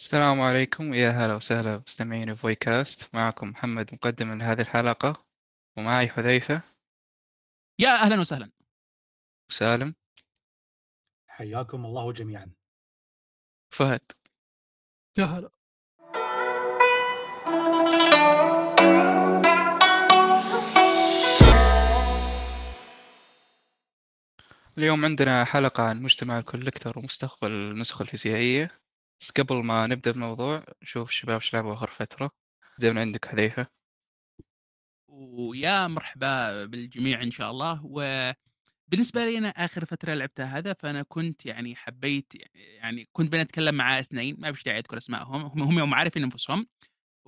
السلام عليكم ويا هلا وسهلا بمستمعين فويكاست معكم محمد مقدم لهذه الحلقة ومعي حذيفة يا أهلًا وسهلًا. وسالم حياكم الله جميعًا. وفهد يا هلا. اليوم عندنا حلقة عن مجتمع الكوليكتر ومستقبل النسخ الفيزيائية بس قبل ما نبدأ بالموضوع نشوف الشباب إيش لعبوا آخر فترة نبدأ من عندك حذيفة؟ ويا مرحبا بالجميع إن شاء الله، وبالنسبة لي أنا آخر فترة لعبتها هذا، فأنا كنت يعني حبيت يعني كنت بنتكلم مع اثنين ما فيش داعي أذكر أسمائهم، هم هم عارفين أنفسهم،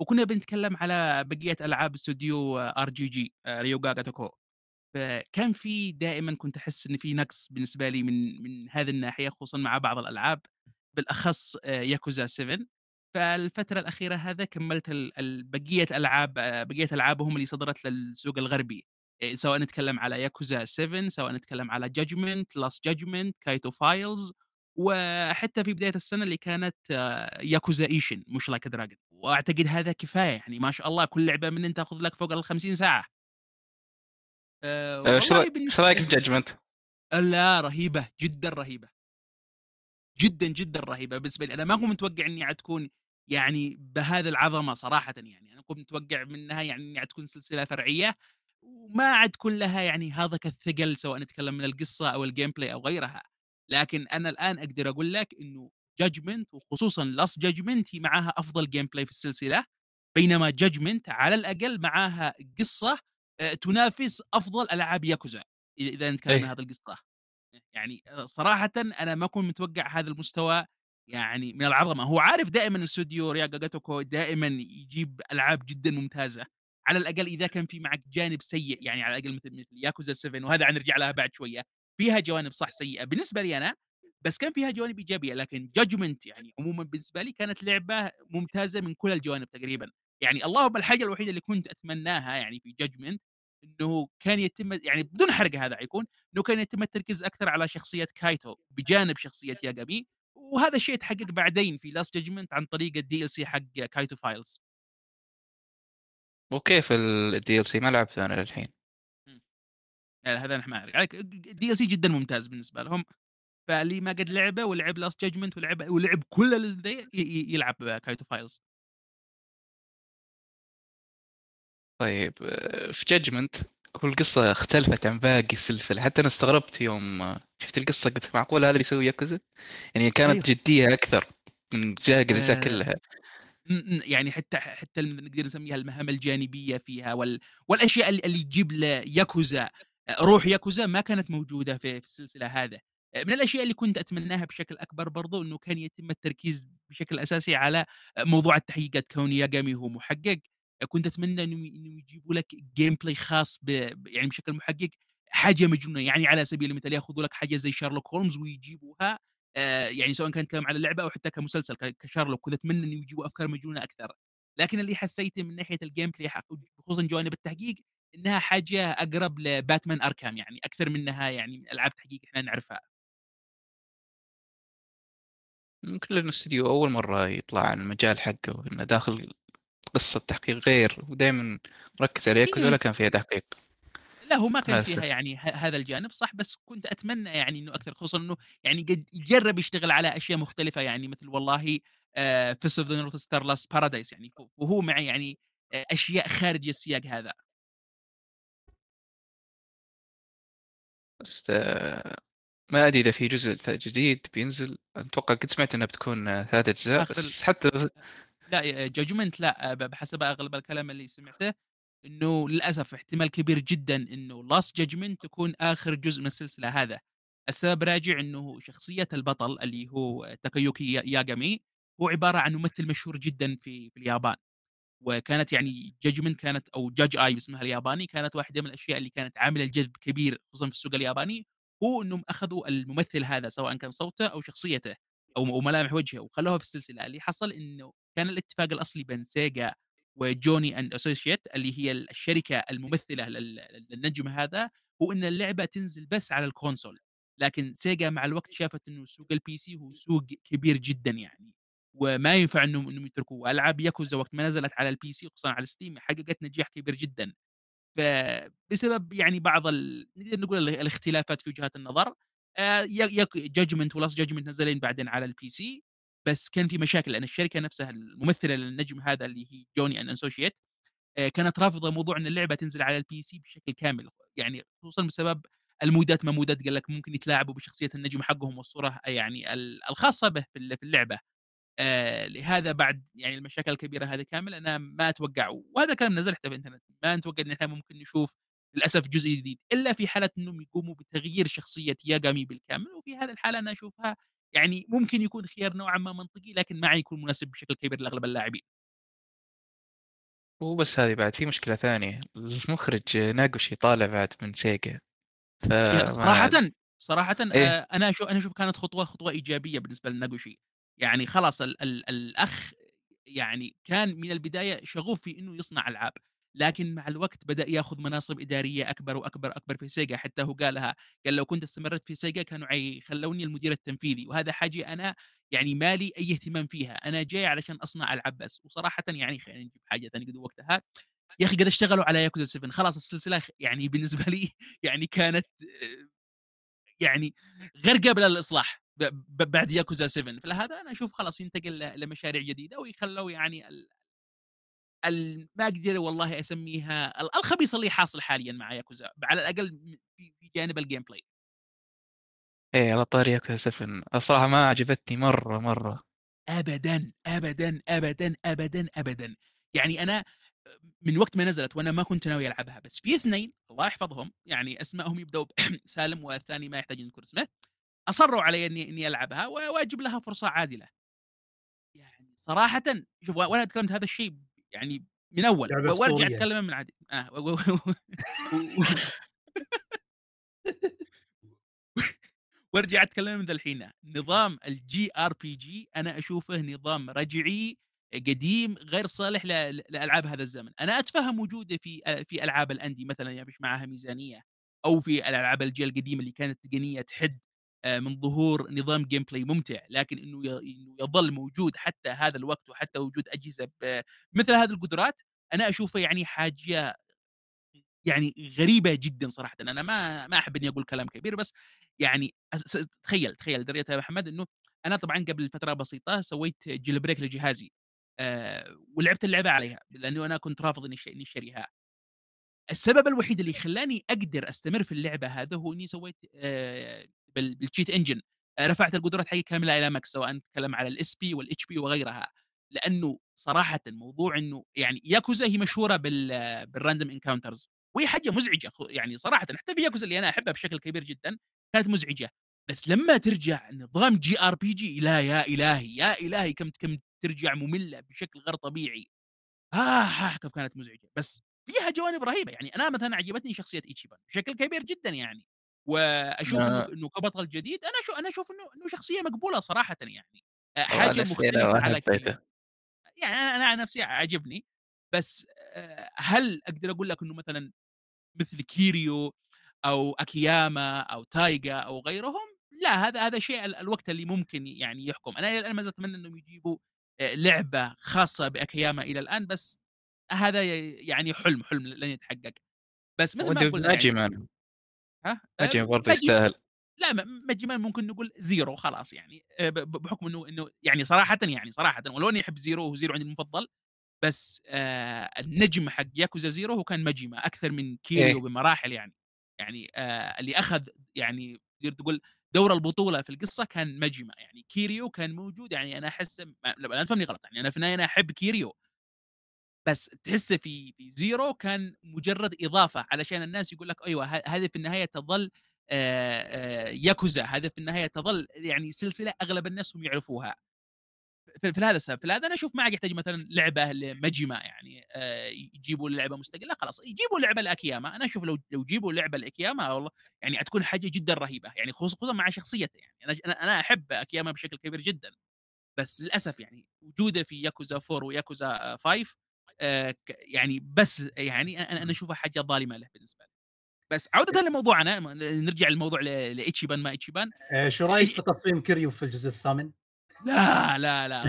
وكنا بنتكلم على بقية ألعاب استوديو RPG آآ Ryoga Gatoko فكان في دائمًا كنت أحس إن في نقص بالنسبة لي من من هذه الناحية، خصوصًا مع بعض الألعاب، بالأخص آآ Yakuza 7 فالفترة الأخيرة هذا كمّلت ال ال بقية ألعاب آآ بقية ألعابهم اللي صدرت للسوق الغربي، آآ سواء نتكلم على Yakuza 7 سواء نتكلم على Judgment، Last Judgment، Kaito Files، وحتى في بداية السنة اللي كانت Yakuza Ishin مش a Dragon وأعتقد هذا كفاية يعني ما شاء الله كل لعبة منهن تأخذ لك فوق ال50 ساعة. آآ آه، إيش رأيك بجاجمنت؟ لا رهيبة، جدًا رهيبة. جدًا، جدًا رهيبة بالنسبة لي، أنا ما كنت متوقع إنها حتكون يعني بهذه العظمة صراحةً يعني، أنا كنت متوقع منها يعني إنها تكون سلسلة فرعية، وما عاد تكون لها يعني هذاك الثقل سواء نتكلم من القصة أو الgameplay أو غيرها، لكن أنا الآن أقدر أقول لك إنه Judgment وخصوصًا Last Judgment هي معاها أفضل gameplay في السلسلة، بينما Judgment على الأقل معاها قصة آآ تنافس ألعاب Yakuza إ إذا نتكلم من إيه. هذه القصة. يعني صراحةً أنا ما كنت متوقع هذا المستوى يعني من العظمة، هو عارف دائمًا استوديو رياجا جاتوكو دائمًا يجيب ألعاب جدًا ممتازة، على الأقل إذا كان في معك جانب سيء يعني على الأقل مثل مثل ياكوزا 7 وهذا حنرجع لها بعد شوية، فيها جوانب صح سيئة بالنسبة لي أنا، بس كان فيها جوانب إيجابية، لكن Judgment يعني عمومًا بالنسبة لي كانت لعبة ممتازة من كل الجوانب تقريبًا، يعني اللهم الحاجة الوحيدة اللي كنت أتمناها يعني في Judgment إنه كان يتم يعني بدون حرق هذا حيكون إنه كان يتم التركيز أكثر على شخصية كايتو بجانب شخصية ياغامي، وهذا الشيء اتحقق بعدين في Lost Judgment عن طريق الDLC حق كايتو Files. وكيف ال DLC ما لعبته أنا للحين. لا هذا أنا ما أعرف عليك الDLC جدًا ممتاز بالنسبة لهم، فاللي ما قد لعبه ولعب Lost Judgment ولعب ولعب كل ال ذي يلعب كايتو Files. طيب آه، في جاجمنت هو القصة اختلفت عن باقي السلسلة حتى أنا استغربت يوم آه، شفت القصة قلت معقول هذا اللي يسوي ياكوزا؟ يعني كانت أيوه. جدية أكثر من باقي الأجزاء آآ كلها يعني حتى حتى نقدر نسميها المهام الجانبية فيها وال والأشياء ال اللي تجيب لياكوزا روح ياكوزا ما كانت موجودة في في السلسلة هذا. من الأشياء اللي كنت أتمناها بشكل أكبر برضه إنه كان يتم التركيز بشكل أساسي على موضوع التحقيقات، كون ياغامي هو محقق، كنت أتمنى إنهم إنهم يجيبوا لك gameplay خاص ب يعني بشكل محقق، حاجة مجنونة، يعني على سبيل المثال ياخذوا لك حاجة زي شارلوك هولمز ويجيبوها آآ يعني سواء كان نتكلم على اللعبة أو حتى كمسلسل كشارلوك، كنت أتمنى إنهم يجيبوا أفكار مجنونة أكثر، لكن اللي حسيته من ناحية الgameplay حق خصوصًا جوانب التحقيق، إنها حاجة أقرب لباتمان أركام يعني أكثر منها يعني ألعاب تحقيق إحنا نعرفها. لأنه استوديو أول مرة يطلع عن المجال حقه إنه داخل قصة تحقيق غير ودائما مركز على ياكوزا ولا كان فيها تحقيق. لا هو ما كان فيها يعني هذا الجانب صح، بس كنت أتمنى يعني إنه أكثر خصوصًا إنه يعني قد جرّب يشتغل على أشياء مختلفة يعني مثل والله Fist of the North Star Lost Paradise يعني وهو مع يعني أ أشياء خارج السياق هذا. بس آه، ما أدري إذا في جزء جديد بينزل أتوقع كنت سمعت إنها بتكون 3 أجزاء آخر ال بس حتى لو لأ Judgment لأ ب بحسب أغلب الكلام اللي سمعته إنه للأسف احتمال كبير جدًا إنه Last Judgment تكون آخر جزء من السلسلة هذا، السبب راجع إنه شخصية البطل اللي هو تاكايوكي يا ياغامي هو عبارة عن ممثل مشهور جدًا في في اليابان. وكانت يعني Judgment كانت أو Judge Eye باسمها الياباني، كانت واحدة من الأشياء اللي كانت عاملة جذب كبير خصوصًا في السوق الياباني، هو إنهم أخذوا الممثل هذا سواء كان صوته أو شخصيته أو ملامح وجهه وخلوها في السلسلة، اللي حصل إنه كان الاتفاق الأصلي بين سيجا و Johnny and Associates اللي هي ال الشركة الممثلة لل للنجم هذا، هو إن اللعبة تنزل بس على ال console، لكن سيجا مع الوقت شافت إنه سوق الPC هو سوق كبير جدًا يعني، وما ينفع إنهم إنهم يتركوه، وألعاب ياكوزا وقت ما نزلت على الPC وخصوصًا على الSteam حققت نجاح كبير جدًا. فبسبب يعني بعض ال نقدر نقول ال الاختلافات في وجهات النظر Judgment وLast Judgment نزلين بعدين على الPC بس كان في مشاكل لأن الشركة نفسها الممثلة للنجم هذا اللي هي Johnny and Associate آآ كانت رافضة موضوع إن اللعبة تنزل على الPC بشكل كامل، يعني خصوصًا بسبب المودات ما مودات قال لك ممكن يتلاعبوا بشخصية النجم حقهم والصورة يعني ال الخاصة به في ال في اللعبة. آآ لهذا بعد يعني المشاكل الكبيرة هذه كامل أنا ما أتوقع وهذا كلام نزل حتى في الإنترنت، ما نتوقع إن إحنا ممكن نشوف للأسف جزء جديد، إلا في حالة إنهم يقوموا بتغيير شخصية ياغامي بالكامل، وفي هذه الحالة أنا أشوفها يعني ممكن يكون خيار نوعًا ما منطقي، لكن ما حيكون مناسب بشكل كبير لأغلب اللاعبين. مو بس هذه بعد في مشكلة ثانية، المخرج ناقوشي طالع بعد من سيجا ي فما صراحةً صراحةً إيه، آآ أنا أشو أنا أشوف كانت خطوة خطوة إيجابية بالنسبة لناغوشي، يعني خلاص ال ال الأخ يعني كان من البداية شغوف في إنه يصنع ألعاب، لكن مع الوقت بدأ ياخذ مناصب إدارية أكبر وأكبر، أكبر في سيجا، حتى هو قالها، قال لو كنت استمريت في سيجا كانوا حيخلوني المدير التنفيذي، وهذا حاجة أنا يعني ما لي أي اهتمام فيها، أنا جاي علشان أصنع ألعاب بس، وصراحةً يعني خلينا نجيب حاجة ثانية قد وقتها، يا أخي قد اشتغلوا على ياكوزا 7 خلاص السلسلة خ يعني بالنسبة لي يعني كانت يعني غير ب ب بعد ياكوزا 7 فلهذا أنا أشوف خلاص ينتقل لمشاريع جديدة ويخلّوا يعني ما أقدر والله أسميها ال الخبيث اللي حاصل حاليًا مع ياكوزا على الأقل م في جانب الgameplay إيه على طاري ياكوزا 7 الصراحة ما عجبتني مرة، مرة. أبدًا، أبدًا، أبدًا، أبدًا، أبدًا. يعني أنا من وقت ما نزلت وأنا ما كنت ناوي ألعبها، بس في 2 الله يحفظهم يعني أسمائهم يبدأوا بسالم والثاني ما يحتاج نذكر اسمه، أصرّوا علي إني إني ألعبها و وأجيب لها فرصة عادلة. يعني صراحةً شوف و وأنا تكلمت هذا الشيء يعني من لعبة وأرجع. أتكلم من عادي آه و و و وأرجع أتكلم من الحين، نظام الGRPG أنا أشوفه نظام رجعي قديم غير صالح ل ل لألعاب هذا الزمن، أنا أتفهم وجوده في في ألعاب الأندي مثلًا يا بيش معاها ميزانية، أو في الألعاب الجيل القديمة اللي كانت تقنية تحد من ظهور نظام gameplay ممتع، لكن إنه يظل موجود حتى هذا الوقت وحتى وجود أجهزة ب مثل هذه القدرات، أنا أشوفه يعني حاجة يعني غريبة جدًا صراحةً، أنا ما ما أحب إني أقول كلام كبير، بس يعني تخيّل، تخيّل لدرجة يا محمد إنه أنا طبعًا قبل فترة بسيطة سويت jailbreak لجهازي آآ، ولعبت اللعبة عليها، لأنه أنا كنت رافض إني أشتريها. السبب الوحيد اللي خلّاني أقدر أستمر في اللعبة هذا هو إني سويت آآ، بال بالcheat engine آآ، رفعت القدرات حقي كاملة إلى max سواء نتكلم على الSP والHP وغيرها، لأنه صراحةً موضوع إنه يعني ياكوزا هي مشهورة بال بالrandom encounters وهي حاجة مزعجة خ يعني صراحةً حتى في ياكوزا اللي أنا أحبها بشكل كبير جدًا، كانت مزعجة، بس لمّا ترجع نظام JRPG لا يا إلهي، يا إلهي كم كم ترجع مملة بشكل غير طبيعي. آه، آه، كيف كانت مزعجة، بس فيها جوانب رهيبة، يعني أنا مثلًا عجبتني شخصية إيتشيبان بشكل كبير جدًا يعني، وأشوف إنه آه، ك إنه كبطل جديد أنا أشو أنا أشوف إنه إنه شخصية مقبولة صراحةً يعني، أنا مختلفة ما على. يعني أنا عن نفسي عاجبني، بس آآ هل أقدر أقول لك إنه مثلًا مثل كيريو أو أكياما أو تايجا أو غيرهم، لا هذا هذا شيء ال الوقت اللي ممكن يعني يحكم، أنا إلى الآن ما زلت أتمنى إنهم يجيبوا آآ لعبة خاصة بأكياما إلى الآن، بس هذا يعني حلم، حلم لن يتحقق، بس مثل ما قلنا يعني ها؟ آآ ماجيما برضه ماجي يستاهل. لا ماجيما ممكن نقول زيرو خلاص يعني ب بحكم إنه إنه يعني صراحةً يعني صراحةً ولو إني أحب زيرو وزيرو عندي المفضل بس آآ النجم حق ياكوزا زيرو هو كان ماجيما أكثر من إيه، كيريو بمراحل يعني، يعني آآ اللي أخذ يعني تقدر تقول دور البطولة في القصة كان ماجيما، يعني كيريو كان موجود يعني أنا أحس م لا تفهمني غلط، يعني أنا في النهاية أنا أحب كيريو، بس تحسه في في زيرو كان مجرد إضافة علشان الناس يقول لك أيوه ه هذه في النهاية تظل ياكوزا، هذه في النهاية تظل يعني سلسلة أغلب الناس هم يعرفوها. في لهذا السبب، في لهذا أنا أشوف ما يحتاج مثلًا لعبة لماجيما يعني يجيبوا لعبة مستقلة خلاص، يجيبوا لعبة لأكياما، أنا أشوف لو لو جيبوا لعبة لأكياما والله يعني حتكون حاجة جدًا رهيبة، يعني خص خصوصًا مع شخصيته يعني، أنا أنا أحب أكياما بشكل كبير جدًا، بس للأسف يعني وجوده في ياكوزا 4 وياكوزا 5 آآ ك يعني بس يعني إمم. أشوفها حاجة ظالمة له بالنسبة لي. بس عودةً لموضوعنا م نرجع للموضوع ل لإيتشيبان ما إيتشيبان، آآ شو رأيك إي في تصميم كيريو في الجزء الثامن؟ لا، لا، لا،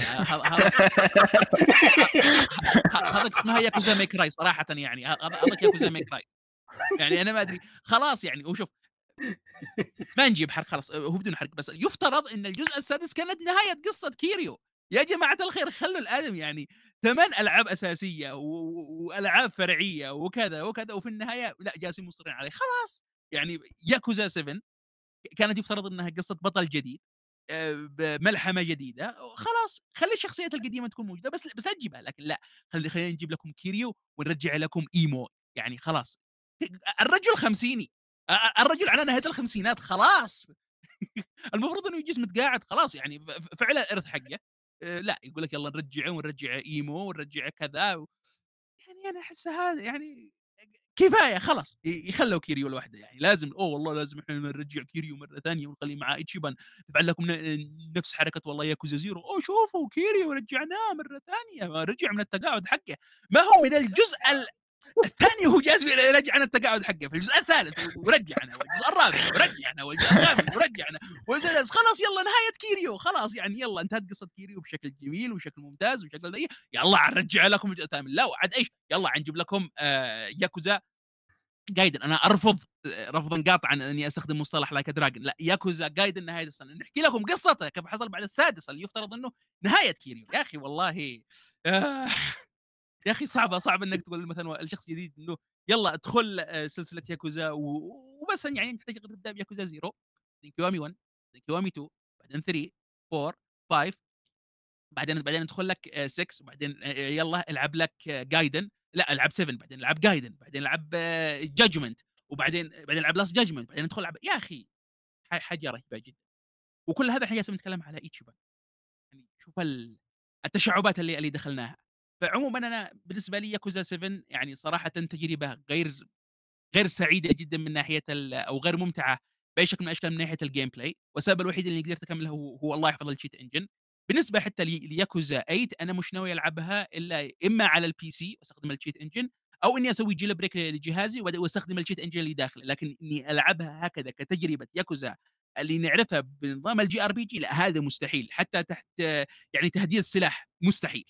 هذاك اسمها ياكوزا ماي كراي صراحةً يعني، هذاك ياكوزا ماي كراي يعني أنا ما أدري خلاص يعني وشوف ما نجيب حرق خلاص هو بدون حرق بس يفترض إن الجزء السادس كانت نهاية قصة كيريو، يا جماعة الخير خلّوا الآدمي يعني 8 ألعاب أساسية و و وألعاب فرعية وكذا، وكذا، وفي النهاية لأ جالسين مصرين عليه، خلاص. يعني ياكوزا 7 كانت يفترض إنها قصة بطل جديد آآ بملحمة جديدة، خلاص. خلّي الشخصيات القديمة تكون موجودة بس بس لا تجيبها، لكن لأ خلّي خلينا نجيب لكم كيريو ونرجّع لكم إيمو، يعني خلاص. الرجل خمسيني الرجل على نهاية الخمسينات خلاص. المفروض إنه يجلس متقاعد خلاص يعني ف ف فعل الإرث حقه. آآ لأ يقول لك يالّا نرجّعه ونرجّع إيمو ونرجّع كذا و يعني أنا أحسها هذا يعني كفاية خلاص يخلّوا كيريو لوحده يعني لازم أوه والله لازم إحنا نرجّع كيريو مرة ثانية ونخلّيه مع إيتشيبان نفعل لكم نفس حركة والله ياكوزا زيرو أوه شوفوا كيريو رجعناه مرة ثانية رجع من التقاعد حقه ما هو من الجزء ال الثاني هو جالس يرجعنا التقاعد حقه. في الجزء الثالث ورجعنا والجزء الرابع ورجعنا والجزء الثامن ورجعنا. والجزء خلاص يلا نهاية كيريو. خلاص يعني يلا انتهت قصة كيريو بشكل جميل وشكل ممتاز وشكل ذي يلا نرجع لكم الجزء الثامن لا وعد إيش؟ يلا نجيب لكم آه ياكوزا. جايدن أنا أرفض رفضا قاطعا إني أستخدم مصطلح Like a Dragon لا ياكوزا جايدن نهايه السنة. نحكي لكم قصته كيف حصل بعد السادس اللي يفترض إنه نهاية كيريو. يا أخي والله آه. يا أخي صعبه صعب إنك تقول مثلا الشخص جديد إنه يلا ادخل آه، سلسلة ياكوزا وبس يعني تحتاج تبدأ بياكوزا 0 بعدين كيوامي 1 بعدين كيوامي 2 بعدين 3 4 5 بعدين بعدين يدخل لك 6 آه، وبعدين آه، يلا العب لك جايدن لا العب 7 بعدين العب جايدن بعدين العب Judgment وبعدين بعدين العب Lost Judgment بعدين ادخل العب يا أخي حاجة رهيبة جدا. وكل هذا إحنا نتكلم على ايتشيبان يعني شوف التشعبات اللي اللي دخلناها. فعمومًا أنا بالنسبة لي ياكوزا 7 يعني صراحةً تجربة غير غير سعيدة جدًا من ناحية ال أو غير ممتعة بأي شكل من الأشكال من ناحية ال gameplay، والسبب الوحيد اللي قدرت أكملها هو هو الله يحفظ الcheat engine. بالنسبة حتى لياكوزا 8 أنا مش ناوي ألعبها إلا إما على الPC وأستخدم الcheat engine أو إني أسوي jail break لجهازي وأستخدم الcheat engine اللي داخله، لكن إني ألعبها هكذا كتجربة ياكوزا اللي نعرفها بنظام ال JRPG لأ هذا مستحيل، حتى تحت يعني تهديد السلاح مستحيل.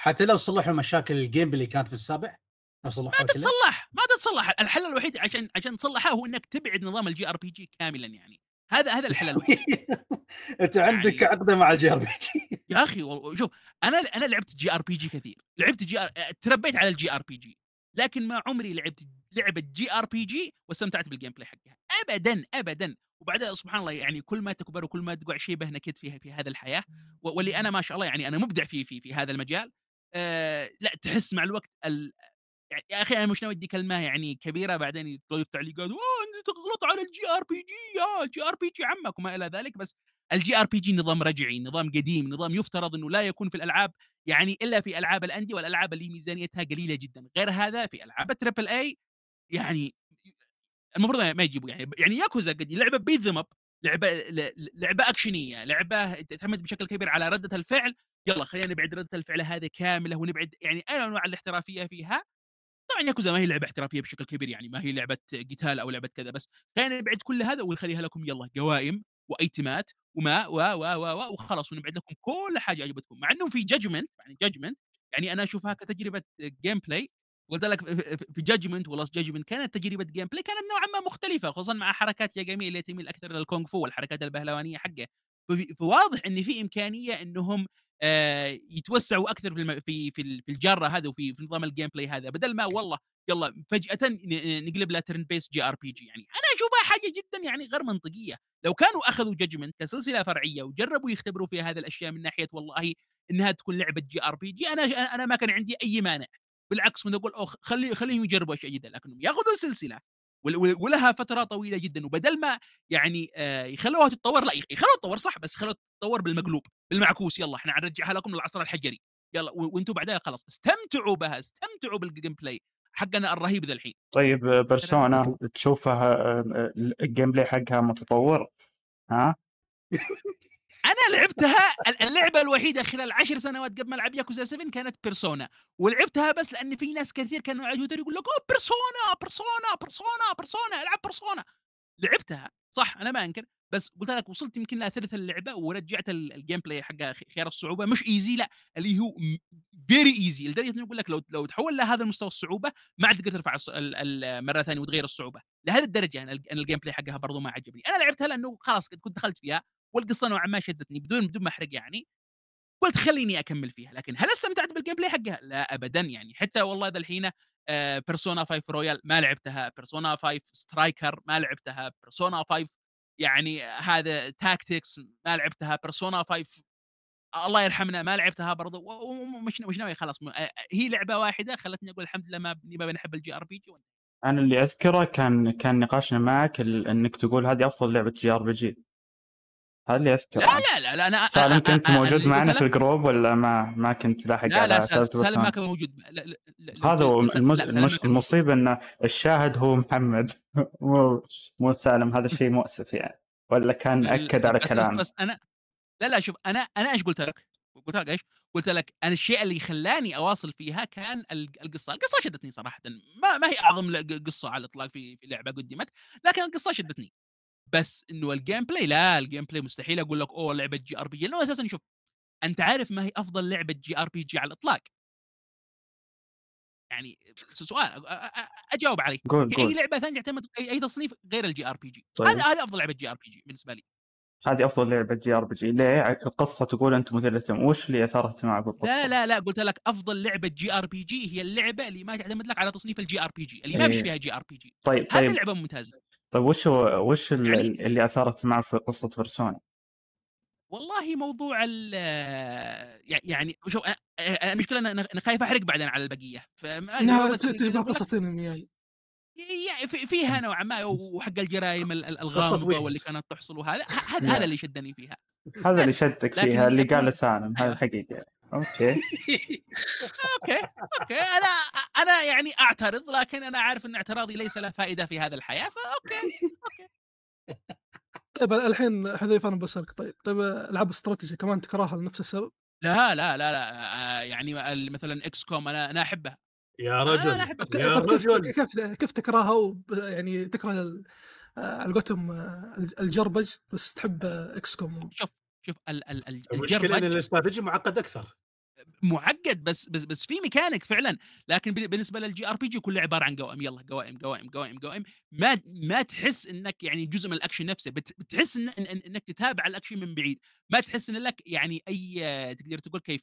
حتى لو صلحوا مشاكل ال game اللي كانت في السابع لو صلحوها ما تتصلح ما تتصلح. الحل الوحيد عشان عشان تصلحها هو إنك تبعد نظام ال JRPG كاملا يعني. هذا هذا الحل الوحيد. أنت عندك يعني... عقدة مع ال JRPG. يا أخي شوف أنا أنا لعبت JRPG كثير. لعبت JR تربيت على ال JRPG. لكن ما عمري لعبت لعبة JRPG واستمتعت بال gameplay حقها. ابدا ابدا. وبعدها سبحان الله يعني كل ما تكبر وكل ما تقع شيبة نكد فيها في هذه الحياة. واللي أنا ما شاء الله يعني أنا مبدع في في في هذا المجال. آه لأ تحس مع الوقت ال يعني يا أخي أنا مش ناوي أدّي كلمة يعني كبيرة بعدين يطلعوا في تعليقات "آه أنت تغلط على ال JRPG يا ال JRPG عمك" وما إلى ذلك، بس ال JRPG نظام رجعي، نظام قديم، نظام يفترض إنه لا يكون في الألعاب يعني إلا في ألعاب ال indie والألعاب اللي ميزانيتها قليلة جدًا، غير هذا في ألعاب ال triple A يعني المفروض ما يجيبوا يعني يعني ياكوزا قد لعبة beat them up. لعبة ل لعبة أكشنية، لعبة تعتمد بشكل كبير على ردة الفعل. يلا خلينا نبعد ردة الفعل هذه كاملة ونبعد يعني أي أنواع الاحترافية فيها. طبعًا ياكوزا ما هي لعبة احترافية بشكل كبير يعني ما هي لعبة قتال أو لعبة كذا بس خلينا نبعد كل هذا ونخليها لكم يلا قوائم وأيتمات وماء و و و و وخلاص ونبعد لكم كل حاجة عجبتكم مع إنه في judgment يعني judgment يعني أنا أشوفها كتجربة game play قلت لك في Judgment و Lost Judgment كانت تجربة gameplay كانت نوعا ما مختلفة خصوصا مع حركات ياجامي اللي تميل أكثر للكونغ فو والحركات البهلوانية حقه فواضح إن في إمكانية إنهم آه، يتوسعوا أكثر في. في في الجاره هذا وفي في نظام ال gameplay هذا. بدل ما والله يلا فجأة نقلب لها ترن بيس جي آر بي جي يعني. أنا أشوفها حاجة جدا يعني غير منطقية. لو كانوا أخذوا Judgment كسلسلة فرعية وجربوا يختبروا فيها هذه الأشياء من ناحية والله إنها تكون لعبة JRPG أنا أنا ما كان عندي أي مانع. بالعكس كنت أقول خلي خليهم يجربوا أشياء جديدة لكنهم ياخذوا سلسلة ولها فترة طويلة جدا. وبدل ما يعني آه، يخلوها تتطور لا يخلوها تتطور صح بس يخلوها تتطور بالمقلوب بالمعكوس يلا إحنا حنرجعها لكم للعصر الحجري. يلا وأنتم بعدها خلاص استمتعوا بها استمتعوا بال gameplay حقنا الرهيب ذا الحين. طيب Persona تشوفها آه، ال gameplay حقها متطور؟ ها؟ أنا لعبتها اللعبة الوحيدة خلال عشر سنوات قبل ما ألعب ياكوزا 7 كانت بيرسونا ولعبتها بس لأن في ناس كثير كانوا تويتر يقول لك أوه بيرسونا بيرسونا بيرسونا بيرسونا العب بيرسونا لعبتها صح أنا ما أنكر، بس قُلت لك وصلت يمكن لثلث اللعبة ورجعت ال الgameplay حقها خيار الصعوبة مش easy لأ، اللي هو very easy لدرجة إنه يقول لك لو لو تحوّل لهذا المستوى الصعوبة ما عاد تقدر ترفع مرة ثانية وتغيّر الصعوبة، لهذه الدرجة أنا ال أنا الgameplay حقها برضه ما عجبني، أنا لعبتها لأنه خلاص كنت دخلت فيها والقصة نوعًا ما شدّتني بدون بدون ما أحرق يعني، قُلت خلّيني أكمّل فيها، لكن هل استمتعت بالgameplay حقها؟ لا أبدًا يعني. حتى والله ذا الحين Persona 5 Royal ما لعبتها، Persona 5 Striker ما لعبتها، Persona 5 يعني هذا Tactics ما لعبتها، Persona 5 الله يرحمنا ما لعبتها برضه و و ومش مش ناوي؟ خلاص آآ هي لعبة واحدة خلّتني أقول الحمد لله ما ما بنحب الJRPG أنا اللي أذكره كان كان نقاشنا معك ال إنك تقول هذه أفضل لعبة JRPG هذا اللي أذكره لا، لا، لا، لا أنا سالم كنت موجود معنا في الجروب والّا ما ما كنت لاحق لا، على لا، سالم ما؟ كان موجود لا هذا هو. المصيبة إن الشاهد هو محمد مو مو سالم هذا شيء مؤسف يعني والّا كان للأسف على بس بس؟ بس أنا لا، لا شوف أنا أنا إيش قُلت لك؟ قُلت لك إيش؟ قُلت لك أنا الشيء اللي خلّاني أواصل فيها كان الق القصة، القصة شدّتني صراحةً، ما ما هي أعظم ل ق قصة على الإطلاق في في لعبة قُدِّمت، لكن القصة شدّتني، بس إنه الgameplay لا الgameplay مستحيل أقول لك أوه لعبة JRPG لأنه أساسًا شوف أنت عارف ما هي أفضل لعبة JRPG على الإطلاق؟ يعني سؤال أ أ أ أجاوب عليه، قُل، في أي قُل. لعبة ثانية تعتمد أي أي تصنيف غير الJRPG طيب. هذه هذه أفضل لعبة JRPG بالنسبة لي. هذه أفضل لعبة JRPG ليه؟ ع القصة تقول أنت مثير للاهتمام، وش اللي أثار اهتمامك بالقصة؟ لا، لا، لا، قُلت لك أفضل لعبة JRPG هي اللعبة اللي ما تعتمد لك على تصنيف الJRPG اللي ما فيش إيه. فيها JRPG طيب، هذه طيب، اللعبة ممتازة. طيب وش هو وش ال يعني ال اللي أثار اهتمامك في قصة بيرسونا؟ والله موضوع ال يعني شوف أنا أنا خايف أحرق بعدين على البقية فما ت تشبه قصة انمي يعني. فيها نوعًا ما وحق الجرايم ال ال قصة الغامضة واللي. كانت تحصل وهذا ه هذا نعم. هذا اللي شدّني فيها. هذا اللي شدك فيها اللي أكون سالم هذا أيوه. الحقيقة okay. okay، okay، أنا أنا يعني أعترض لكن أنا عارف إن اعتراضي ليس له فائدة في هذا الحياة ف okay، okay. طيب الحين حذيفة أنا باسألك طيب، طيب ألعاب استراتيجي كمان تكرهها لنفس السبب؟ لا، لا، لا، لا آآ يعني ال مثلًا XCOM أنا أنا أحبها. يا أنا رجل أحبها. طب يا طب كيف رجل كيف كيف تكرهها وب يعني تكره على قولتهم الج ال JRPG بس تحب XCOM شوف، شوف ال ال ال المشكلة إن الجربج الاستراتيجي معقد أكثر. معقّد بس بس بس في mechanic فعلًا، لكن بال بالنسبة لل JRPG كله عبارة عن قوائم، يالّا قوائم، قوائم، قوائم، قوائم، ما ما تحس إنك يعني جزء من الأكشن نفسه، بت بتحس إن إنك تتابع الأكشن من بعيد، ما تحس إن لك يعني أي تقدر تقول كيف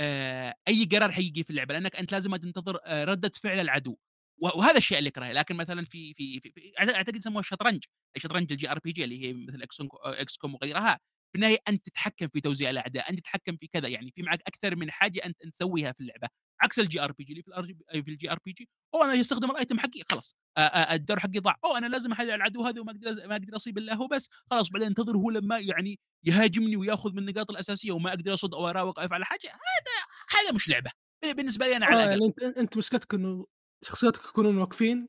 آآ أي قرار حييجي في اللعبة، لأنك أنت لازم تنتظر آآ ردة فعل العدو، وهذا الشيء اللي أكرهه، لكن مثلًا في في في في أعت أعتقد يسموها الشطرنج، الشطرنج الGRPG اللي هي مثل XCOM XCOM وغيرها، في النهاية أنت تتحكم في توزيع الأعداء، أنت تتحكم في كذا، يعني في معك أكثر من حاجة أنت أنت تسويها في اللعبة، عكس الGRPG اللي في الRG في الGRPG أوه أنا يستخدم الitem حقي خلاص آآ آآ الدور حقي ضاع، أوه أنا لازم أحل العدو هذا وما أقدر ما أقدر أصيب إلا هو بس، خلاص بعدين أنتظر هو لما يعني يهاجمني ويأخذ من النقاط الأساسية وما أقدر أصُد أو أراوغ أو أفعل حاجة، هذا هذا مش لعبة، ب بالنسبة لي أنا على آه. يعني أنت أنت مشكلتك إنه شخصياتك يكونون واقفين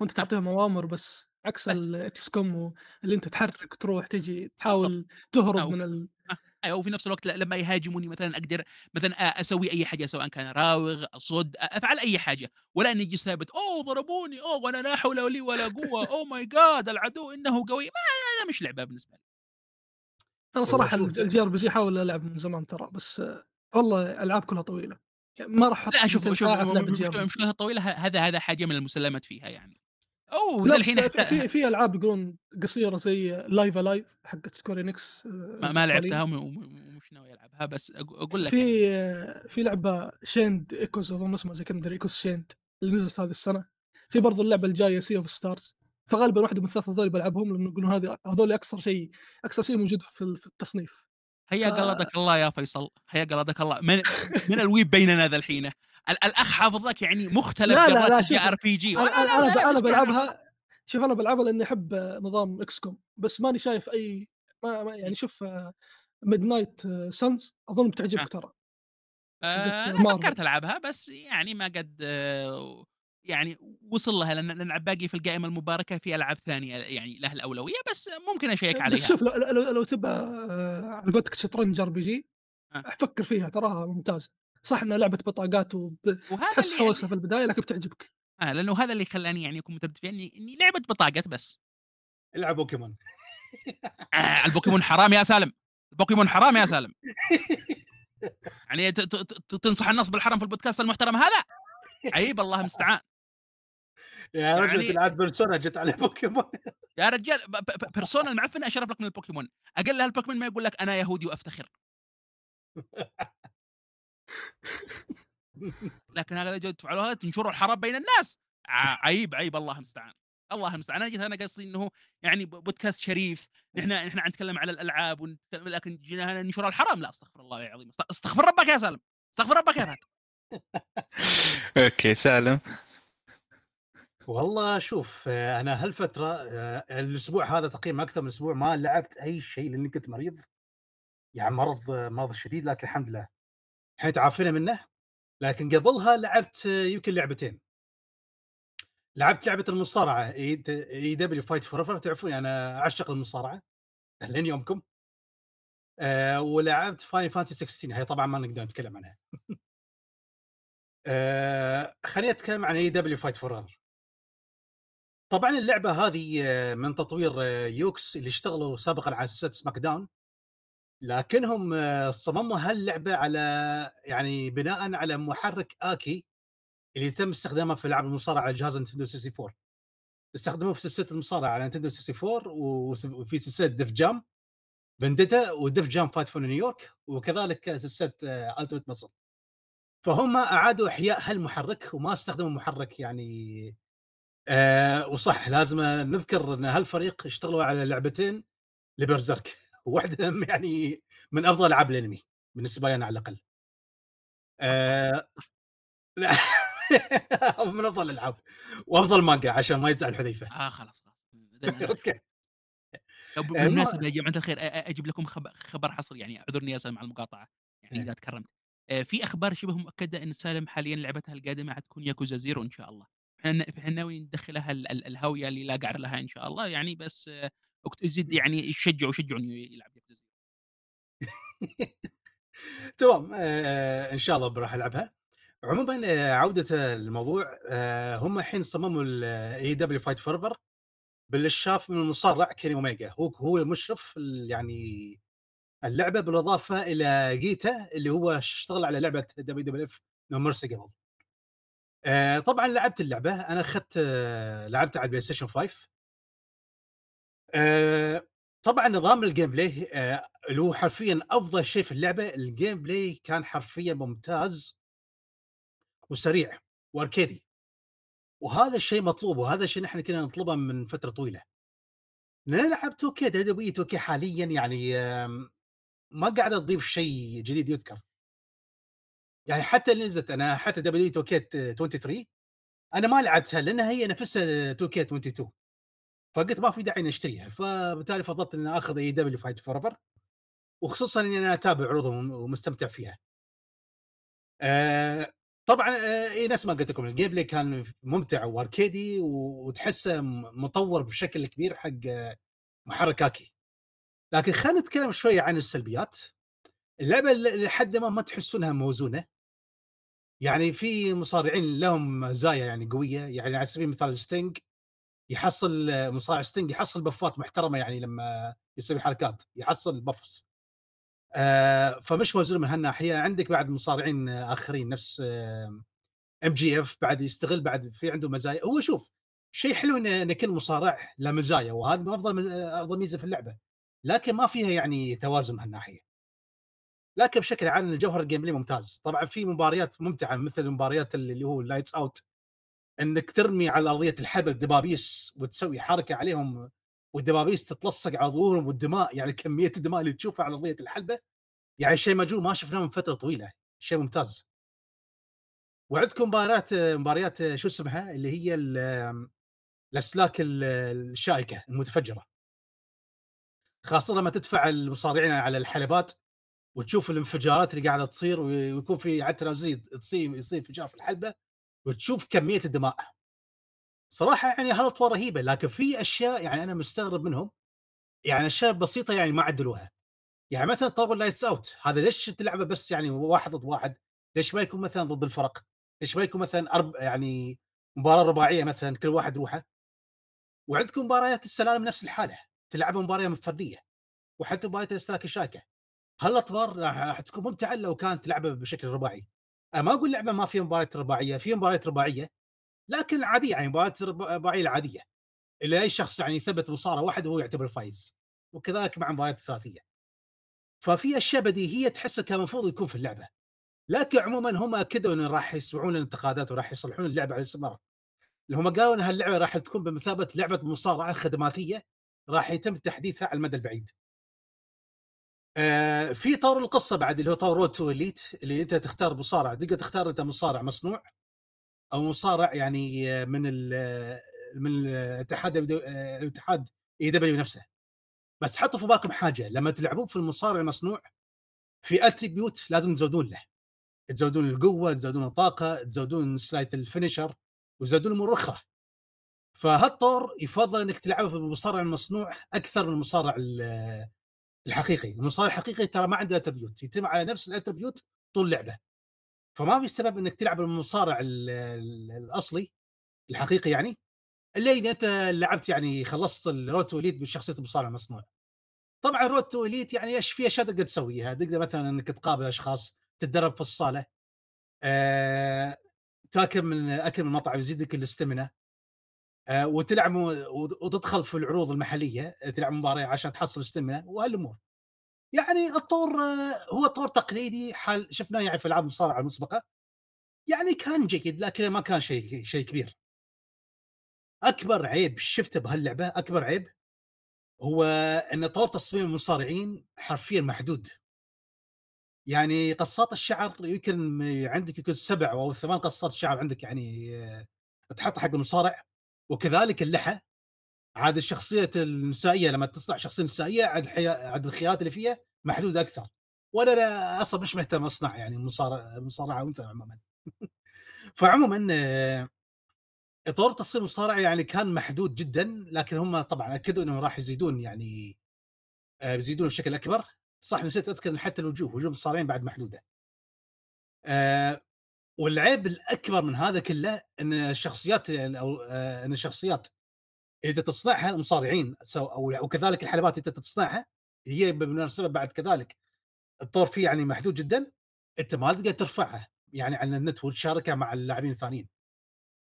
وأنت تعطيهم أوامر بس، عكس بس. الXCOM اللي أنت تحرك تروح تجي. تحاول تهرب أو من ال أ أيوه وفي نفس الوقت لما يهاجموني مثلًا أقدر مثلًا أ أسوي أي حاجة سواء كان أراوغ، أصُد، أ أفعل أي حاجة، ولا إني أجلس ثابت، أوه ضربوني، أوه وأنا لا حول لي ولا قوة، Oh my God العدو إنه قوي، ما مش لعبة بالنسبة لي. أنا والله صراحة شوف الج الJRPG أحاول ألعب من زمان ترى، بس والله الألعاب كلها طويلة، يعني ما راح لأ شوف 200 شوف ساعة في م لعبة مشكلة JRPG. مشكلتها الطويلة ه هذا هذا حاجة من المسلمات فيها يعني. بس الحين في حتى في في ألعاب يقولون قصيرة زي Live Alive حقت Square Enix ما ما لعبتها وم وم ومش ناوي ألعبها بس أق أقول لك يعني. في في لعبة Shamed Echoes أظن اسمها زي كذا مدري Echoes Shamed اللي نزلت هذه السنة، في برضه اللعبة الجاية Sea of Stars فغالبًا واحدة من الثلاثة هذول بالعبهم لأنه يقولون هذه هذول أقصر شيء أقصر شيء موجود في ال في التصنيف. هيا قلدك الله يا فيصل، هيا قلدك الله، من من الويب بيننا ذا الحين؟ ال الأخ حافظ لك يعني مختلف لا، لا، لا، جرات شوف الJRPG أنا وأنا أنا أنا ب أنا مسكين بالعبها شوف أنا بالعبها لأني أحب نظام XCOM بس ماني شايف أي ما يعني. شوف Midnight Suns أظن آه. بتعجبك ترى. حقت أنا Marvel. فكرت ألعبها بس يعني ما قد يعني وصل لها لأن لأن باقي في القائمة المباركة في ألعاب ثانية يعني لها الأولوية بس ممكن أشيك بس عليها. شوف لو لو لو تبغى على قولتك شطرنج RPG آه. فكر فيها تراها ممتازة، صح إنها لعبة بطاقات وب وهذا تحس اللي هوسة يعني في البداية لكن بتعجبك. آه لأنه هذا اللي خلاني يعني أكون متردد فيها إني إني لعبة بطاقات بس. العب بوكيمون. آه البوكيمون حرام يا سالم. البوكيمون حرام يا سالم. يعني ت- ت- ت- تنصح الناس بالحرام في البودكاست المحترم هذا؟ عيب الله المستعان يا رجل يعني- تلعب Persona جت على بوكيمون. يا رجال ب- ب- Persona المعفن أشرف لك من البوكيمون. أقل هالبوكيمون ما يقول لك أنا يهودي وأفتخر. لكن هذا جو تفعلوها تنشروا الحرام بين الناس. عيب عيب. الله المستعان. الله المستعان. أنا جيت أنا قصدي إنه يعني بودكاست شريف. نحن نحن نتكلم على الألعاب ونتكلم لكن جينا هنا ننشر الحرام. لا أستغفر الله العظيم. أست- أستغفر ربك يا سالم. أستغفر ربك يا فهد. okay سالم. والله شوف أنا هالفترة آه، الأسبوع هذا تقريبا أكثر من أسبوع ما لعبت أي شيء لأني كنت مريض. يعني مرض مرض شديد لكن الحمد لله. الحين تعافينا منه لكن قبلها لعبت يمكن لعبتين. لعبت لعبة المصارعة AEW Fight Forever تعرفوني أنا أعشق المصارعة لين يومكم. آه ولعبت Final Fantasy 16 هي طبعا ما نقدر نتكلم عنها. آه خليني أتكلم عن AEW Fight Forever. طبعا اللعبة هذه آه، من تطوير آه، Yuke's اللي اشتغلوا سابقا على سلسلة SmackDown. لكنهم آه، صمموا هاللعبة على يعني بناء على محرك AKI اللي تم استخدامه في العاب المصارعة على جهاز نينتندو 64 استخدموه في سلسلة المصارعة على نينتندو 64 وس- وفي سلسلة Def Jam Vendetta و Def Jam Fight for New York وكذلك سلسلة Ultimate Muscle فهم أعادوا إحياء هالمحرك وما استخدموا محرك يعني آه وصح لازم نذكر إن هالفريق اشتغلوا على لعبتين ل Berserk واحدة يعني من أفضل ألعاب الأنمي بالنسبة لي أنا على الأقل. آه لا من أفضل الألعاب وأفضل مانجا عشان ما يزعل حذيفة. آه خلاص خلاص. okay. آه، بالمناسبة يا جماعة الخير أجيب لكم خبر, حصري يعني اعذرني يا سالم على المقاطعة يعني إيه. إذا تكرمت. آه، في أخبار شبه مؤكدة إن سالم حاليا لعبتها القادمة حتكون Yakuza Zero إن شاء الله. إحنا إحنا ناويين ندخلها ال- ال- الهاوية اللي لا قعر لها إن شاء الله يعني بس زد يعني شجعوا شجعوا إنه يلعب ياكوزا تمام آه إن شاء الله بروح ألعبها. عموما عودة الموضوع هم الحين صمموا ال AEW Fight Forever بالاشراف من المصارع كيني أوميجا. هو هو المشرف ال- يعني اللعبة بالإضافة إلى جيتا اللي هو اشتغل على لعبة WWF No Mercy قبل. آه طبعا لعبت اللعبة. أنا أخذت آه لعبتها على البلاي ستيشن 5 آه طبعا نظام ال gameplay آه اللي هو حرفيا أفضل شيء في اللعبة ال gameplay كان حرفيا ممتاز وسريع وأركيدي. وهذا الشيء مطلوب وهذا الشيء نحن كنا نطلبه من فترة طويلة. نلعب 2 كي دبليو 2 كي حاليا يعني ما قاعدة تضيف شيء جديد يذكر. يعني حتى اللي نزلت أنا حتى W 2K 23 أنا ما لعبتها لأنها هي نفسها 2K 22 فقلت ما في داعي نشتريها فبالتالي فضلت ان آخذ AEW Fight Forever وخصوصا إني أنا أتابع عروضهم ومستمتع فيها. آه طبعا اي نفس ما قلت لكم ال gameplay كان ممتع وأركيدي وتحسه مطور بشكل كبير حق آه، محرك AKI. لكن خلينا نتكلم شوية عن السلبيات. اللعبة لحد ما ما تحسونها موزونة. يعني في مصارعين لهم مزايا يعني قوية يعني على سبيل المثال ستينج يحصل مصارع ستينج يحصل buff ات محترمة يعني لما يسوي حركات يحصل buffs آه فمش موزون من هالناحية. عندك بعد مصارعين آخرين نفس MJF بعد يستغل بعد في عنده مزايا. هو شوف شيء حلو إن إن كل مصارع له مزايا وهذا أفضل أفضل ميزة في اللعبة. لكن ما فيها يعني توازن من هالناحية. لكن بشكل عام الجوهر ال game ممتاز. طبعا في مباريات ممتعة مثل المباريات اللي هو Lights Out إنك ترمي على أرضية الحلبة دبابيس وتسوي حركة عليهم والدبابيس تتلصق على ظهورهم والدماء يعني كمية الدماء اللي تشوفها على أرضية الحلبه يعني شيء مجنون ما شفناه من فترة طويلة شيء ممتاز. وعندكم مباريات مباريات شو اسمها؟ اللي هي ال- الأسلاك ال- الشائكة المتفجرة. خاصة لما تدفع المصارعين على الحلبات وتشوف الانفجارات اللي قاعدة تصير ويكون في تنازليه تصير يصير انفجار في الحلبة. وتشوف كمية الدماء. صراحة يعني هالطور رهيبة لكن في أشياء يعني أنا مستغرب منهم يعني أشياء بسيطة يعني ما عدلوها. يعني مثلا طور Lights Out هذا ليش تلعبه بس يعني واحد ضد واحد؟ ليش ما يكون مثلا ضد الفرق؟ ليش ما يكون مثلا أرب يعني مباراة رباعية مثلا كل واحد روحه وعندكم مباريات السلالم نفس الحالة تلعبها مباراة فردية وحتى مباريات الإشتراك الشاكه هالاطوار راح تكون ممتعة لو كانت لعبه بشكل رباعي؟ ما أقول لعبة ما فيها مباريات رباعية في مباريات رباعية لكن عادية يعني مباريات رباعية العادية. اللي أي شخص يعني يثبت مصارع واحد وهو يعتبر فايز وكذلك مع مباريات الثلاثيه ففي أشياء بديهية تحس كان المفروض يكون في اللعبة. لكن عموما هم اكدوا انه راح يسمعون الانتقادات وراح يصلحون اللعبة على الاستمرار اللي هم قالوا إن هاللعبة راح تكون بمثابة لعبة مصارعة خدماتية راح يتم تحديثها على المدى البعيد. آه في طور القصة بعد اللي هو طور Road to Elite اللي أنت تختار مصارع. تقدر تختار أنت مصارع مصنوع أو مصارع يعني من ال من الاتحاد الاتحاد AEW نفسه. بس حطوا في بالكم حاجة لما تلعبون في المصارع المصنوع في attribute لازم تزودون له. تزودون القوة تزودون الطاقة تزودون slot ال finisher وزادوا امور أخرى فهالطور يفضل إنك تلعبه في المصارع المصنوع أكثر من المصارع الحقيقي، المصارع الحقيقي ترى ما عنده attribute يتم على نفس ال attribute طول اللعبه. فما في سبب إنك تلعب المصارع الأصلي الحقيقي يعني الا اذا أنت لعبت يعني خلصت ال Road to Elite بشخصية المصارع المصنوع. طبعا Road to Elite يعني إيش في أشياء تقدر تسويها، تقدر مثلا إنك تقابل أشخاص تتدرب في الصالة. آه تأكل من أكل من المطعم يزيدك ال stamina آه وتلعب وتدخل في العروض المحلية تلعب مباراه عشان تحصل stamina وهالأمور. يعني الطور آه هو طور تقليدي حال شفناه يعني في ألعاب المصارعة المسبقة. يعني كان جيد لكن ما كان شيء شيء كبير. أكبر عيب شفته بهاللعبة أكبر عيب هو إن طور تصميم المصارعين حرفيا محدود. يعني قصات الشعر يمكن عندك يمكن سبع أو ثمان قصات شعر عندك يعني آه، تحط حق المصارع. وكذلك اللحى. عاد الشخصية النسائية لما تصنع شخصية نسائية عاد عاد الخيارات اللي فيها محدودة أكثر. وأنا لا أصلا مش مهتم أصنع يعني مصارع مصارعة انثى عموما. فعموما آه، إطار تصميم المصارعة يعني كان محدود جدا لكن هم طبعا أكدوا إنهم راح يزيدون يعني آه، بيزيدون بشكل أكبر. صح نسيت أذكر حتى الوجوه وجوه المصارعين بعد محدودة. والعيب الأكبر من هذا كله إن الشخصيات أو آه إن الشخصيات إذا تصنعها المصارعين أو وكذلك الحلبات إذا تصنعها هي بالمناسبه بعد كذلك الطور فيه يعني محدود جدا أنت ما تقدر ترفعها يعني على النت وتشاركها مع اللاعبين الثانيين.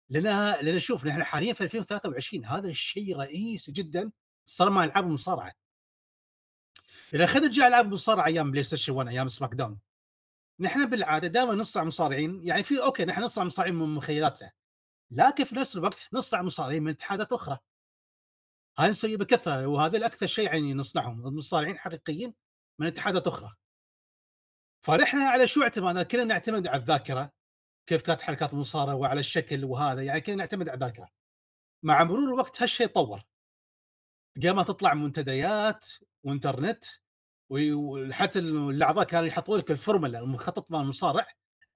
لأنها لأن شوف نحن حاليا في 2023 هذا الشيء رئيسي جدا صار مع ألعاب المصارعة. إذا خذ نرجع العاب مصارعه أيام بلاي ستيشن 1 أيام SmackDown نحن بالعادة دائما نصنع مصارعين يعني في okay نحن نصنع مصارعين من مخيلاتنا لكن في نفس الوقت نصنع مصارعين من اتحادات أخرى. هاي نسوي بكثرة وهذا الأكثر شيء يعني نصنعهم مصارعين حقيقيين من اتحادات أخرى. فنحن على شو اعتمدنا كلنا نعتمد على الذاكرة كيف كانت حركات المصارعة وعلى الشكل وهذا يعني كلنا نعتمد على الذاكرة. مع مرور الوقت هالشيء تطور قام تطلع منتديات وانترنت وحتى الاعضاء كانوا يحطوا لك الفورمولا المخطط مع المصارع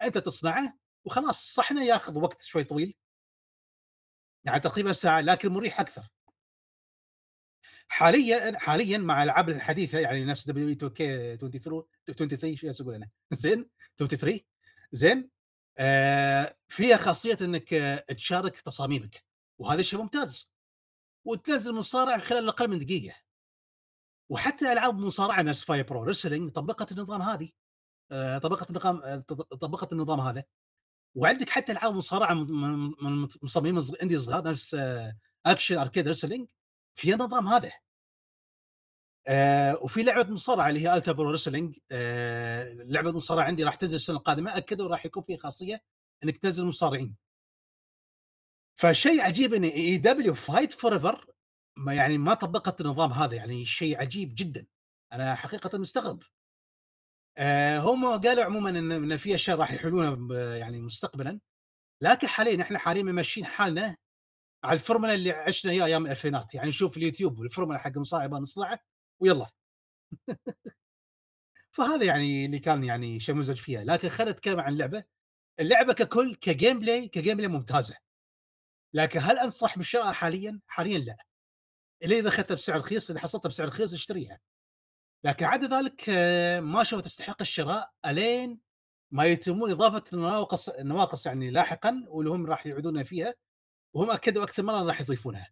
أنت تصنعه وخلاص صحنا ياخذ وقت شوي طويل. يعني تقريبا ساعة لكن مريح أكثر. حاليا حاليا مع الألعاب الحديثة يعني نفس W 2K 23 23 شو أقول أنا زين 23 زين آه فيها خاصية إنك تشارك تصاميمك وهذا شيء ممتاز. وتنزل مصارع خلال أقل من دقيقة. وحتى ألعاب مصارعة نفس Fire Pro Wrestling طبقت النظام هذه. آه، طبقت النظام آه، طبقت النظام هذا. وعندك حتى ألعاب مصارعة من مصممين indie صغار نفس Action Arcade Wrestling فيها النظام هذا. آه وفي لعبة مصارعة اللي هي Ultra Pro Wrestling آه لعبة مصارعة عندي راح تنزل السنة القادمة أكدوا راح يكون فيها خاصية إنك تنزل مصارعين. فشيء عجيب إن AEW Fight Forever ما يعني ما طبقت النظام هذا يعني شيء عجيب جدا. أنا حقيقه مستغرب. آه هم قالوا عموما إن, في أشياء راح يحلونها يعني مستقبلا. لكن حاليا إحنا حاليا ماشيين حالنا على الفورمولا اللي عشنا إياها أيام الألفينات. يعني نشوف اليوتيوب الفورمولا حق المصارع نصنعه ويلا. فهذا يعني اللي كان يعني شيء مزعج فيها. لكن خلينا نتكلم عن اللعبة. اللعبة ككل ك gameplay ك gameplay ممتازة. لكن هل أنصح بالشراء حاليا؟ حاليا لا. الا اذا أخذتها بسعر رخيص اذا حصلتها بسعر رخيص أشتريها. لكن عدا ذلك آه، ما أشوف تستحق الشراء ألين ما يتمون إضافة النواقص النواقص يعني لاحقا واللي هم راح يعودون فيها وهم أكدوا أكثر مره راح يضيفونها.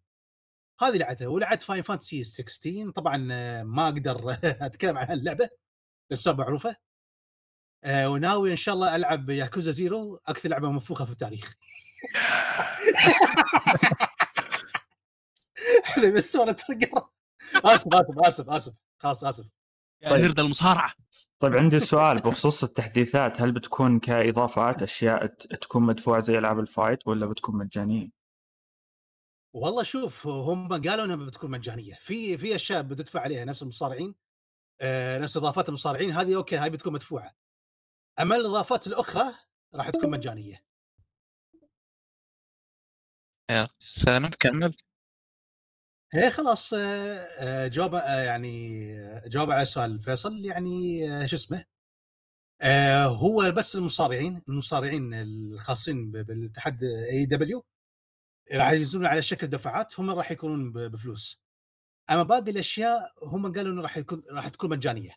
هذه لعبتها ولعبت Final Fantasy 16 طبعا آه، ما أقدر أتكلم عن هاللعبة لاسباب معروفة. آه، وناوي إن شاء الله ألعب Yakuza Zero أكثر لعبة منفوخه في التاريخ. بس صورة تلقى آسف آسف آسف آسف. خلاص آسف. طيب. نرد المصارعة. طيب عندي سؤال بخصوص التحديثات. هل بتكون كإضافات أشياء ت- تكون مدفوعة زي ألعاب ال fight ولا بتكون مجانية؟ والله شوف هم قالوا إنها بتكون مجانية. في في أشياء بتدفع عليها نفس المصارعين آه، نفس إضافات المصارعين. هذه okay هاي بتكون مدفوعة. أما الإضافات الأخرى راح تكون مجانية. يلا سالم تكمل. إيه خلاص آه، جواب آه، يعني آه، جواب على سؤال فيصل يعني آه، شو اسمه؟ آه، هو بس المصارعين المصارعين الخاصين ب- بالاتحاد اي دبليو راح ينزلون على شكل دفعات هم راح يكونون ب- بفلوس. أما باقي الأشياء هم قالوا إنه راح يكون راح تكون مجانية.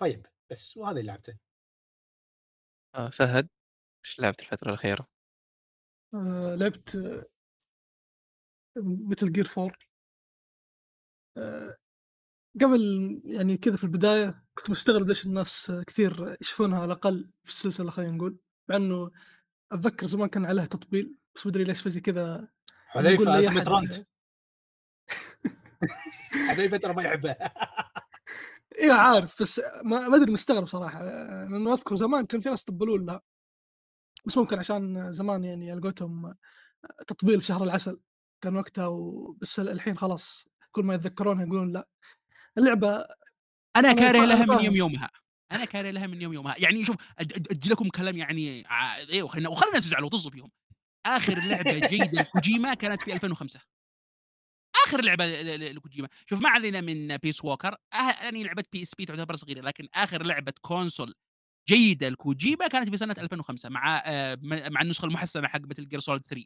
طيب بس وهذا اللي لعبته. آه، فهد إيش لعبت الفترة الأخيرة؟ آه لعبت مثل جير 4 آه قبل يعني كذا في البداية كنت مستغرب ليش الناس كثير يشوفونها على الأقل في السلسلة خلينا نقول. مع إنه أتذكر زمان كان عليها تطبيل بس مدري ليش فجأة كذا حذيفه حذيفه ترى ما يحبها إيه عارف بس ما أدري مستغرب صراحة. لأنه أذكر زمان كان في ناس يطبلون لها. بس ممكن عشان زمان يعني على قولتهم تطبيل شهر العسل. كان وقتها و... بس الحين خلاص كل ما يتذكرونها يقولون لا اللعبة أنا كاره لها من. يوم يومها أنا كاره لها من يوم يومها يعني شوف أدي لكم كلام يعني ع- إيه وخلينا يزعلوا طزوا فيهم آخر لعبة جيده لكوجيما كانت في 2005 آخر لعبة لكوجيما. شوف ما علينا من Peace Walker آه يعني لعبة PSP تعتبر صغيرة لكن آخر لعبة console جيدة لكوجيما كانت في سنة 2005 مع آه مع النسخة المحسنة حق Metal Gear Solid 3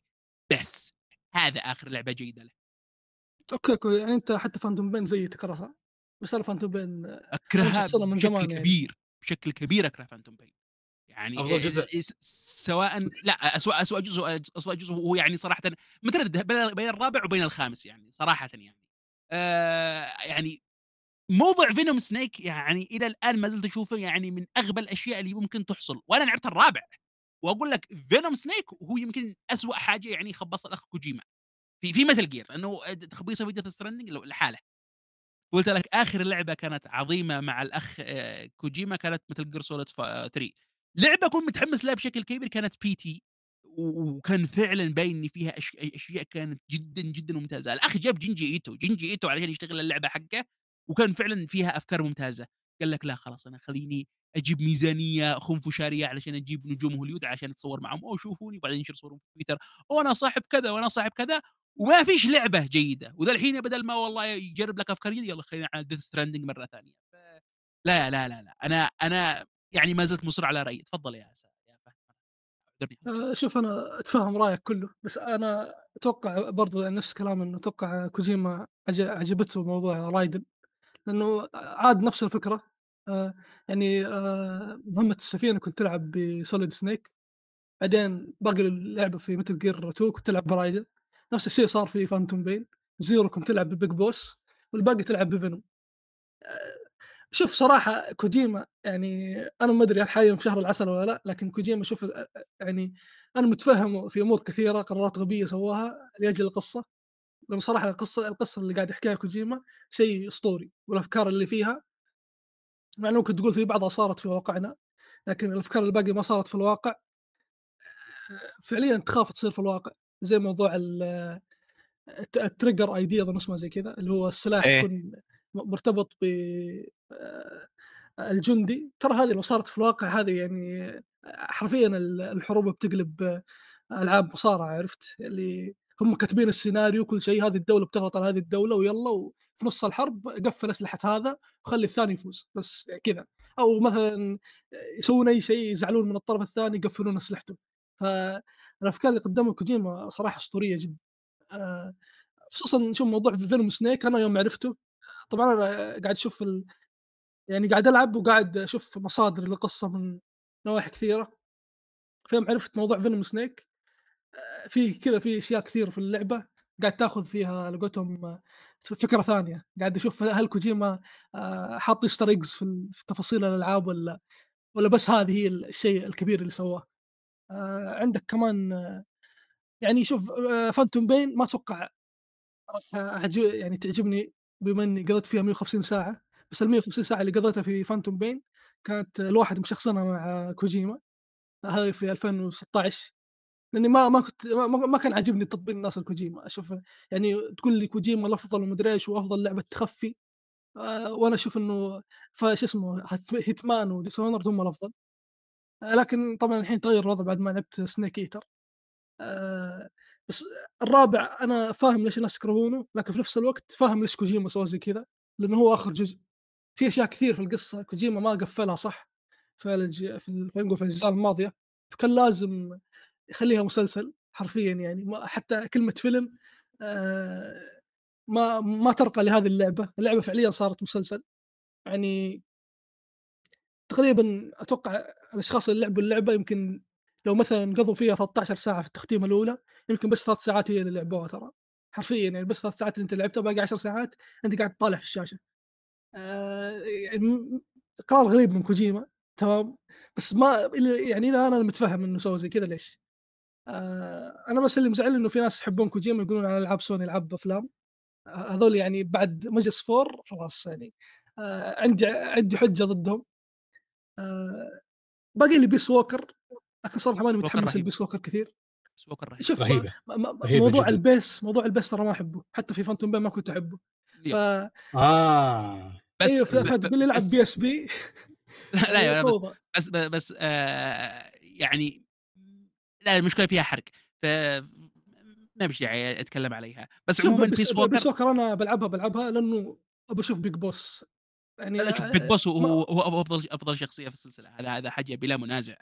بس هذا آخر لعبة جيدة له. okay okay. يعني أنت حتى Phantom Pain زي تكرهها. بس أنا Phantom Pain أكرهها من بشكل زمان يعني. كبير بشكل كبير أكره Phantom Pain. يعني أفضل جزء. سواء لا اسوء اسوء جزء اسوء جزء هو يعني صراحة متردد بين بين الرابع وبين الخامس يعني صراحة يعني. آه يعني موضوع Venom Snake يعني إلى الآن ما زلت أشوفه يعني من أغبى الأشياء اللي ممكن تحصل وأنا لعبت الرابع. وأقول لك Venom Snake هو يمكن أسوأ حاجة يعني خبص الأخ كوجيما. في في Metal Gear لأنه تخبيصه في Death Stranding لحاله. قلت لك آخر لعبة كانت عظيمة مع الأخ آه، كوجيما كانت Metal Gear Solid 3 لعبة كنت متحمس لها بشكل كبير كانت P.T. وكان فعلا باين إن فيها أشياء كانت جدا جدا ممتازة. الأخ جاب جونجي ايتو جونجي ايتو علشان يشتغل اللعبة حقه وكان فعلا فيها أفكار ممتازة. قال لك لا خلاص أنا خليني أجيب ميزانية خنفشاريه علشان أجيب نجوم هوليود عشان اتصور معهم أو شوفوني وبعدين ينشر صورهم في تويتر وأنا صاحب كذا وأنا صاحب كذا وما فيش لعبة جيدة. وذا الحين بدل ما والله يجرب لك أفكار جديدة يلا خلينا على Death Stranding مرة ثانية. ف... لا لا لا لا أنا أنا يعني ما زلت مصر على رأيي. تفضل يا سا آه، شوف أنا أتفهم رأيك كله بس أنا أتوقع برضو نفس كلام انه أتوقع كوجيما عج- عجبته موضوع رايدن. لأنه عاد نفس الفكرة. آه، يعني آه، مهمة السفينة كنت تلعب ب Solid Snake بعدين باقي اللعبة في Metal Gear 2 كنت تلعب برايدن نفس الشيء صار في Phantom Pain Zero كنت تلعب ب Big Boss والباقي تلعب ب Venom آه، شوف صراحة كوجيما يعني أنا ما أدري هل حاليا في شهر العسل ولا لا لكن كوجيما شوف آه، يعني أنا متفهم في أمور كثيرة قرارات غبية سواها لأجل القصة. لأنه صراحة القصة القصة اللي قاعد يحكيها كوجيما شيء أسطوري والأفكار اللي فيها مع إنه ممكن تقول في بعضها صارت في واقعنا لكن الأفكار الباقيه ما صارت في الواقع. فعليا تخاف تصير في الواقع زي موضوع الت- ال trigger ID أظن اسمه زي كذا اللي هو السلاح إيه. يكون مرتبط ب آه، الجندي. ترى هذه لو صارت في الواقع هذه يعني حرفيا ال- الحروب بتقلب آه، ألعاب مصارعة عرفت؟ اللي هم كاتبين السيناريو كل شيء هذه الدولة بتضغط على هذه الدولة ويلا وفي نص الحرب قفل أسلحة هذا وخلي الثاني يفوز بس كذا. أو مثلا يسوون أي شيء يزعلون من الطرف الثاني يقفلون اسلحته فالأفكار اللي قدمها كوجيما صراحة أسطورية جدا. آه، خصوصا شوف موضوع فيلم سنيك أنا يوم عرفته طبعا أنا قاعد أشوف ال... يعني قاعد ألعب وقاعد أشوف مصادر للقصة من نواحي كثيرة. فيوم عرفت موضوع فيلم سنيك في كذا في أشياء كثير في اللعبة قاعد تاخذ فيها على قولتهم ف فكرة ثانية، قاعد أشوف هل كوجيما آآ حاط easter eggs في ال تفاصيل الألعاب والّا والّا بس هذه هي ال الشيء الكبير اللي سواه. آآ عندك كمان آه، يعني شوف Phantom Pain ما أتوقع راح يعني تعجبني بما إني قضيت فيها 150 ساعة، بس ال150 ساعة اللي قضيتها في Phantom Pain كانت الواحد مشخصنها مع كوجيما، هذه في 2016 لأني ما ما كنت ما, كان عاجبني تطبيل الناس لكوجيما أشوف يعني تقول لي كوجيما الأفضل ومدري إيش وأفضل لعبة تخفي آه وأنا أشوف إنه فش اسمه Hitman و Dishonored هم الأفضل. آه لكن طبعا الحين تغير الوضع بعد ما لعبت Snake Eater آه بس الرابع أنا فاهم ليش الناس يكرهونه لكن في نفس الوقت فاهم ليش كوجيما سوى زي كذا لأنه هو آخر جزء. في أشياء كثير في القصة كوجيما ما قفلها صح في. في ال- خلينا نقول في الأجزاء الماضية فكان لازم يخليها مسلسل حرفيا يعني ما حتى كلمة فيلم آه ما ما ترقى لهذه اللعبة، اللعبة فعليا صارت مسلسل يعني تقريبا أتوقع الأشخاص اللي لعبوا اللعبة يمكن لو مثلا قضوا فيها 13 ساعة في التختيمه الأولى يمكن بس ثلاث ساعات هي اللي لعبوها ترى حرفيا يعني بس ثلاث ساعات اللي أنت لعبتها باقي 10 ساعات أنت قاعد تطالع في الشاشة. آه يعني قرار غريب من كوجيما تمام بس ما يعني أنا متفهم إنه سوى زي كذا ليش؟ آه أنا بس اللي مزعلني إنه في ناس يحبون كوجيما يقولون على ألعاب سوني ألعاب أفلام. آه هذول يعني بعد مجلس فور خلاص يعني آه عندي عندي حجة ضدهم. آه باقي لي بيس ووكر لكن صراحة ماني ووكر متحمس. لبيس ووكر كثير. سووكر رهيب. شوف ما- رهيبة موضوع جداً. البيس موضوع البيس ترى ما أحبه. حتى في فانتوم بين ما كنت أحبه. ف آه. بس أيوه فتقول لي العب بس- بي اس بي لا لا بس فوضى. بس بس آه يعني لا المشكلة فيها حرق ف ما فيش داعي أتكلم عليها. بس عموما Peace, Peace Peace Walker Walker أنا بلعبها بلعبها لأنه أبى أشوف Big Boss يعني لا شوف آه، Big Boss هو أفضل أفضل شخصية في السلسلة هذا هذا حاجة بلا منازع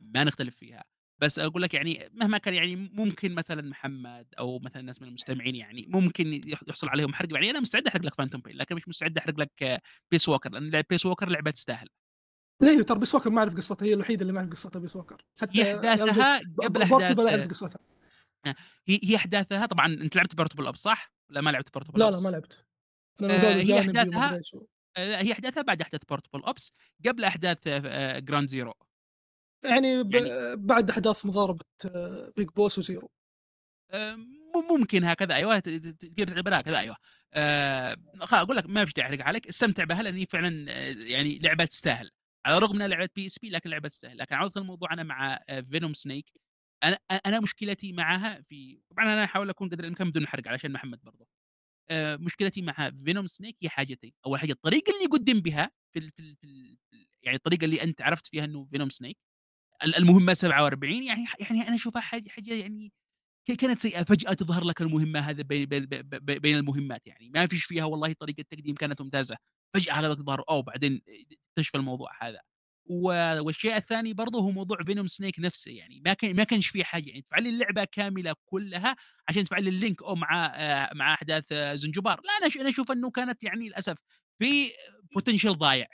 ما نختلف فيها. بس أقول لك يعني مهما كان يعني ممكن مثلا محمد أو مثلا ناس من المستمعين يعني ممكن يح- يحصل عليهم حرق. يعني أنا مستعد أحرق لك Phantom Pain لكن مش مستعد أحرق لك Peace Walker لأن Peace Walker لعبة تستاهل. ليه ترى Peace Walker ما أعرف قصتها هي الوحيدة اللي ما أعرف قصتها Peace Walker حتى هي أحداثها قبل ب- Portable احداث أعرف قصتها. هي هي أحداثها طبعا أنت لعبت Portable Ops صح؟ ولا ما لعبت Portable لا؟ لا ما لعبت. آه، هي و- آه، لا، هي أحداثها بعد أحداث Portable Ops قبل أحداث Ground Zeroes يعني, ب... يعني- بعد أحداث مضاربة آه، Big Boss و Zero آه، ممكن هكذا أيوه تقدر تعتبرها هكذا أيوه. آه، أقول لك ما في داعي احرق عليك استمتع بها لأن فعلا آه، يعني لعبة تستاهل. على الرغم إنها لعبة PSP لكن لعبة تستاهل. لكن عوده الموضوع أنا مع Venom Snake أنا أنا مشكلتي معها في طبعا أنا أحاول أكون قدر الامكان بدون حرق علشان محمد برضه آه، مشكلتي مع Venom Snake هي حاجتين. أول حاجة الطريقة اللي قدم بها في ال في, ال في يعني الطريقة اللي أنت عرفت فيها إنه Venom Snake ال- المهمة 47 يعني يعني أنا أشوفها حاجة حاجة يعني كانت سيئة، فجأة تظهر لك المهمة هذا بين بين بين المهمات يعني، ما فيش فيها والله طريقة تقديم كانت ممتازة، فجأة هذا تظهر أوه بعدين اكتشف الموضوع هذا. والشيء الثاني برضه هو موضوع Venom Snake نفسه يعني ما كان ما كانش فيه حاجة يعني تفعل لي اللعبة كاملة كلها عشان تفعل لي ال link أو مع آآ مع أحداث آه، زنجبار، لا أنا ش أنا أشوف إنه كانت يعني للأسف في potential ضايع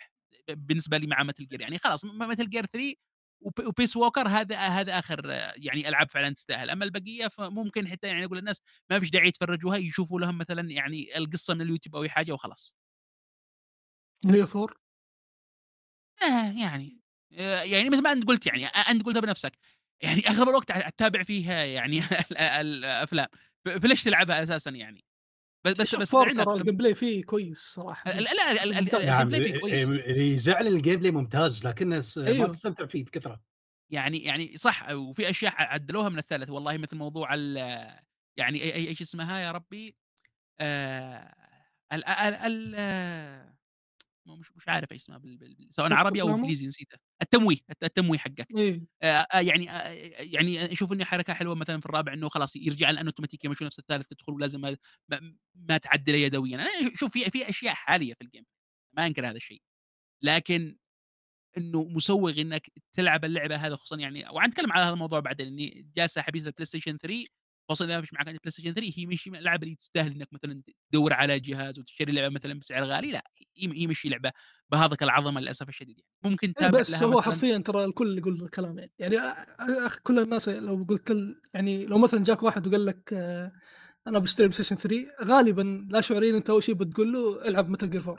بالنسبة لي مع Metal Gear يعني خلاص م Metal Gear 3 وب و Peace Walker هذا هذا آخر آه، يعني ألعاب فعلًا تستاهل، أما البقية فممكن حتى يعني أقول للناس ما فيش داعي يتفرجوها يشوفوا لهم مثلًا يعني القصة من اليوتيوب أو أي حاجة وخلاص. هي four آه يعني آآ يعني مثل ما أنت قُلت يعني أ أنت قُلتها بنفسك، يعني أغلب الوقت ع تتابع فيها يعني ال الأفلام، ف فليش تلعبها أساسًا يعني؟ ب بس شوف بس four ترى الجيم بلاي فيه كويس صراحة لا لا ال ال ممتاز. نعم ال gameplay فيه كويس. اللي يزعل ال gameplay ممتاز لكنه س- ما أيوه. تستمتع فيه بكثرة يعني يعني صح وفي أشياء عدلوها من الثالث والله مثل موضوع ال يعني أي أي إيش اسمها يا ربي؟ آآ ال ال ال مش مش عارف إيش اسمها بال بال سواء عربي أو أفلامه؟ إنجليزي نسيته، التمويه الت التمويه حقك. إيه. آآ يعني آآ يعني أشوف إنه حركة حلوة مثلًا في الرابع إنه خلاص يرجع لأنه أوتوماتيكيًا مش نفس الثالث تدخل ولازم ما ما تعدله يدويًا، أنا شوف في في أشياء حالية في الجيم ما أنكر هذا الشيء، لكن إنه مسوّغ إنك تلعب اللعبة هذا خصوصًا يعني وحنتكلم على هذا الموضوع بعدين إني جالس حبيث الPlayStation 3 خصوصًا إذا مش معك PlayStation 3 هي مش من الألعاب اللي تستاهل إنك مثلًا تدوّر على جهاز وتشتري لعبة مثلًا بسعر غالي، لأ هي مش لعبة بهذاك العظمة للأسف الشديد يعني، ممكن إيه تتابع بس لها هو حرفيًا ترى الكل يقول الكلام يعني، يعني كل الناس لو قلت يعني لو مثلًا جاك واحد وقال لك آه، أنا باشتري PlayStation 3 غالبًا لا شعوريًا أنت أول شيء بتقول له إلعب Gear 4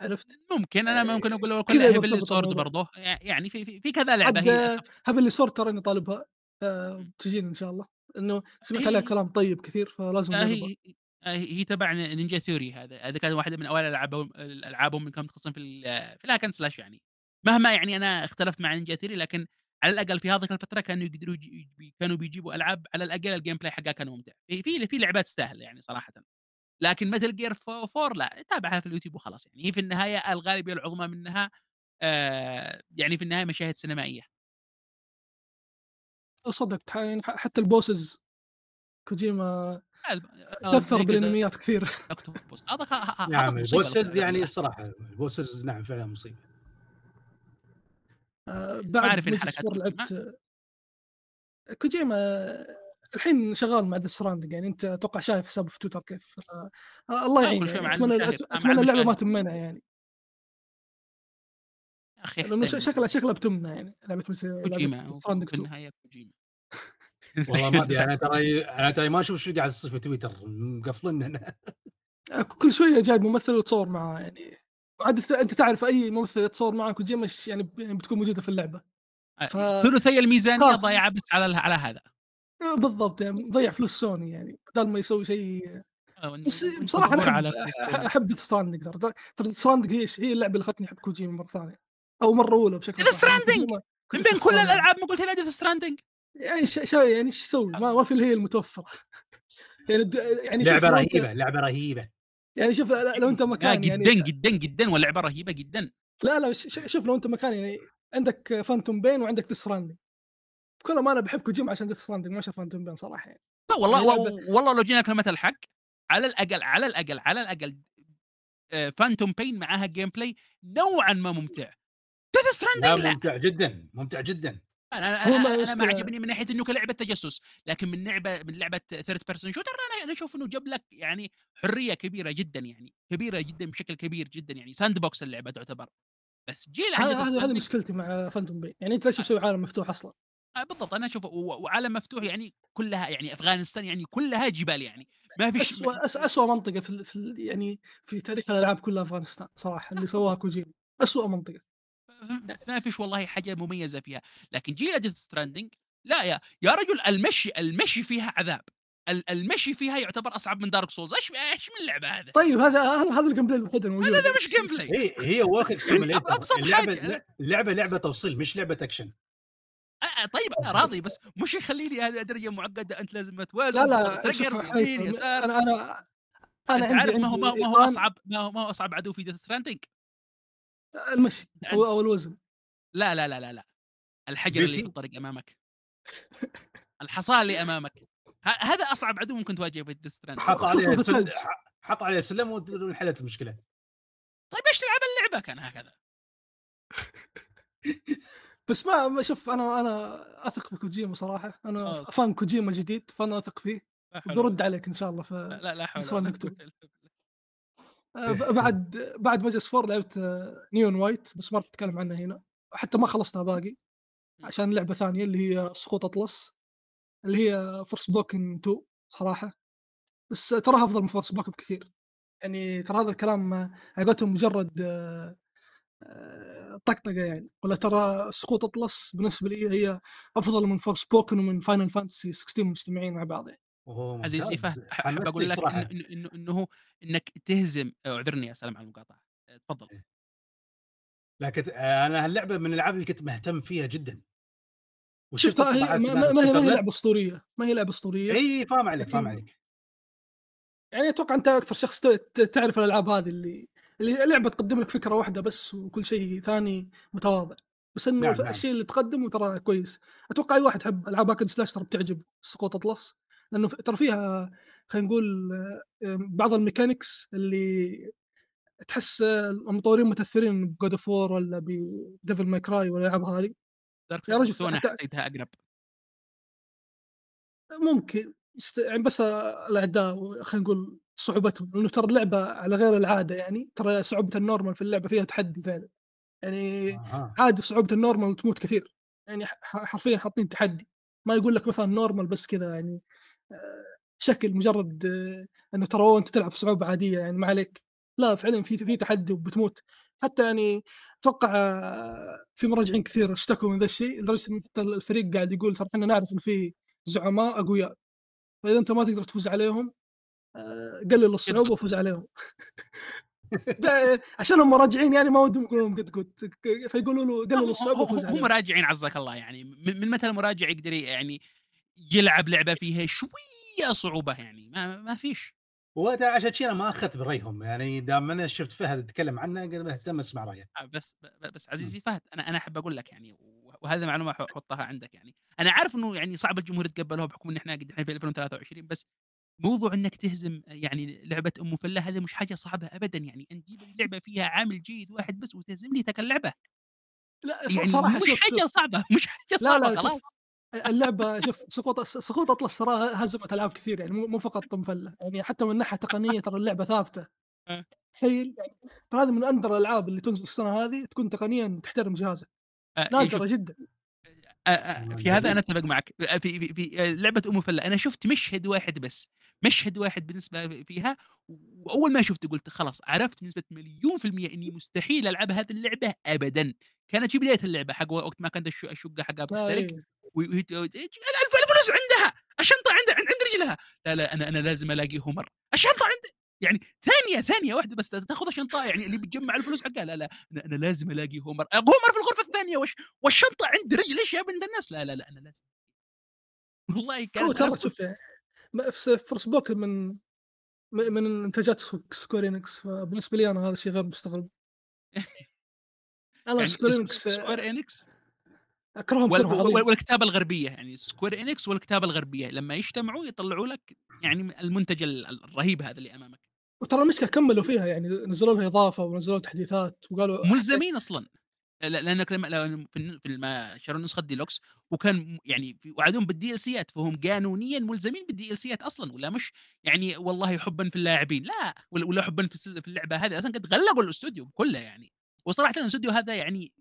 عرفت؟ ممكن آآ ممكن له كلها Heavenly مرتبط Sword الموضوع. برضه. يع يعني في في في كذا عاد هي للأسف Heavenly Sword تراني طالبها آآ بتجيني إن شاء الله، لأنه سمعت عليها هي كلام طيب كثير فلازم آه أجربها. هي آه هي تبع Ninja Theory هذا. هذا كان واحدة من أوائل ألعابهم ألعابهم اللي كانوا متخصصين في ال في ال hack and slash يعني، مهما يعني أنا اختلفت مع Ninja Theory لكن على الأقل في هذيك الفترة كانوا يقدروا كانوا بيجيبوا ألعاب على الأقل ال gameplay حقها كان ممتع، في في لعبات تستاهل يعني صراحةً، لكن Metal Gear ف 4 لأ تابعها في اليوتيوب وخلاص يعني، هي في النهاية الغالبية العظمى منها آآ يعني في النهاية مشاهد سينمائية. صدق يعني ح حتى الbosses كوجيما آه كذا. بالأنميات كثير. هذا نعم ال bosses يعني. الصراحه ال bosses نعم فعلا مصيبة. آآ ما بعد كوجيما. لعبت كوجيما الحين شغال مع Death Stranding يعني أنت أتوقع شايف حسابه في تويتر كيف الله آه يعينه يعني أت آه مع أتمنى اللعبة ما تمنع يعني، يا أخي لأنه ش احترم شكلها شكلها بتمنع يعني لعبة كوجيما في 2 النهاية كوجيما. والله ما أدري أنا ترى أنا ترى ما أشوف إيش قاعد يصير في تويتر مقفلنا آآ كل شوية جايب ممثل وتصور معاه يعني. وعاد أنت أنت تعرف أي ممثل يتصور معاه كوجيما يعني يعني بتكون موجودة في اللعبة. آه ف ثلثي الميزانية خاف. ضايعة بس على ال على هذا. آه بالضبط يعني مضيّع فلوس سوني يعني بدال ما يسوي شيء. آه بس وأنت بصراحة أنا مجبور أحب على أح كريستال أحب Death Stranding ترى. ترى Death Stranding هي هي اللعبة اللي خلتني أحب كوجيما مرة ثانية. أو مرة أولى بشكل Death صح يعني من بين كل. الألعاب ما قلت لي Death Stranding يعني ش ش يعني إيش تسوي؟ ما ما في هي المتوفرة يعني يعني شوف لعبة رهيبة لعبة رهيبة يعني شوف لو أنت لا مكان يعني جدًا، جدًا، جدًا ولعبة رهيبة جدًا لا لا ش ش شوف لو أنت مكاني يعني عندك فانتوم بين وعندك Death Stranding بكل أمانة باحب كوجيما عشان Death Stranding ما عشان فانتوم بين صراحة يعني. لا والله يعني والله لو جينا كلمة الحق على الأقل على الأقل على الأقل آآ Phantom Pain معاها gameplay نوعًا ما ممتع. Death لا Stranding لأ. ممتع جدا ممتع جدا. أنا هو أنا ما أنا ما المشكلة عجبني من ناحية إنه كلعبة تجسس، لكن من لعبة من لعبة third person shooter أنا أنا أشوف إنه جاب لك يعني حرية كبيرة جدًا يعني، كبيرة جدًا بشكل كبير جدًا يعني. Sandbox اللعبة تعتبر. بس جيل هذه هذه مشكلتي مع فانتوم بين يعني أنت ليش مسوي عالم مفتوح أصلًا؟ آه بالضبط. أنا أشوف و وعالم مفتوح يعني كلها يعني أفغانستان يعني كلها جبال يعني، ما فيش م أسوأ أس أسوأ منطقة في ال في ال يعني في تاريخ الألعاب كلها أفغانستان صراحة اللي سواها كوجيما. أسوأ منطقة. ما فيش والله حاجة مميزة فيها، لكن جيل Death Stranding لا يا يا رجل المشي المشي فيها عذاب، ال المشي فيها يعتبر أصعب من Dark Souls إيش إيش من لعبة هذا؟ طيب هذا هذا هذا ال gameplay الوحيد الموجود. هذا مش gameplay. هي هي walking simulator اللعبة. اللعبة لعبة توصيل مش لعبة اكشن أ طيب أنا راضي بس مش يخلّيني هذه درجة معقدة أنت لازم توازن لا لا شوف يمين يسار. أنا أنا أنت عندي عارف ما هو ما هو أصعب ما هو ما هو أصعب عدو في Death Stranding المشي أنت أو أو الوزن. لا، لا، لا، لا، لا، الحجر اللي في بيتي الطريق أمامك. الحصى اللي أمامك. ه هذا أصعب عدو ممكن تواجهه في Stranding. حط عليه في سل... الثلج. ح- حط عليه سلم وانحلت المشكلة طيب ليش تلعب اللعبة كان هكذا؟ بس ما شوف أنا أنا أثق في كوجيما ف صح. فان كوجيما جديد فأنا أثق فيه ولا عليك إن شاء الله في لا لا حول ولا Stranding 2. قوة إلا بالله. آآ ب بعد بعد ماجس 4 لعبت نيون وايت بس ما راح أتكلم عنها هنا، حتى ما خلصتها باقي عشان لعبة ثانية اللي هي سقوط أطلس اللي هي Forspoken 2 صراحة، بس تراها أفضل من Forspoken بكثير. يعني ترى هذا الكلام على قولتهم مجرد آآ طقطقة يعني، والّا ترى سقوط أطلس بالنسبة لي هي أفضل من Forspoken ومن Final Fantasy 16 مجتمعين مع بعض. يعني. اوه عزيزي ممتاز. فهد أح أحب حمستني أقول لك صراحة إن إنه إنه إنك تهزم. اعذرني يا سلام على المقاطعة. تفضل. لكن آه، أنا هاللعبه من الألعاب اللي كنت مهتم فيها جدا. شوف وشفت ترى هي ما ما ما هي ما هي الانترنت. لعبة أسطورية، ما هي لعبة أسطورية، اي فاهم عليك فاهم لكن عليك. يعني أتوقع أنت أكثر شخص ت ت تعرف الألعاب هذه اللي اللي لعبة تقدم لك فكرة واحدة بس وكل شيء ثاني متواضع، بس إنه نعم ف نعم. الشيء اللي تقدمه ترى كويس. أتوقع أي واحد يحب ألعاب هاك أند سلاش ترى بتعجبه. سقوط أطلس، لأنه ف ترى فيها خلينا نقول آآ بعض الmechanics اللي تحس المطورين متأثرين بGod of War والّا بDevil May Cry والألعاب هذه. يا رجل Souls 2 أنا حتى حسيتها أقرب. ممكن است يعني بس الأعداء خلينا نقول صعوبتهم، لأنه ترى اللعبة على غير العادة يعني، ترى صعوبة الnormal في اللعبة فيها تحدي فعلًا، يعني أها. عادي صعوبة الnormal تموت كثير، يعني ح حرفيًا حاطين تحدي، ما يقول لك مثلًا normal بس كذا يعني. شكل مجرد آه، إنه ترى أنت تلعب في صعوبة عادية يعني ما عليك، لا فعلًا في في تحدي وبتموت، حتى يعني أتوقع آه، في مراجعين كثير اشتكوا من ذا الشيء، لدرجة إن حتى الفريق قاعد يقول ترى إحنا نعرف إن في زعماء أقوياء، فإذا أنت ما تقدر تفوز عليهم آآ قلل الصعوبة قد وفوز عليهم. ب عشانهم مراجعين يعني ما ودهم يقولون قد قد فيقولوا له قلل هم الصعوبة وفوز هم عليهم. راجعين عزك الله يعني. من متى المراجع يقدر يعني يلعب لعبة فيها شوية صعوبة يعني ما ما فيش. وهذا عشان أنا ما أخذت برأيهم يعني دام أنا شفت فهد يتكلم عنه قلت مهتم اسمع رأيه آه، بس بس. عزيزي فهد أنا أنا أحب أقول لك يعني وهذه معلومة ح حُطّها عندك يعني، أنا عارف إنه يعني صعب الجمهور يتقبلوها بحكم إحنا قد إحنا في 2023 بس موضوع إنك تهزم يعني لعبة أم فلة هذه مش حاجة صعبة أبدًا يعني أن تجيب لي لعبة فيها عامل جيد واحد بس وتهزم لي تلك اللعبة، لأ ص يعني صراحة مش شوف، حاجة صعبة، مش حاجة لا، صعبة لا خلاص. اللعبة شوف سقوط س سقوط أطلس ترى هزمت ألعاب كثير يعني مو مو فقط طم فلة، يعني حتى من ناحية تقنية ترى اللعبة ثابتة. آه. تخيل يعني ترى هذه من أندر الألعاب اللي تنزل السنة هذه تكون تقنيا تحترم جهازك، آآ إيه شوف. نادرة جدًا. أ في هذا أنا أتفق معك، في في في آآ لعبة أم فلة أنا شُفت مشهد واحد بس، مشهد واحد بالنسبة فيها وأول ما شُفته قُلت خلاص عرفت بنسبة مليون في المِيّة إني مستحيل ألعب هذه اللعبة أبدًا، كانت في بداية اللعبة حق وقت ما كانت الش الشقة حقها آه الفلوس عندها، الشنطة عند عند عند رجلها، لا، لا أنا أنا لازم ألاقي هومر، الشنطة عند يعني ثانية، ثانية واحدة بس تاخذ الشنطة يعني اللي بتجمّع الفلوس حقها، لا، لا أنا أنا لازم ألاقي هومر، أ هومر في الغرفة الثانية! والش والشنطة عند رجل إيش يا بنت الناس، لا، لا، لا أنا لازم والله هو أنا ترى شوف فس Forspoken من من إنتاجات سك Square Enix. فبالنسبة لي أنا هذا الشيء غير مستغرب. أنا يعني سكوير س أكرههم وال كره و عظيم. والكتابة الغربية، يعني Square Enix والكتابة الغربية لمّا يجتمعوا يطلعوا لك يعني المنتج ال الرهيب هذا اللي أمامك، وترى المشكلة كمّلوا فيها يعني نزلوا لها إضافة ونزلوا تحديثات وقالوا ملزمين أصلًا. ل لأنك لما في لما شروا النسخة الديلوكس وكان يعني في وعدوهم بالDLCات فهم قانونيًا ملزمين بالDLCات أصلًا ولا مش يعني والله حبًا في اللاعبين، لا ولا حبًا في اللعبة هذه أصلًا قد غلقوا الإستوديو كله يعني، وصراحةً الإستوديو هذا يعني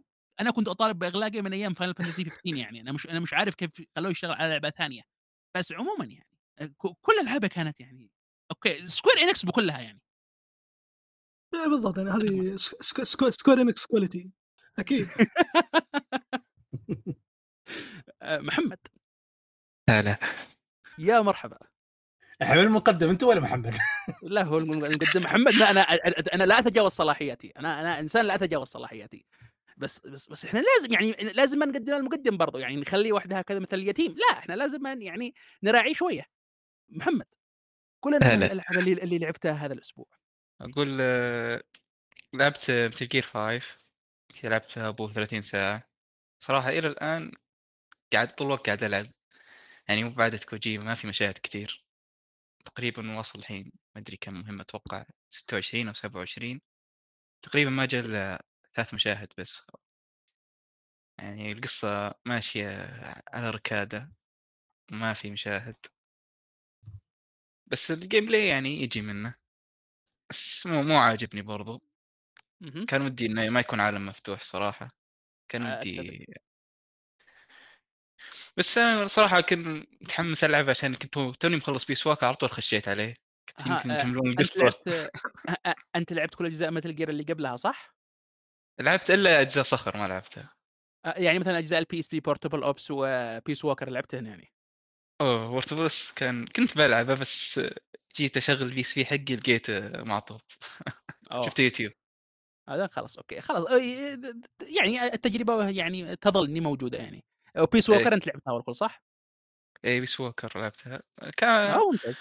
أنا كنت أطالب بإغلاقه من أيام Final Fantasy 15 يعني أنا مش أنا مش عارف كيف خلوه يشتغل على لعبة ثانية، بس عمومًا يعني كل ألعابه كانت يعني okay Square Enix بكلها يعني إيه بالضبط يعني. هذه س سك سك Square Enix quality أكيد. آآ محمد هلا يا مرحبا. حبيب المقدم أنت ولا محمد؟ لا هو الم المقدم محمد ما أنا أ أنا لا أتجاوز صلاحياتي، أنا أنا إنسان لا أتجاوز صلاحياتي، بس بس بس إحنا لازم يعني لازم ما نقدم المقدم برضو يعني نخلي وحدها كذا مثل اليتيم. لا إحنا لازم يعني نراعي شوية. محمد كل الالعاب اللي, اللي لعبتها هذا الأسبوع. أقول آه، لعبت مثل جير 5 لعبتها ابو 30 ساعة. صراحة إلى الآن قاعد طول الوقت قاعد ألعب. يعني مو بعد كوجي ما في مشاهد كثير. تقريبا واصل الحين ما أدري كم مهمة أتوقع 26 أو 27 تقريبا ما جاء إلا ثلاث مشاهد بس. يعني القصة ماشية على ركادة ما في مشاهد. بس ال gameplay يعني يجي منه. بس مو مو عاجبني برضو. كان ودي إنه ما يكون عالم مفتوح صراحة. كان آه، ودي بس أنا صراحة كنت متحمس ألعب عشان كنت توني مخلص Peace Walk على طول خشيت عليه. كنت يمكن آه. يكملون القصة. أنت لعبت كل أجزاء Metal Gear اللي قبلها صح؟ لعبت إلا أجزاء صخر ما لعبتها يعني مثلًا أجزاء الPSP Portable Ops وPeace Walker لعبتهن يعني؟ أوه Portable Ops كان كنت بلعبه بس جيت أشغل ال PSV حقي لقيته معطوب. شفت يوتيوب هذا خلاص okay، خلاص يعني التجربة يعني تظل إني موجودة يعني. وPeace إيه Walker أنت لعبتها كل صح؟ إيه Peace Walker لعبتها كان آه ممتاز.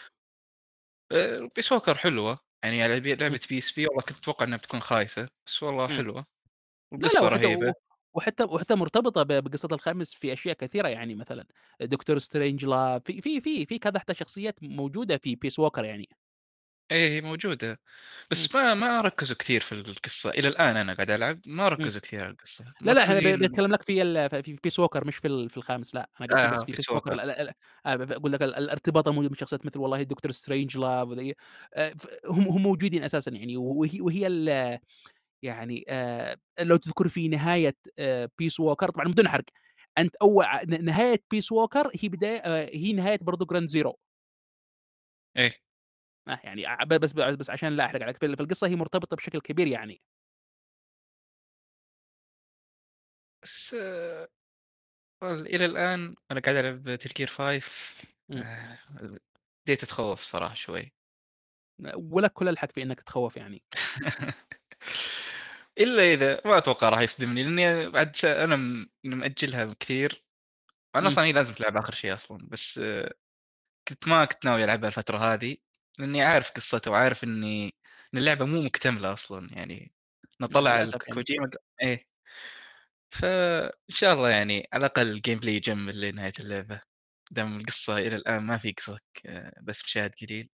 آه، Peace Walker حلوة يعني على بي- PSP والله كنت أتوقع إنها بتكون خايسة بس والله. حلوة لا، لا وحتى رهيبة و وحتى وحتى مرتبطة ب بقصة الخامس في أشياء كثيرة يعني مثلًا دكتور Strangelove في في في في كذا حتى شخصيات موجودة في Peace Walker يعني. إيه هي موجودة، إمم. بس ما ما ركّزوا كثير في القصة، إلى الآن أنا قاعد ألعب ما إمم. ركّزوا كثير على القصة، لا، لا، أنا ب مركّزين باتكلم لك في ال في Peace Walker مش في ال في الخامس لأ، أنا قصدي بس آه في Peace Peace Walker Walker ال ال ال آآ ب باقول لك ال الارتباط الموجود من شخصيات مثل والله دكتور سترينج وذي آآ ف هم هم موجودين أساسًا يعني وهي وهي ال يعني آآ لو تذكر في نهاية آآ Peace Walker طبعًا بدون حرق، أنت أو ن نهاية Peace Walker هي بداية آآ هي نهاية برضه Ground Zero. إيه. آه، يعني بس بس عشان لا أحرق عليك، في ال في القصة هي مرتبطة بشكل كبير يعني. بس والله إلى الآن أنا قاعد Metal Gear 5 إمم. آآ بديت أتخوّف الصراحة شوي. ولك كل الحق في إنك تتخوّف يعني. إلا إذا ما أتوقع راح يصدمني، لإني بعد س أنا م مأجلها كثير، أنا إمم. أصلًا هي لازم تلعب آخر شيء أصلًا، بس كنت ما كنت ناوي ألعبها الفترة هذه، لإني عارف قصتها وعارف إني إن اللعبة مو مكتملة أصلًا يعني، إنه آه، طلع ال للأسف يعني. كوجيما ق إيه. فإن شاء الله يعني على الأقل الgameplay يجمل لنهاية اللعبة، دام القصة إلى الآن ما في قصة ك بس مشاهد قليل.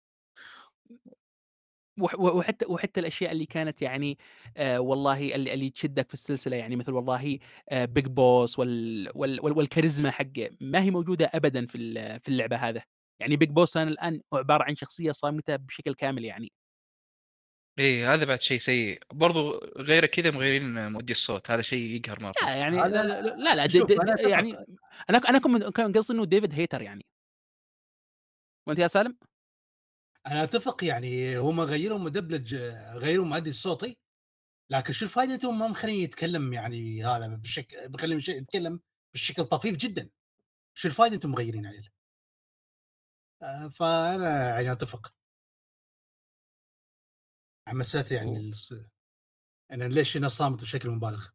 وح وحتى وحتى الأشياء اللي كانت يعني آآ والله اللي اللي تشدّك في السلسلة يعني مثل والله آآ Big Boss وال وال وال والكاريزما حقه ما هي موجودة أبدًا في ال في اللعبة هذا، يعني Big Boss أنا الآن هو عبارة عن شخصية صامتة بشكل كامل يعني. إيه هذا بعد شيء سيء، برضه غير كذا مغيرين مؤدي الصوت، هذا شيء يقهر مرة. لا يعني لا هذا لا لا لا شوف يعني أتفق أنا ك أنا كن كان قصدي إنه ديفيد هيتر يعني. وأنت يا سالم؟ أنا أتفق يعني هم غيّروا مدبلج غيّروا مؤدي الصوتي، لكن شو فايدتهم ما مخلّيه يتكلم يعني هذا بشك مخلّيه يش يتكلم بشكل طفيف جدًا، شو الفايدة أنتم مغيّرين عليه؟ آآ فأنا يعني أتفق. عن مسألة يعني الص إنه ليش هنا صامت بشكل مبالغ؟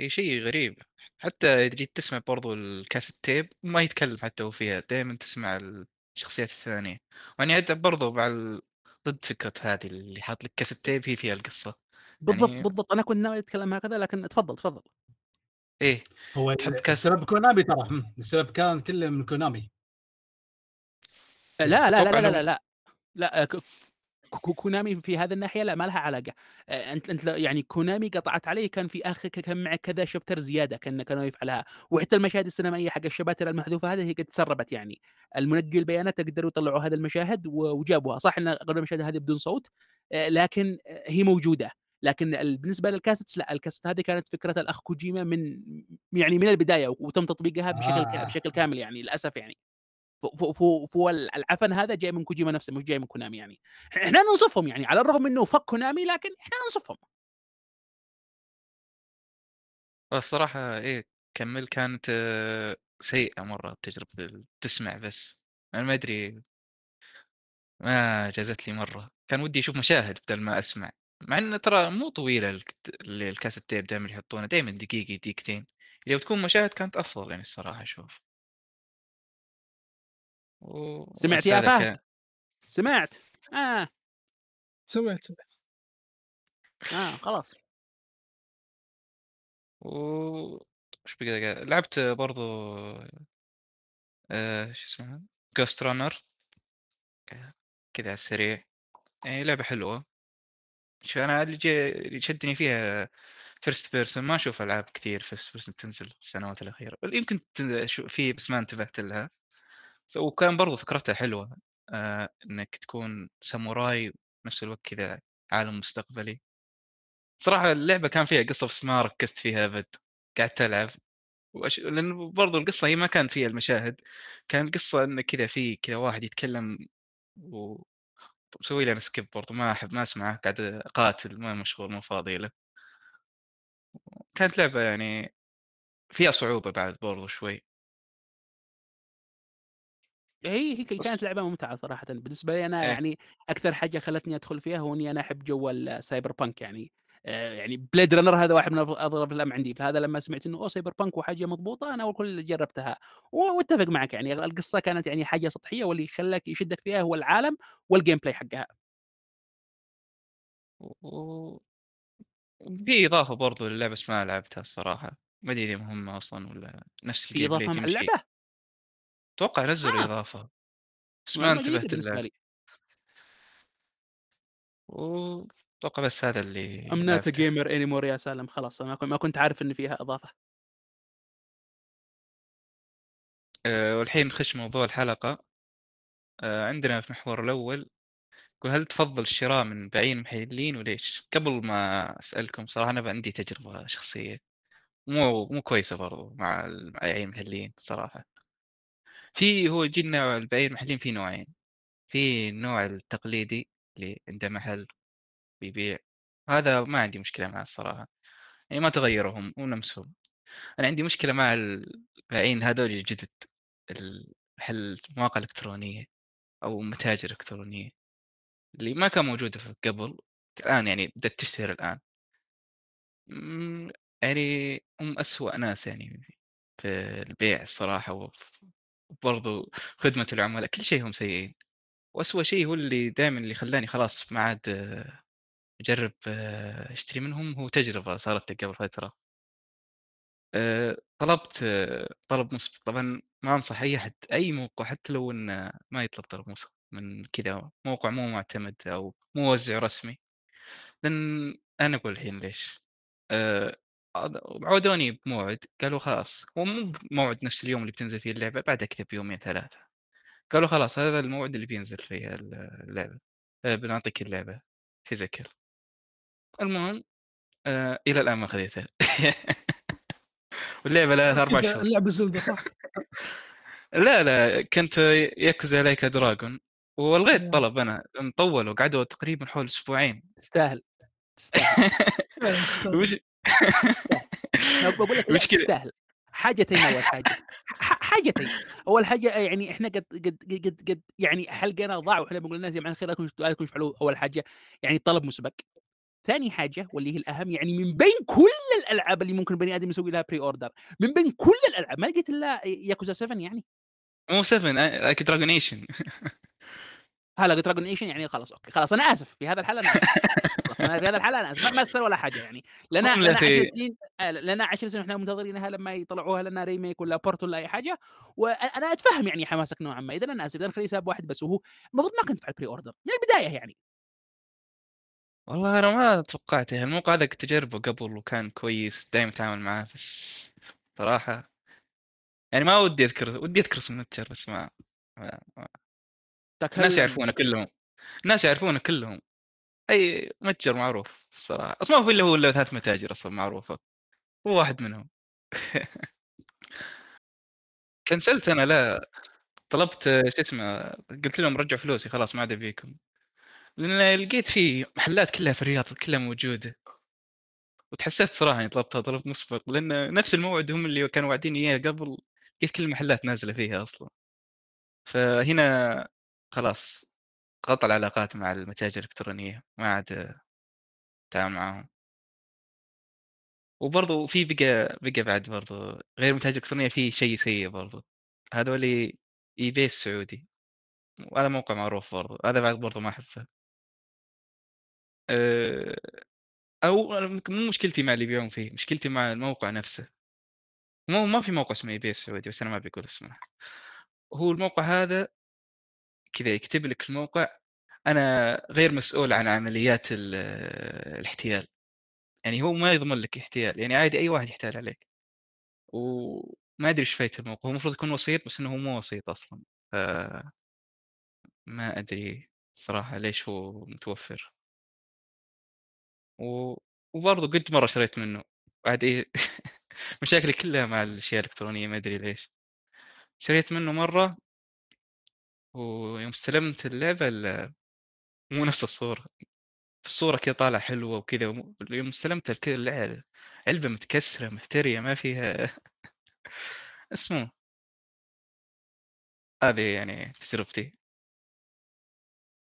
إي شيء غريب، حتى جيت تسمع برضه ال cassette tape ما يتكلم حتى هو فيها، دايمًا تسمع الشخصيات الثانية، يعني أنت برضه مع ال ضد فكرة هذه اللي حاط لك كاسيت تيب هي فيها القصة، بالضبط، يعني بالضبط، أنا كنت ناوي أتكلم هكذا لكن اتفضل، اتفضل. إيه هو تحط كاس السبب كونامي ترى، السبب كان كله من كونامي. لا، إمم. لا، لا، أتوقع لا، لا، إنهم لأ، لأ ك ك كونامي في هذه الناحية لأ ما لها علاقة، آآ أنت أنت يعني كونامي قطعت عليه كان في آخر ك كان معه كذا شابتر زيادة كان كان ناوي يفعلها، وحتى المشاهد السينمائية حق الشباتر المحذوفة هذه هي قد تسربت يعني، المنقي البيانات قدروا يطلعوا هذه المشاهد و وجابوها، صح إن أغلب المشاهد هذه بدون صوت، لكن هي موجودة، لكن ال بالنسبة للكاسيتس لأ، الكاسيت هذه كانت فكرة الأخ كوجيما من يعني من البداية وتم تطبيقها بشكل ك آه، بشكل. كامل يعني للأسف يعني. فهو ال العفن هذا جاي من كوجيما نفسه مش جاي من كونامي يعني، إحنا ننصفهم يعني على الرغم إنه فك كونامي لكن إحنا ننصفهم. الصراحة إيه كمّل كانت آه، سيئة مرة تجربة تسمع بس، أنا ما أدري ما جازت لي مرة، كان ودي أشوف مشاهد بدل ما أسمع، مع إنه ترى مو طويلة الكاسيت تيب دايمًا يحطونه دايمًا دقيقة دقيقتين، لو تكون مشاهد كانت أفضل يعني الصراحة سمعت يا فهد؟ سمعت؟ آه، سمعت، سمعت. آه خلاص. و إيش بقى لعبت برضه آآ شو اسمها Ghost Runner كذا على السريع، يعني لعبة حلوة. شوف أنا اللي شدني فيها first person ما أشوف ألعاب كثير first person تنزل السنوات الأخيرة، بل يمكن في بس ما انتبهت لها، وكان برضه فكرتها حلوة آآ إنك تكون ساموراي بنفس الوقت كذا عالم مستقبلي. صراحة اللعبة كان فيها قصة بس ما ركزت فيها أبد، قعدت ألعب وأش لأن برضه القصة هي ما كان فيها المشاهد، كان القصة إنه كذا في كذا واحد يتكلم و مسوي لي أنا skip برضه ما أحب ما أسمعه قاعد أقاتل ما مشغول مو فاضي له. كانت لعبة يعني فيها صعوبة بعد برضه شوي. هي هي كانت بس لعبة ممتعة صراحةً، بالنسبة لي أنا إيه. يعني أكثر حاجة خلتني أدخل فيها هو إني أنا أحب جو الcyberpunk يعني، آآ يعني Blade Runner هذا واحد من أفضل الأفلام عندي، فهذا لمّا سمعت إنه أوه cyberpunk وحاجة مضبوطة أنا أول كل جربتها، و وأتفق معك يعني القصة كانت يعني حاجة سطحية واللي خلاك يشدك فيها هو العالم والgameplay حقها. و وفي إضافة برضه للعبة بس ما لعبتها الصراحة، ما أدري إذا مهمة أصلًا والّا نفس في إضافة مع تمشي. اللعبة؟ أتوقع نزّلوا آه، إضافة، بس ما معلومة جديدة انتبهت بالنسبة لها. لي. وأتوقع بس هذا اللي I'm not a لعبته. gamer anymore يا سالم خلاص أنا ما كنت عارف إن فيها إضافة. آآ والحين نخش موضوع الحلقة. آآ عندنا في المحور الأول يقول هل تفضل الشراء من بائعين محليين وليش؟ قبل ما أسألكم صراحة أنا عندي تجربة شخصية مو مو كويسة برضو مع البائعين المحليين الصراحة. في هو يجينا البائعين المحليين في نوعين، في النوع التقليدي اللي عنده محل بيبيع، هذا ما عندي مشكلة معاه الصراحة، يعني ما تغيروا هم هو نفسهم. أنا عندي مشكلة مع البائعين هذول الجدد، المحل المواقع الإلكترونية أو متاجر إلكترونية، اللي ما كان موجودة ف قبل، الآن يعني بدأت تشتهر الآن. يعني هم أسوأ ناس يعني في البيع الصراحة وف وبرضه خدمة العملاء، كل شيء هم سيئين. وأسوأ شيء هو اللي دايمًا اللي خلّاني خلاص ما عاد أجرب أشتري منهم، هو تجربة صارت لي قبل فترة. آآ طلبت طلب مسبق، طبعًا ما أنصح أي أحد أي موقع حتى لو إنه ما يطلب طلب مسبق من كذا موقع مو معتمد أو مو موزع رسمي، لأن أنا أقول الحين ليش. وعودوني بموعد قالوا خلاص هو مو بموعد نفس اليوم اللي بتنزل فيه اللعبة، بعدها كذا بيومين 3 قالوا خلاص هذا الموعد اللي بينزل فيه ال اللعبة، آآ بنعطيك اللعبة physical. المهم آآ إلى الآن ما خذيتها. واللعبة لها 4 كذا شهور. اللعبة Zelda صح؟ لا، لا كنت Yakuza Like a Dragon والغيت. طلب أنا، لأن طوّلوا قعدوا تقريبًا حول أسبوعين. تستاهل، تستاهل. تستاهل. وش باقول لك المشكلة تستاهل. حاجتين أول حاجة، ح حاجتين، أول حاجة يعني إحنا قد قد قد قد يعني حلقنا ضاع وإحنا بنقول للناس يا جماعة الخير لا تكونوا تفعلوا أول حاجة يعني طلب مسبق. ثاني حاجة واللي هي الأهم يعني من بين كل الألعاب اللي ممكن البني آدم يسوي لها pre order من بين كل الألعاب ما لقيت إلا ياكوزا 7 يعني. مو 7 Like a Dragon Ishin. Like a Dragon Ishin يعني خلاص أوكي، خلاص أنا آسف في هذا آسف. خلاص أنا في هذا الحالة أنا آسف ما تستاهل ولا حاجة يعني، لنا لنا 10 التي سنين آه لنا 10 سنين وإحنا منتظرينها لما يطلعوها لنا remake والّا port والّا أي حاجة، وأ أنا أتفهم يعني حماسك نوعًا ما، إذًا أنا آسف إذا نخليه سبب واحد بس وهو المفروض ما كنت تفعل pre order من البداية يعني. والله أنا ما توقعته، الموقع هذا كنت أجربه قبل وكان كويس، دايمًا أتعامل معاه بس صراحة يعني ما ودي أذكر ودي أذكر اسم بس ما ما ما الناس تكلم. يعرفونه كلهم، الناس يعرفونه كلهم. أي متجر معروف الصراحة، أصلًا ما في إلا هو إلا 3 متاجر أصلًا معروفة، هو واحد منهم. كنسلت أنا لا، طلبت شو اسمه، قلت لهم رجعوا فلوسي خلاص ما عاد أبيكم. لأن لقيت في محلات كلها في الرياض كلها موجودة. وتحسفت صراحة إني طلبتها طلب مسبق، لأن نفس الموعد هم اللي كانوا واعديني إياه قبل، لقيت كل المحلات نازلة فيها أصلًا. فهنا خلاص قطع العلاقات مع المتاجر الإلكترونية، ما عاد أتعامل معاهم. وبرضه في بقى بقى بعد برضه غير المتاجر الإلكترونية في شيء سيء برضه، هذولي eBay السعودي، وهذا موقع معروف برضه، هذا بعد برضه ما أحبه. آآ أو مو مشكلتي مع اللي يبيعون فيه، مشكلتي مع الموقع نفسه. مو ما في موقع اسمه eBay السعودي بس أنا ما أبي أقول اسمه. هو الموقع هذا كذا يكتب لك الموقع أنا غير مسؤول عن عمليات ال الاحتيال. يعني هو ما يضمن لك احتيال، يعني عادي أي واحد يحتال عليك. وما أدري إيش فايدة الموقع، هو المفروض يكون وسيط بس إنه هو مو وسيط أصلًا. ف ما أدري الصراحة ليش هو متوفر. و وبرضه قد مرة اشتريت منه، بعد إيه مشاكلي كلها مع الأشياء الإلكترونية ما أدري ليش. شريت منه مرة ويوم استلمت اللعبة ال مو نفس الصورة. الصورة كذا طالعة حلوة وكذا وم يوم استلمتها كذا الع علبة متكسرة مهترية ما فيها اسمه هذه يعني تجربتي.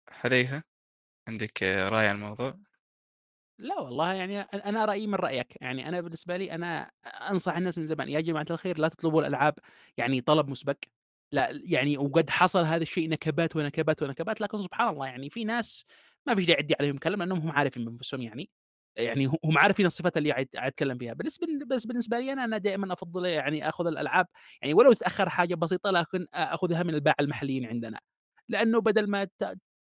حذيفة، عندك رأي عن الموضوع؟ لا والله يعني أ أنا رأيي من رأيك، يعني أنا بالنسبة لي أنا أنصح الناس من زمان يا جماعة الخير لا تطلبوا الألعاب يعني طلب مسبق، لا يعني وقد حصل هذا الشيء نكبات، ونكبات، ونكبات، لكن سبحان الله يعني في ناس ما فيش داعي أدّي عليهم كلام لأنهم هم عارفين بأنفسهم يعني، يعني هم عارفين الصفات اللي عايز أتكلم فيها، بالنسبة بس بالنسبة لي أنا، أنا دائمًا أفضّل يعني آخذ الألعاب يعني ولو تأخر حاجة بسيطة لكن آ آخذها من الباعة المحليين عندنا، لأنه بدل ما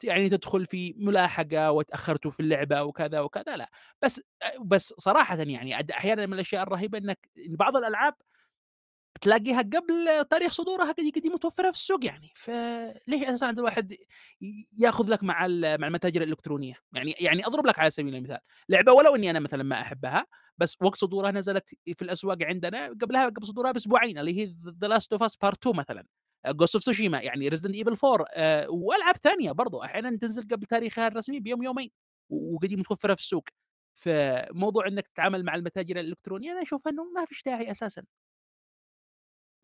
يعني تدخل في ملاحقة وتأخرتوا في اللعبة وكذا وكذا لأ، بس بس صراحةً يعني أد أحيانًا من الأشياء الرهيبة إنك بعض الألعاب تلاقيها قبل تاريخ صدورها قد متوفرة في السوق يعني، فليش أساسًا عند الواحد ياخذ لك مع مع المتاجر الإلكترونية؟ يعني يعني أضرب لك على سبيل المثال، لعبة ولو إني أنا مثلًا ما أحبها، بس وقت صدورها نزلت في الأسواق عندنا قبلها قبل صدورها بأسبوعين اللي هي The Last of Us Part 2 مثلًا، Ghost of Tsushima يعني Resident Evil 4 آآ، وألعاب ثانية برضه أحيانًا تنزل قبل تاريخها الرسمي بيوم يومين، وقد هي متوفرة في السوق، فموضوع إنك تتعامل مع المتاجر الإلكترونية أنا أشوف إنه ما فيش داعي أساسًا.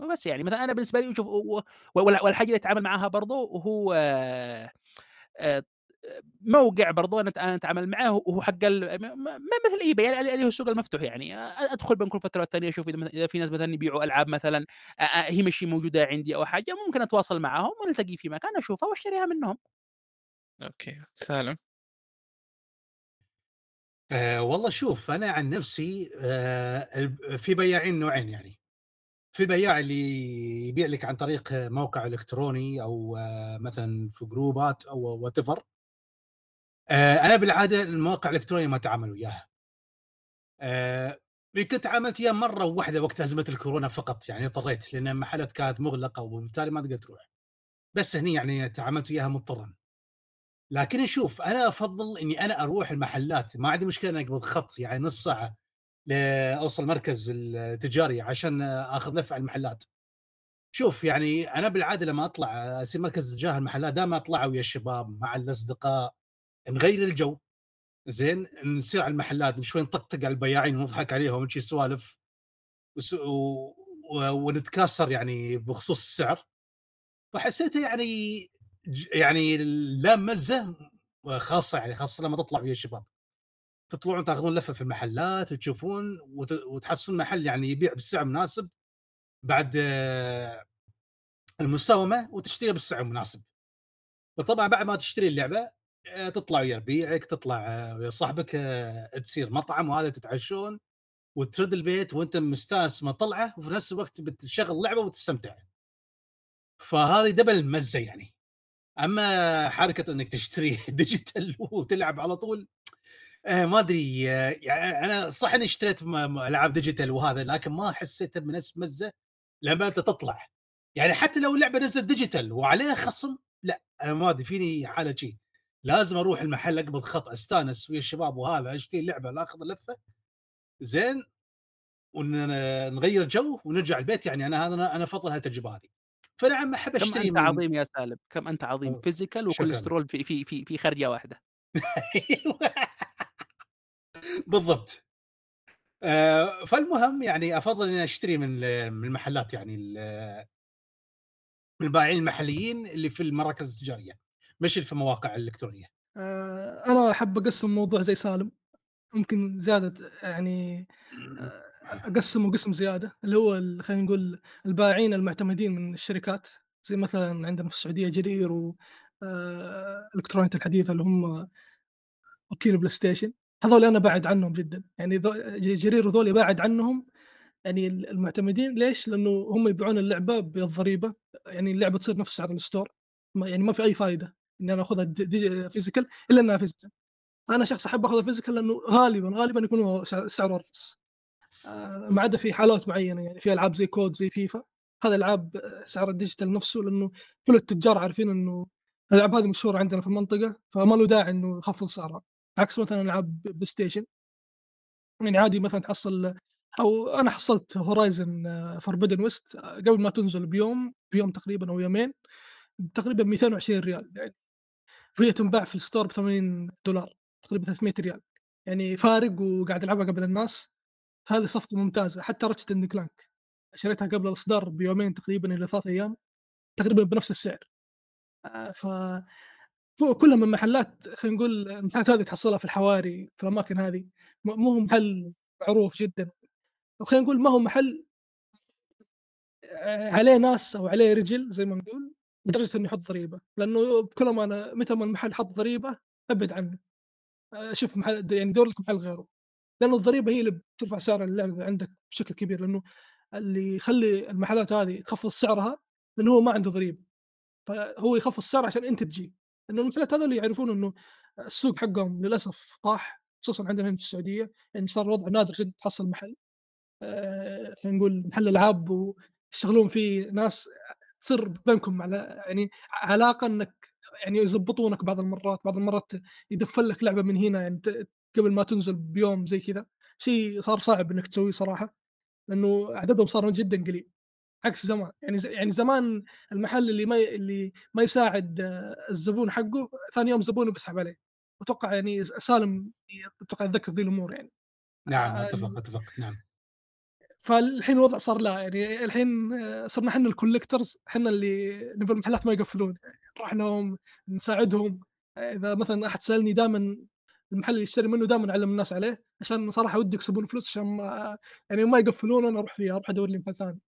وبس يعني مثلًا أنا بالنسبة لي شوف و و وال والحاجة اللي أتعامل معاها برضه هو آآ موقع أت أنا أتعامل معاه وهو حق ما مثل eBay اللي اللي هو السوق المفتوح يعني أ أدخل بين كل أشوف إذا مثلًا إذا في ناس مثلًا يبيعوا ألعاب مثلًا هي مش موجودة عندي أو حاجة ممكن أتواصل معاهم ونلتقي في مكان أشوفها وأشتريها منهم. أوكي، سالم؟ آه والله شوف أنا عن نفسي آه الب- في بياعين نوعين يعني في بياع اللي يبيع لك عن طريق موقع إلكتروني أو آه مثلا في جروبات أو وات آه أنا بالعادة المواقع الالكترونيه ما اتعامل وياها آه يمكن تعاملت وياه مرة واحدة وقت أزمة الكورونا فقط يعني اضطريت لأن المحلات كانت مغلقة وبالتالي ما تقدر تروح. بس هني يعني تعاملت وياها مضطرا. لكن شوف أنا أفضل إني أنا أروح المحلات. ما عندي مشكلة إني أقبض خط يعني نص ساعة. لأوصل مركز التجاري عشان آخذ لفه على المحلات. شوف يعني أنا بالعادة لما أطلع أسير مركز تجاه المحلات دائما اطلع ويا الشباب مع الأصدقاء نغير الجو. زين؟ نصير على المحلات شوي نطقطق على البياعين ونضحك عليهم ونشي سوالف و... و... ونتكاثر يعني بخصوص السعر. فحسيته يعني يعني لا مزة خاصة يعني خاصة لما تطلع ويا الشباب. تطلعون تاخذون لفة في المحلات وتشوفون وت... وتحصلون محل يعني يبيع بالسعر مناسب بعد آه، المساومه وتشتريها بالسعر المناسب وطبعا بعد ما تشتري اللعبة آه، تطلع ويا ربيعك تطلع آه، ويا صاحبك تصير مطعم وهذا تتعشون وترد البيت وانت مستانس ما طلعه وفي نفس الوقت بتشغل اللعبه وتستمتع. فهذه double المزه يعني. أما حركة إنك تشتري digital وتلعب على طول ما أدري آه يعني أنا صح إني اشتريت ألعاب digital وهذا لكن ما حسيتها بنفس مزة لما أنت تطلع. يعني حتى لو اللعبة نزلت digital وعليها خصم لا أنا ما أدري فيني حالة شيء لازم أروح المحل أقبض خط أستانس ويا الشباب وهذا أشتري اللعبة ناخذ لفه زين ونغير جو ونرجع البيت يعني أنا أنا أنا افضل هالتجربة هذه. فنعم أحب كم أشتري أنت من عظيم يا سالم، كم أنت عظيم شكراً. وكوليسترول في في في في خرجة واحدة. بالضبط. آه، فالمهم يعني أفضل إني أشتري من من المحلات يعني من البائعين المحليين اللي في المراكز التجارية مش في المواقع الإلكترونية. آه، أنا أحب أقسم الموضوع زي سالم. ممكن زيادة يعني آه، أقسمه قسم زيادة اللي هو خلينا نقول البائعين المعتمدين من الشركات. زي مثلا عندنا في السعودية جرير و الكترونية الحديثة اللي هم وكيل PlayStation. هذول أنا بعد عنهم جدا. يعني جرير وذول بعد عنهم يعني ال- المعتمدين ليش؟ لأنه هم يبيعون اللعبة بالضريبة. يعني اللعبة تصير نفس سعر ال store. ما يعني ما في أي فائده إني أنا أخذها physical إلا إنها physical. أنا شخص أحب أخذها physical لأنه غالبا غالبا يكون سعره ارخص آه، ما عدا في حالات معينة يعني في ألعاب زي COD زي فيفا. هذا العاب سعر ال digital نفسه لأنه كل التجار عارفين إنه الألعاب هذه مشهورة عندنا في المنطقة فما له داعي إنه يخفض سعرها. عكس مثلا ألعاب PlayStation. يعني عادي مثلا تحصل أو أنا حصلت Horizon Forbidden West قبل ما تنزل بيوم بيوم تقريبا أو يومين تقريبا 220 ريال يعني. وهي تنباع في ال store ب 80 دولار تقريبا 300 ريال. يعني فارق وقاعد ألعبها قبل الناس. هذه صفقة ممتازة حتى Ratchet and Clank شريتها قبل الإصدار بيومين تقريبا إلى ثلاث أيام تقريبا بنفس السعر. آه، ف كلها من محلات خلينا نقول المحلات هذه تحصلها في الحواري في الأماكن هذه. مو هو محل معروف جدا. خلينا نقول ما هو محل آه، عليه ناس أو عليه رجل زي ما نقول لدرجة إنه يحط ضريبة. لأنه بكل أمانة متى ما المحل حط ضريبة أبعد عنه. آه، شوف محل يعني دور لك محل غيره. لأنه الضريبة هي اللي بترفع سعر اللعبة عندك بشكل كبير لأنه اللي يخلي المحلات هذه تخفض سعرها لأنه هو ما عنده ضريبة. فهو يخفض السعر عشان أنت تجي إنه المحلات هذول يعرفون إنه السوق حقهم للأسف طاح خصوصًا عندنا هنا في السعودية، يعني صار الوضع نادر جدًا تحصل محل. آآ خلينا نقول محل ألعاب ويشتغلون فيه ناس تصير بينكم على يعني علاقة إنك يعني يضبطونك بعض المرات، بعض المرات يدفّن لك لعبة من هنا يعني قبل ما تنزل بيوم زي كذا، شيء صار صعب إنك تسويه صراحة، لأنه عددهم صار جدًا قليل، عكس زمان، يعني ز يعني زمان المحل اللي ما ي اللي ما يساعد آه، الزبون حقه ثاني يوم زبونه بيسحب عليه، أتوقع يعني سالم ي أتوقع يتذكر ذي الأمور يعني. نعم آآ أتفق أتفق. نعم. فالحين الوضع صار لا يعني الحين آه، صرنا إحنا الكوليكترز إحنا اللي نبي المحلات ما يقفلون. نروح لهم نساعدهم. إذا مثلا أحد سألني دائما المحل اللي يشتري منه دائما اعلم الناس عليه عشان صراحة ودي يكسبون فلوس عشان ما يعني ما يقفلون أنا أروح فيها أروح أدور لي محل ثاني.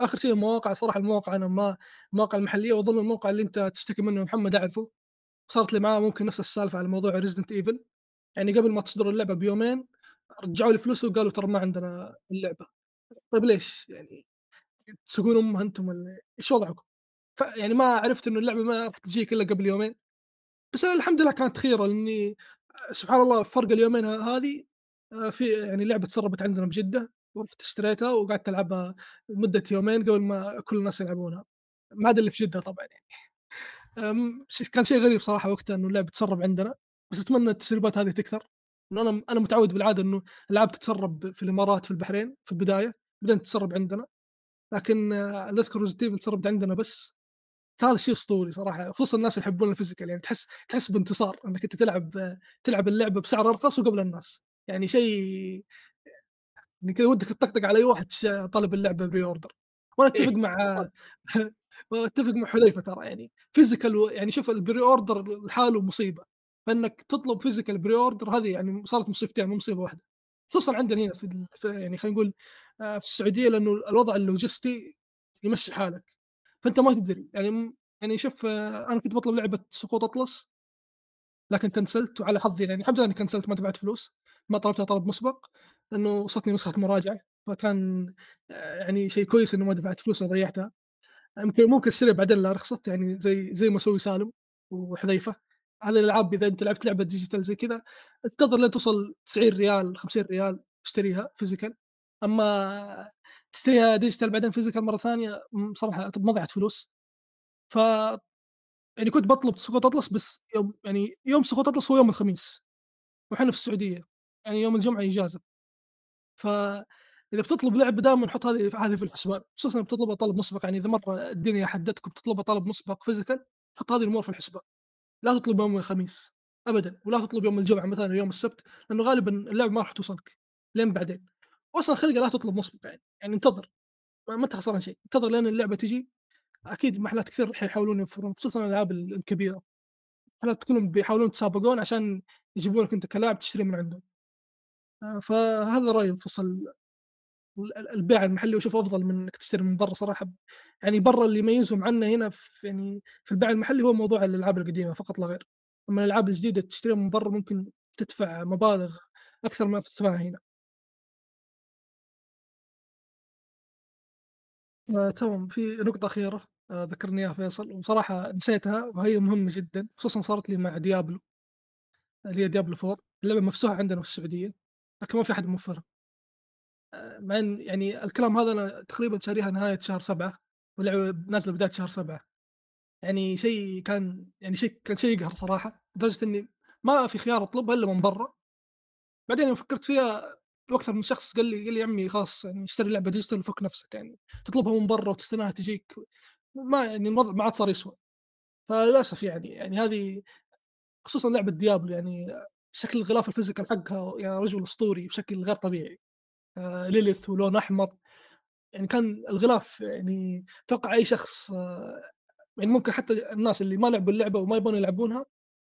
آخر شيء المواقع صراحة المواقع أنا ما المواقع المحلية وأظن الموقع اللي أنت تشتكي منه محمد أعرفه. صارت لي معاه ممكن نفس السالفة على موضوع Resident Evil يعني قبل ما تصدر اللعبة بيومين رجعوا لي فلوسي وقالوا ترى ما عندنا اللعبة. طيب ليش؟ يعني تسوقون أمها أنتم والّا إيش وضعكم؟ فيعني ما عرفت إنه اللعبة ما راح تجيك إلا قبل يومين، بس أنا الحمد لله كانت خيرة لإني سبحان الله فرق اليومين هذه آآ في يعني لعبة تسربت عندنا بجدة، ورُحت اشتريتها وقعدت ألعبها لمدة يومين قبل ما كل الناس يلعبونها، ما عدا اللي في جدة طبعًا يعني. كان شيء غريب صراحة وقتها إنه اللعبة تسرب عندنا، بس أتمنى التسريبات هذه تكثر، لأن أنا أنا متعود بالعادة إنه ألعاب تتسرب في الإمارات في البحرين في البداية، بعدين تتسرب عندنا. لكن آه، اللي أذكر Resident Evil تسربت عندنا بس هذا شيء أسطوري صراحة خصوصا الناس اللي يحبون ال physical يعني تحس تحس بانتصار إنك أنت تلعب آه، تلعب اللعبة بسعر أرخص وقبل الناس يعني شيء يعني كذا ودك تطقطق على أي واحد طالب اللعبة pre order وأنا أتفق إيه، مع واتفق مع حذيفة ترى يعني. physical. يعني شوف ال pre order لحاله مصيبة. فإنك تطلب physical pre-order هذه يعني صارت مصيبتين مو مصيبة واحدة. خصوصا عندنا هنا في. في يعني خلينا نقول آه، في السعودية لأنه الوضع اللوجستي يمشي حالك. فأنت ما تدري. يعني يعني شوف آه، أنا كنت بطلب لعبة سقوط أطلس لكن كنسلت وعلى حظي يعني الحمد لله إني كنسلت ما دفعت فلوس. ما طلبتها طلب مسبق لأنه وصلتني نسخة مراجعة فكان آه، يعني شيء كويس إنه ما دفعت فلوس وضيعتها يمكن ممكن أشتريها بعدين لا رخصت يعني زي زي ما سوي سالم وحذيفة. هذه الألعاب إذا أنت لعبت لعبة digital زي كذا انتظر لين توصل 90 ريال 50 ريال اشتريها physical أما تشتريها digital بعدين physical مرة ثانية صراحة ما ضيعت فلوس. ف يعني كنت بطلب سقوط أطلس بس يوم يعني يوم سقوط أطلس هو يوم الخميس وإحنا في السعودية. يعني يوم الجمعة اجازه فاذا بتطلب لعبة دائما حط هذه هذه في الحسبان خصوصا بتطلبها طلب مسبق يعني إذا مرة الدنيا حدتك وبتطلبها طلب مسبق physical حط هذه الأمور في الحسبان. لا تطلب يوم الخميس ابدا ولا تطلب يوم الجمعة مثلا يوم السبت لأنه غالبا اللعبة ما راح توصلك لين بعدين. واصلا خلقه لا تطلب مسبق يعني يعني انتظر. ما انت خسران شيء انتظر لين اللعبة تجي. أكيد محلات كثير راح يحاولون يوفرون خصوصا الألعاب ال- الكبيره محلات كلهم بيحاولون يتسابقون عشان يجيبونك أنت كلاعب تشتري من عندهم. فهذا رأيي ال- البيع المحلي واشوفه أفضل من إنك تشتري من برا صراحة. يعني برا اللي يميزهم عنا هنا في يعني في البيع المحلي هو موضوع الألعاب القديمة فقط لا غير. أما الألعاب الجديدة تشتريها من برا ممكن تدفع مبالغ أكثر ما تدفعها هنا. آه تمام. في نقطة أخيرة آه ذكرني إياها فيصل وصراحة نسيتها وهي مهمة جدا خصوصا صارت لي مع ديابلو اللي هي ديابلو 4 اللعبة مفتوحة عندنا في السعودية. لكن ما في أحد موفرها. مع إن يعني الكلام هذا أنا تقريبا شاريها نهاية شهر سبعة واللعبة نازلة بداية شهر سبعة. يعني شيء كان يعني شيء كان شيء يقهر صراحة لدرجة إني ما في خيار أطلبها إلا من برا. بعدين فكرت فيها أكثر من شخص قال لي قال لي يا عمي خلاص يعني اشتري لعبة digital وفك نفسك يعني تطلبها من برا وتستناها تجيك. ما يعني الوضع ما عاد صار يسوى. فللأسف يعني يعني هذه خصوصا لعبة Diablo يعني شكل الغلاف ال physical حقها يا رجل أسطوري بشكل غير طبيعي. آه Lilith ولون أحمر. يعني كان الغلاف يعني أتوقع أي شخص آه، يعني ممكن حتى الناس اللي ما لعبوا اللعبة وما يبون يلعبونها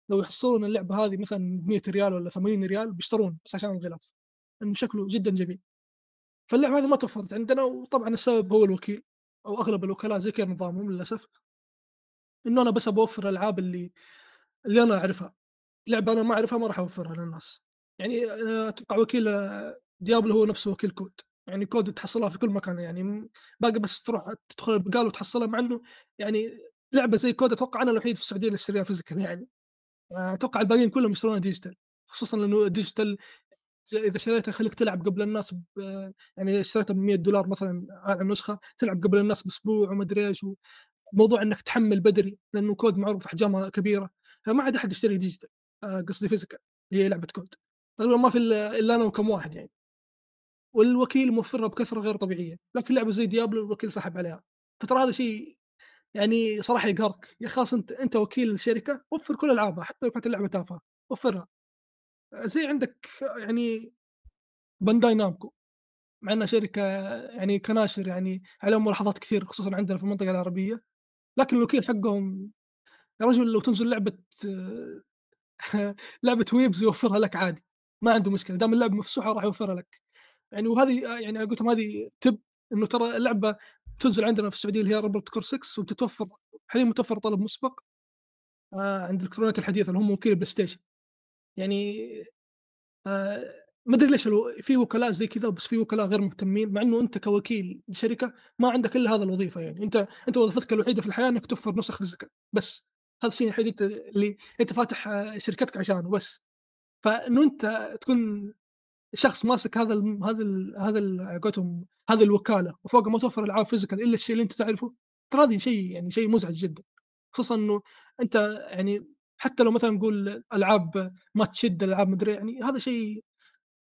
لو يحصلون اللعبة هذه مثلا ب 100 ريال ولا 80 ريال بيشترون بس عشان الغلاف. لأنه شكله جدا جميل. فاللعبة هذه ما توفرت عندنا وطبعا السبب هو الوكيل أو أغلب الوكلاء زي كذا نظامهم للأسف. إنه أنا بس ابى أوفر الألعاب اللي اللي أنا أعرفها. لعبة أنا ما أعرفها ما راح أوفرها للناس. يعني أنا أتوقع وكيل آه، Diablo هو نفسه وكيل COD. يعني COD تحصلها في كل مكان يعني باقي بس تروح تدخل البقال وتحصلها مع إنه يعني لعبة زي COD أتوقع أنا الوحيد في السعودية اللي أشتريها physical يعني. آه، أتوقع الباقيين كلهم يشترونها digital. خصوصا لأنه digital إذا شريتها يخليك تلعب قبل الناس. يعني اشتريتها ب 100 دولار مثلا على النسخه تلعب قبل الناس بأسبوع وما أدري إيش موضوع إنك تحمل بدري لأنه COD معروف أحجامها كبيرة فما عاد أحد يشتري digital. آه، قصدي physical اللي هي لعبة COD. تقريبا ما في إلا أنا وكم واحد يعني. والوكيل موفرها بكثرة غير طبيعية لكن لعبة زي Diablo الوكيل سحب عليها. فترى هذا شيء يعني صراحة يقهرك. يا خلاص أنت أنت وكيل الشركة وفر كل ألعابها حتى لو كانت اللعبة تافهة وفرها. زي عندك يعني Bandai Namco. مع إنها شركة يعني كناشر يعني عليهم ملاحظات كثير خصوصا عندنا في المنطقة العربية. لكن الوكيل حقهم يا رجل لو تنزل لعبة لعبة weebs يوفرها لك عادي ما عنده مشكلة دام اللعبه مفسوحه راح يوفرها لك. يعني وهذه يعني قلت هذه تب إنه ترى اللعبة تنزل عندنا في السعودية اللي هي Armored Core 6 وتتوفر حاليا متوفر طلب مسبق آه عند الإلكترونيات الحديثة اللي هم وكيل PlayStation. يعني آه ما أدري ليش في وكلاء زي كذا بس في وكلاء غير مهتمين مع إنه أنت كوكيل لشركة ما عندك إلا هذا الوظيفة يعني. أنت أنت وظيفتك الوحيدة في الحياة إنك توفر نسخ physical بس. هذا الشيء الوحيد اللي أنت فاتح آه، شركتك عشانه بس. فإنه أنت تكون شخص ماسك هذا الم... هذا ال... هذا ال- على قولتهم هذه الوكالة وفوق ما توفر العاب physical إلا الشيء اللي أنت تعرفه ترى هذه شيء يعني شيء مزعج جدا. خصوصا إنه أنت يعني حتى لو مثلا نقول ألعاب ما تشد ألعاب مدري يعني هذا شيء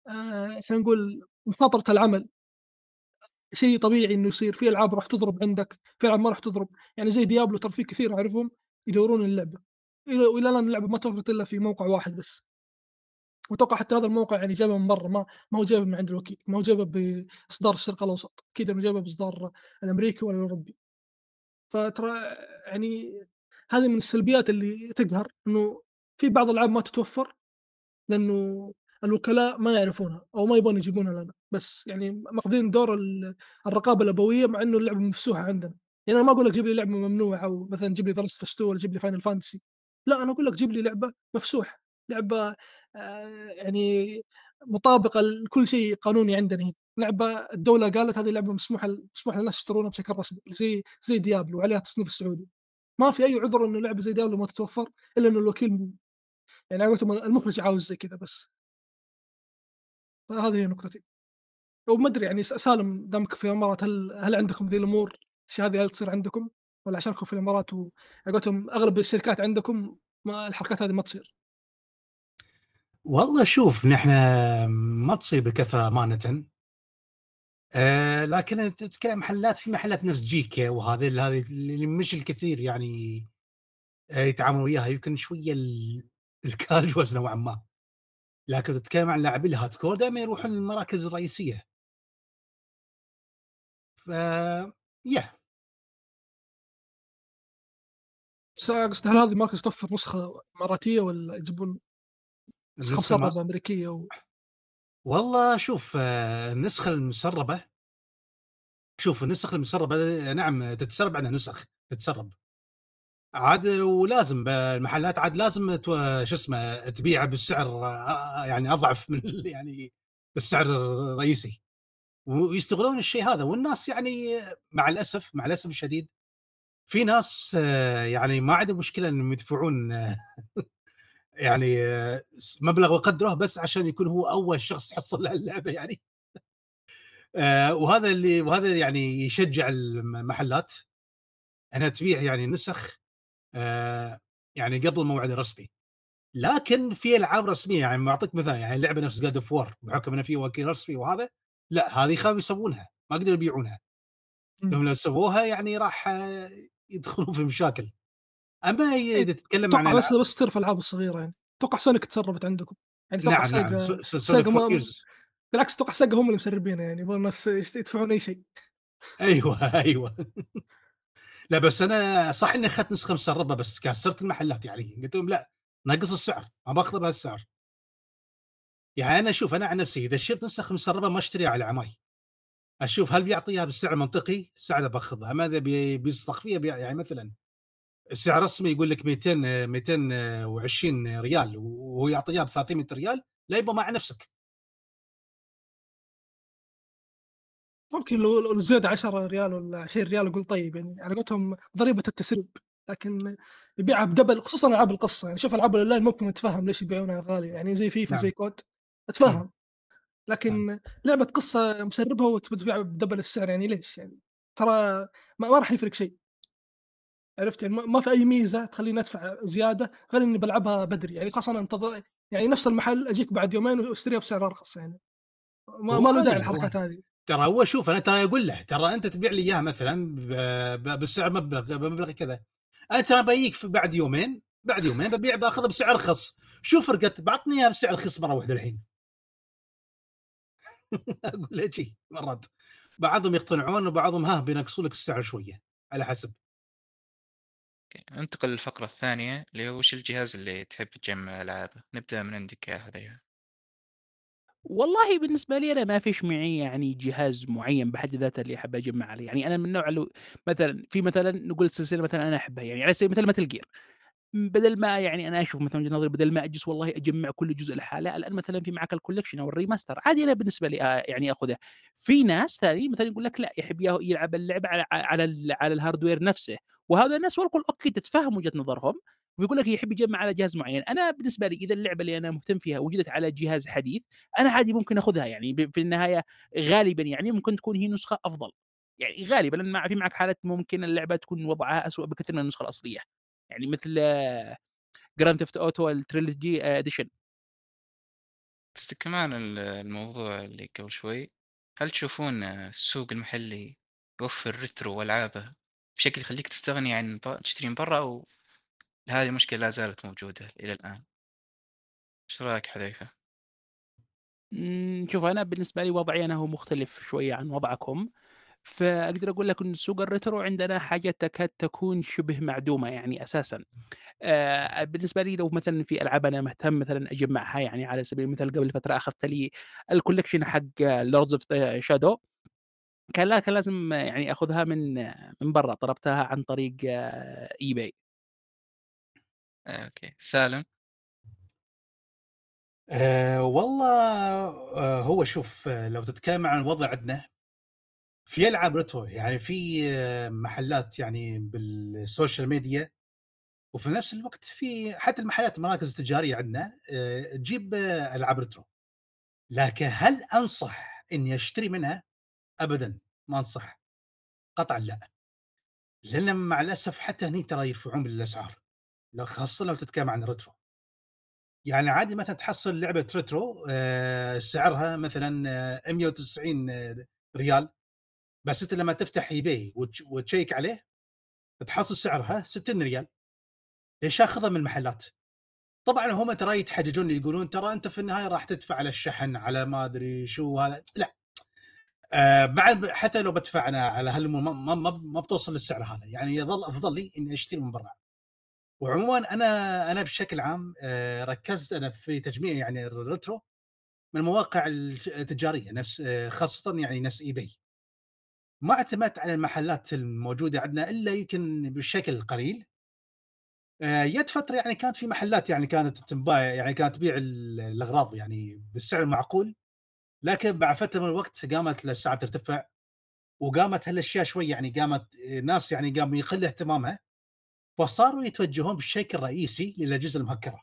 آه خلينا نقول مخاطره العمل. شيء طبيعي إنه يصير في ألعاب راح تضرب عندك في ألعاب ما راح تضرب. يعني زي ديابلو ترى في كثير أعرفهم. يدورون اللعبة. إلى والى الان اللعبة ما توفرت إلا في موقع واحد بس. وأتوقع حتى هذا الموقع يعني جابه من برا ما ما هو جايبه من عند الوكيل ما هو جايبه بإصدار الشرق الأوسط. أكيد إنه جايبه بإصدار الأمريكي ولا الأوروبي. فترى يعني هذه من السلبيات اللي تقهر إنه في بعض الألعاب ما تتوفر لأنه الوكلاء ما يعرفونها أو ما يبون يجيبونها لنا. بس يعني ماخذين دور ال- الرقابة الأبوية مع إنه اللعبة مفسوحة عندنا. يعني أنا ما أقول لك جيب لي لعبة ممنوعة أو مثلا جيب لي The Last of Us ولا جيب لي Final Fantasy لا أنا أقول لك جيب لي لعبة مفسوحة لعبة آه يعني مطابقة لكل شيء قانوني عندنا. هنا لعبة الدولة قالت هذه لعبه مسموحة مسموح للناس يشترونها بشكل رسمي زي زي ديابلو وعليها تصنيف السعودي. ما في أي عذر انه لعبة زي ديابلو ما تتوفر إلا انه الوكيل يعني على المخرج عاوز زي كذا بس. فهذه هي نقطتي. وما أدري يعني سالم دامك في الامارات هل هل عندكم ذي الأمور؟ الاشياء هذه هل تصير عندكم؟ ولا عشانكم في الإمارات وعلى قولتهم أغلب الشركات عندكم ما الحركات هذه ما تصير؟ والله شوف نحن ما تصير بكثرة امانه. آه لكن تتكلم محلات في محلات نفس Geekay وهذه هذه اللي مش الكثير يعني آه يتعاملوا وياها. يمكن شوية ال- ال casuals نوعا ما. لكن تتكلم عن لاعبين ال hardcore دائما يروحون المراكز الرئيسية. ف يا بس قصدي هل هذه مركز توفر نسخه اماراتيه ولا يجيبون نسخة مسربة أمريكية و... والله شوف آه، النسخة المسربة شوف النسخ المسربة آه، نعم تتسرب عنها نسخ تتسرب. عاد ولازم المحلات عاد لازم تو- شو اسمه تبيعها بالسعر آه، يعني أضعف من ال- يعني السعر الرئيسي. ويستغلون الشيء هذا. والناس يعني مع الأسف مع الأسف الشديد في ناس آه، يعني ما عندهم مشكلة إنهم يدفعون آه، يعني آه، مبلغ وقدره بس عشان يكون هو أول شخص يحصل على اللعبة يعني. وهذا اللي وهذا يعني يشجع المحلات. انها تبيع يعني نسخ يعني قبل موعد الرسمي لكن في ألعاب رسمية يعني بعطيك مثال يعني لعبه نفس God of War بحكم انه في وكيل رسمي وهذا. لا هذه خافوا يسوونها ما قدروا يبيعونها. مم. لهم لو سووها يعني راح آه، يدخلون في مشاكل. أما إذا تتكلم عن بس بس تصير في الالعاب الصغيرة يعني؟ أتوقع Sonic تسربت عندكم؟ يعني أتوقع نعم نعم سيجا س- سيجا ما-. بالعكس أتوقع سيجا هم اللي مسربينها يعني يبغون الناس يدفعون أي شيء. أيوه أيوه. لا بس أنا صح إني أخذت نسخة مسربة بس كسرت المحلات يعني قلت لهم لا نقص السعر ما باخذها بهالسعر. يعني أنا أشوف أنا عن نفسي إذا شفت نسخ مسربه ما أشتريها على عماي. أشوف هل بيعطيها بالسعر المنطقي ساعتها باخذها. اما اذا بي- بيصدق فيها بي- يعني مثلا السعر الرسمي يقول لك 200 آه، 220 ريال وهو يعطيها ب 300 ريال لا يبقى مع نفسك. ممكن لو زاد 10 ريال ولا 20 ريال أقول طيب يعني على قولتهم ضريبة التسريب. لكن يبيعها ب double خصوصا ألعاب القصة. يعني شوف ألعاب الأونلاين ممكن اتفهم ليش يبيعونها غالية. يعني زي فيفا نعم. زي كود. أتفهم. لكن لعبة قصة مسربها وتبيع ب double السعر يعني ليش يعني؟ ترى ما, ما راح يفرق شيء. عرفت يعني؟ ما- في أي ميزة تخليني أدفع زيادة غير إني بلعبها بدري. يعني خاصه انتظر يعني نفس المحل أجيك بعد يومين وأشتريها بسعر أرخص يعني. ما, ما له داعي هذه- الحركات هذه. ترى هو شوف أنا ترى أقول له ترى أنت تبيع لي إياها مثلا بالسعر مبلغ بمبلغ كذا. أنا ترى بجيك بعد يومين بعد يومين ببيع بأخذها بسعر ارخص شو فرقت؟ بعطني إياها بسعر رخيص مرة واحدة الحين. أقول شي مرات. بعضهم يقتنعون وبعضهم ها بينقصوا لك السعر شوية على حسب. ننتقل للفقرة الثانية اللي هو وش الجهاز اللي تحب تجمع ألعابه نبدأ من عندك يا هذيا والله بالنسبة لي أنا ما فيش معي يعني جهاز معين بحد ذاته اللي أحب أجمع عليه، يعني أنا من النوع اللي مثلًا في مثلًا نقول سلسلة مثلًا أنا أحبها يعني على سبيل المثال مثل جير بدل ما يعني أنا أشوف مثلًا وجهة نظري بدل ما أجلس والله أجمع كل جزء لحاله، الآن مثلًا في معك ال collection أو ال remaster عادي أنا بالنسبة لي آآ يعني آخذه. في ناس ثانيين مثلًا يقول لك لأ يحب يلعب اللعبة على على على ال hardware نفسه، وهذا الناس والكل okay تتفهم وجهة نظرهم، ويقول لك يحب يجمع على جهاز معين، أنا بالنسبة لي إذا اللعبة اللي أنا مهتم فيها وجدت على جهاز حديث، أنا عادي ممكن آخذها يعني في النهاية غالبًا يعني ممكن تكون هي نسخة أفضل، يعني غالبًا مع في معك حالات ممكن اللعبة تكون وضعها أسوأ بكثير من النسخة الأصلية، يعني مثل Grand Theft Auto ال trilogy edition. بس كمان ال- الموضوع اللي قبل شوي هل تشوفون السوق المحلي يوفر retro وألعابه بشكل يخليك تستغني عن تشتري من برا أو هذه المشكلة لا زالت موجودة إلى الآن إيش رأيك حذيفة؟ شوف أنا بالنسبة لي وضعي أنا هو مختلف شوية عن وضعكم، فأقدر أقول لك إن سوق ال retro عندنا حاجة تكاد تكون شبه معدومة يعني أساسًا. آآ، بالنسبة لي لو مثلًا في ألعاب أنا مهتم مثلًا أجمّعها يعني على سبيل المثال قبل فترة أخذت لي ال collection حق Lords of the Shadow كان لا كان لازم يعني آخذها من من برّا، طلبتها عن طريق eBay. آه، okay سالم أه والله أه هو شوف آه، لو تتكلم عن الوضع عندنا في ألعاب retro يعني في آه، محلات يعني بال social media وفي نفس الوقت في حتى المحلات المراكز التجارية عندنا آه، تجيب آه، ألعاب retro. لكن هل أنصح إني أشتري منها؟ ابدا ما أنصح. قطعا لا. لأن مع الأسف حتى هني ترى يرفعون بالأسعار خاصة لو تتكلم عن retro. يعني عادي مثلا تحصل لعبة retro سعرها مثلا آه، 190 ريال. بس أنت لما تفتح eBay وتش- وتشيك عليه تحصل سعرها 60 ريال. ليش؟ اخذها من المحلات؟ طبعا هم ترى يتحججون يقولون ترى أنت في النهاية راح تدفع على الشحن على ما أدري شو هذا لا. آه بعد حتى لو بدفع أنا على هالامور ما, ما, ما, بتوصل للسعر هذا. يعني يظل أفضل لي إني أشتري من برا. وعموما أنا أنا بشكل عام آه ركزت أنا في تجميع يعني ال retro من المواقع التجارية نفس آه خاصة يعني نفس eBay ما اعتمدت على المحلات الموجودة عندنا إلا يمكن بشكل قليل. آه، يد فترة يعني كانت في محلات يعني كانت تنباع يعني كانت تبيع ال- الأغراض يعني بالسعر المعقول. لكن بعد فترة من الوقت قامت الأسعار ترتفع وقامت هالأشياء شوي يعني قامت آه، ناس يعني قام يقل اهتمامها فصاروا يتوجهون بشكل رئيسي للأجهزة المهكرة.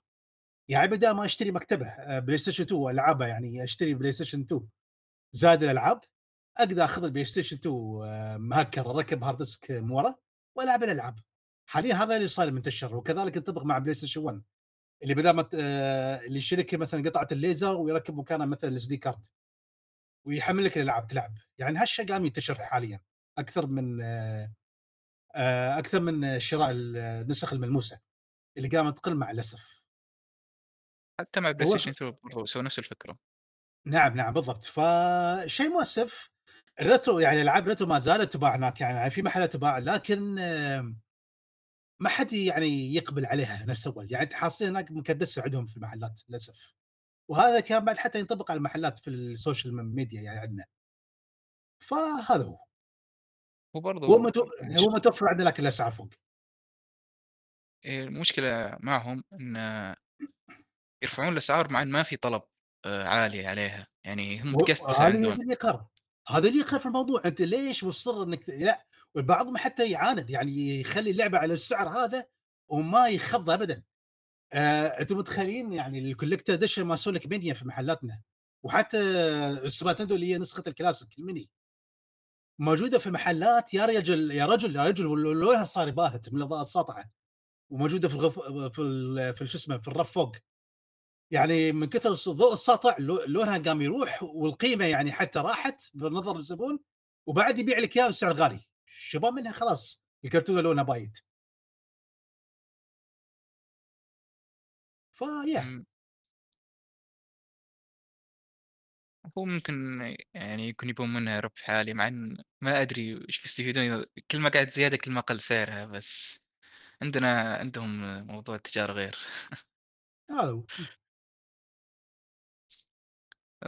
يعني بدل ما أشتري مكتبة PlayStation 2 وألعابها يعني أشتري PlayStation 2 زاد الألعاب أقدر أخذ ال PlayStation 2 آه، مهكر أركب hard disk من ورا وألعب الألعاب. حاليا هذا اللي صار منتشر وكذلك ينطبق مع PlayStation 1 اللي بدل ما آه، اللي يشترك مثلا قطعه الليزر ويركب مكانها مثلا ال SD card ويحمل لك الألعاب تلعب. يعني هالشيء قام ينتشر حاليا أكثر من آه، أكثر من شراء النسخ الملموسة اللي قامت تقل مع الأسف. حتى مع PlayStation 2 برضو سووا نفس الفكرة. نعم نعم بالضبط. فشيء مؤسف ال retro يعني العاب retro ما زالت تباع هناك يعني في محلات تباع لكن ما حد يعني يقبل عليها نفس اول يعني تحصل هناك مكدسه عندهم في المحلات للأسف. وهذا كان بعد حتى ينطبق على المحلات في السوشيال ميديا يعني عندنا. فهذا هو. هو برضو هو. المش- هو متوفر عندنا لكن الاسعار فوق. إيه، المشكلة معهم إن يرفعون الأسعار مع إن ما في طلب آه، عالي عليها. يعني هم هذه عندهم. هذا اللي يخالف الموضوع. أنت ليش مصر إنك لا بعضهم حتى يعاند يعني يخلي اللعبة على السعر هذا وما يخفض ابدا. آه، أنتم متخيلين يعني ال collector edition مال Sonic Mania في محلاتنا؟ وحتى ال Super Nintendo اللي هي نسخة ال classic ال mini. موجودة في محلات يا رجل يا رجل يا رجل لونها صار باهت من الأضاءة الساطعة. وموجودة في الرف في ال- في شو اسمه في الرف فوق. يعني من كثر الضوء الساطع لو- لونها قام يروح والقيمة يعني حتى راحت بنظر الزبون وبعد يبيع لك إياها بسعر غالي شباب منها خلاص الكرتونة لونها بايت فيا. هو ممكن يعني يكون يبون منها ربح عالي مع إن ما أدري إيش بيستفيدون كل ما قعدت زيادة كل ما قل سعرها بس عندنا عندهم موضوع التجارة غير هذا هو.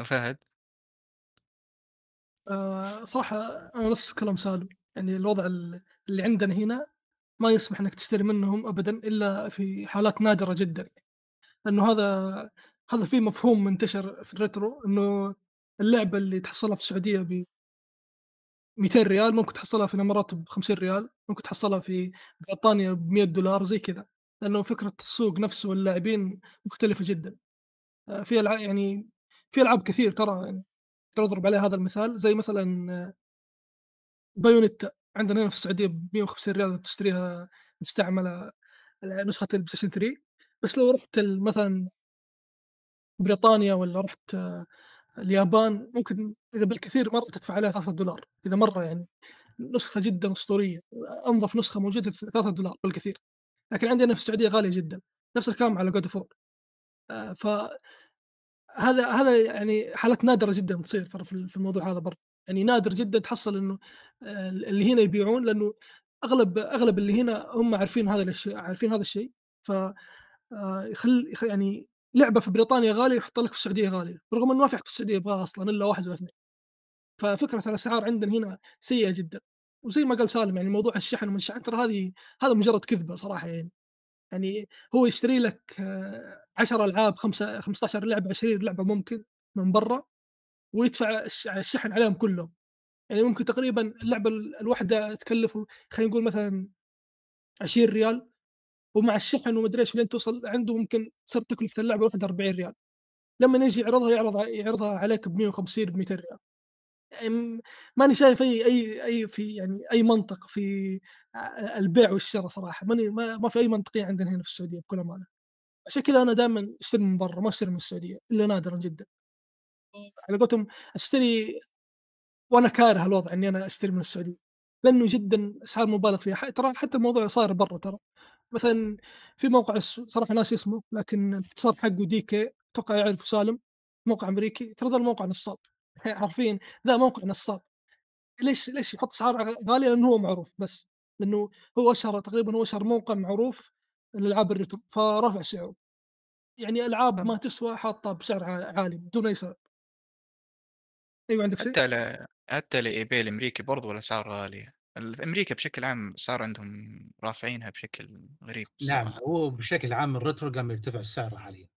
فهد؟ آه، صراحة أنا نفس كلام سالم. يعني الوضع ال- اللي عندنا هنا ما يسمح إنك تشتري منهم ابدا إلا في حالات نادرة جدا. لأنه هذا هذا في مفهوم منتشر في الريترو إنه اللعبة اللي تحصلها في السعودية ب 200 ريال ممكن تحصلها في الإمارات ب 50 ريال ممكن تحصلها في بريطانيا ب 100 دولار زي كذا. لأنه فكرة السوق نفسه واللاعبين مختلفة جدا. آه، في يعني في ألعاب كثير ترى يعني ترى اضرب عليها هذا المثال زي مثلا آه، Bayonetta عندنا هنا في السعودية ب 150 ريال تشتريها مستعمله آه، نسخة ال PlayStation 3 بس لو رحت مثلا بريطانيا ولا رحت آه، اليابان ممكن إذا بالكثير مرة تدفع عليها 3 دولار إذا مرة يعني. نسخة جدا أسطورية أنظف نسخة موجودة 3 دولار بالكثير. لكن عندنا في السعودية غالية جدا نفس الكلام على جود فور ف هذا هذا يعني حالات نادرة جدًا تصير ترى في ال في الموضوع هذا برضه، يعني نادر جدًا تحصل إنه آآ اللي هنا يبيعون لأنه أغلب أغلب اللي هنا هم عارفين هذا الشيء عارفين هذا الشيء. ف آآ يخل يخ يعني لعبة في بريطانيا غالية يحط لك في السعودية غالية، رغم إنه ما في في السعودية يبغاها أصلًا إلا 1 والّا 2 ففكرة الأسعار عندنا هنا سيئة جدًا، وزي ما قال سالم يعني موضوع الشحن وما الشحن ترى هذه هذا مجرد كذبة صراحة يعني. يعني هو يشتري لك 10 ألعاب خمسة 15 لعبة 20 لعبة ممكن من برّا، ويدفع الش الشحن عليهم كلّهم، يعني ممكن تقريبًا اللعبة ال الواحدة تكلّفه خلينا نقول مثلًا 20 ريال ومع الشحن وما أدري إيش لين توصل عنده ممكن تصير تكلفة اللعبة الواحدة 40 ريال، لمّا يجي يعرضها يعرض يعرضها عليك ب150 ب200 ريال، يعني ماني شايف أي أي أي في يعني أي منطق في البيع والشرا صراحة، ماني ما ما في أي منطقية عندنا هنا في السعودية بكل أمانة. عشان كذا أنا دائمًا أشتري من برّا ما أشتري من السعودية إلا نادرًا جدًا. على قولتهم أشتري وأنا كاره الوضع إني أنا أشتري من السعودية، لأنه جدًا أسعار مبالغ فيها، ترى حتى الموضوع صاير برّا ترى، مثلًا في موقع اس صراحة ناسي اسمه لكن الاختصار حقه DK أتوقع يعرفه سالم، موقع أمريكي، ترى ذا الموقع نصاب. حرفيًا ذا موقع نصاب، ليش ليش يحط أسعار غ غالية؟ لأنه هو معروف بس، لأنه هو أشهر تقريبًا هو أشهر موقع معروف لألعاب ال retro، فرافع سعره. يعني ألعاب ما تسوى حاطّها بسعر عالي بدون أي سبب. أيوه عندك شيء؟ حتى على حتى الإيباي الأمريكي برضه الأسعار غالية، ال في أمريكا بشكل عام صار عندهم رافعينها بشكل غريب نعم. هو بشكل عام ال retro قام يرتفع السعر حاليًا.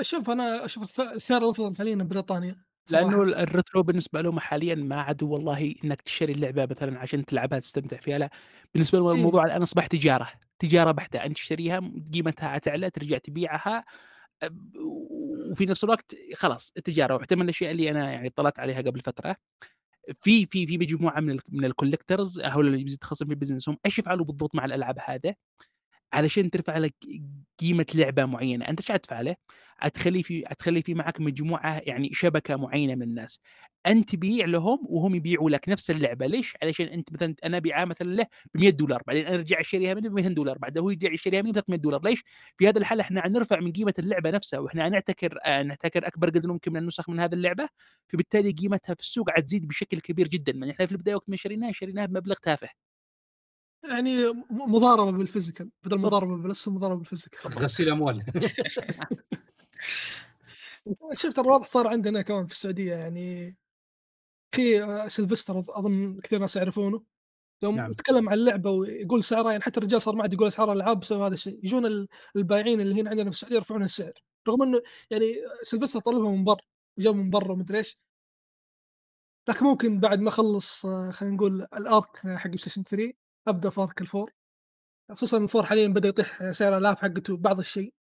شوف أنا أشوف الث الخيار الأفضل حاليًا بريطانيا صراحة. ال ال retro بالنسبة لهم حاليًا ما عاد والله إنك تشتري اللعبة مثلًا عشان تلعبها تستمتع فيها، لأ، بالنسبة لهم إيه. الموضوع الآن أصبح تجارة، تجارة بحتة، أنت تشتريها قيمتها حتعلى ترجع تبيعها وفي نفس الوقت خلاص التجارة، واحدة من الأشياء اللي أنا يعني اطلعت عليها قبل فترة، في في في مجموعة من ال من الcollectors هؤلاء اللي يتخصصون في ال business هم إيش يفعلوا بالضبط مع الألعاب هذا؟ علشان ترفع لك قيمة لعبة معينة، أنت إيش حتدفع له؟ حتخلّي في حتخلّي في معاك مجموعة يعني شبكة معينة من الناس، أنت تبيع لهم وهم يبيعوا لك نفس اللعبة، ليش؟ علشان أنت مثلًا أنا أبيعها مثلًا له ب100$ بعدين أنا أرجع أشتريها منه ب200$، بعدين هو يرجع يشتريها مني ب300$، ليش؟ في هذا الحالة إحنا حنرفع من قيمة اللعبة نفسها، وإحنا حنحتكر آآ نحتكر أكبر قدر ممكن من النسخ من هذه اللعبة، فبالتالي قيمتها في السوق حتزيد بشكل كبير جدًا، يعني إحنا في البداية وقت ما شريناها شريناها بمبلغ تافه. يعني م مضاربة بال physical بدل. مضاربة بالاسم مضاربة بال physical. غسيل أموال. شوف ترى الوضع صار عندنا كمان في السعودية يعني في آآ سيلفستر أظ أظن كثير ناس يعرفونه، يوم نعم. يتكلم عن اللعبة ويقول سعرها يعني حتى الرجال صار ما عاد يقول أسعار الألعاب بسبب هذا الشيء، يجون ال البايعين اللي هنا عندنا في السعودية يرفعون السعر، رغم إنه يعني سيلفستر طلبها من برّا، وجابه من برّا وما أدري إيش. لكن ممكن بعد ما أخلص آه، خلينا نقول الأرك حق بلاي ستيشن 3 أبدأ في ارك ال four خصوصا ال four حاليا بدأ يطيح سعر الألعاب حقته بعض الشيء.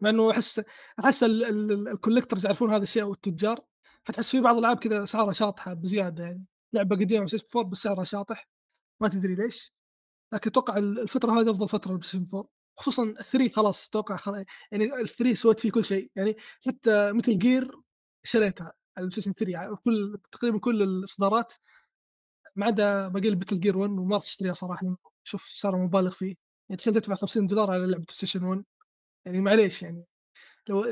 مع إنه أحس أحس ال- ال- ال- ال collectors يعرفون هذا الشيء والتجار فتحس في بعض الألعاب كذا اسعارها شاطحة بزيادة يعني. لعبة قديمة ستيشن 4 بس سعرها شاطح. ما تدري ليش. لكن أتوقع ال- الفترة هذه أفضل فترة ستيشن 4 خصوصا ال three خلاص أتوقع يعني ال three سويت فيه كل شيء. يعني حتى متل جير شريتها على البلاي ستيشن 3 يعني كل تقريبا كل الإصدارات. ما عدا باقي باتل جير 1 وما راح أشتريها صراحة. شوف صار مبالغ فيه. يعني تخيل تدفع 50 دولار على لعبة ستيشن 1 يعني معليش يعني. لو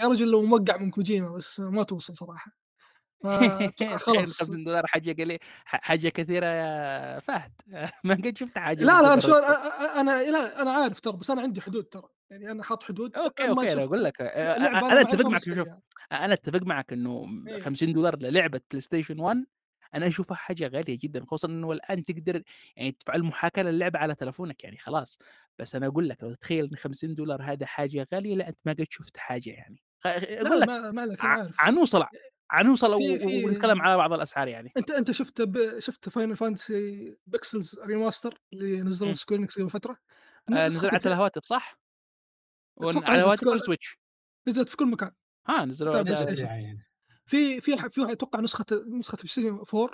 يا رجل لو موقع من كوجيما بس ما توصل صراحة. خلاص. 50 دولار حاجة قليل حاجة كثيرة يا فهد. ما قد شفت حاجة لا لا. أ- أ- أنا لا أنا عارف ترى بس أنا عندي حدود ترى. يعني أنا حاط حدود okay okay أنا أقول لك أنا أنا أتفق معك شوف أنا أتفق معك إنه إيه. 50 دولار للعبة بلاي ستيشن 1 أنا أشوفها حاجة غالية جدا خصوصا إنه الآن تقدر يعني تفعل محاكاة للعبة على تلفونك يعني خلاص. بس أنا أقول لك لو تتخيل إن 50 دولار هذا حاجة غالية لا أنت ما قد شفت حاجة يعني. أقول لك ما, ع- عارف عنوصل عنوصل و- في- ونتكلم على بعض الأسعار يعني. أنت أنت شفت ب... شفت فاينل فانتسي بيكسل ريماستر اللي نزلوه مم. سكوير انكس قبل فترة؟ آه، نزل على الهواتف صح؟ على الهواتف والسويتش. نزلت في كل مكان. ها نزلوا بتاع على. يعني في في في أتوقع نسخة نسخة بلاي ستيشن 4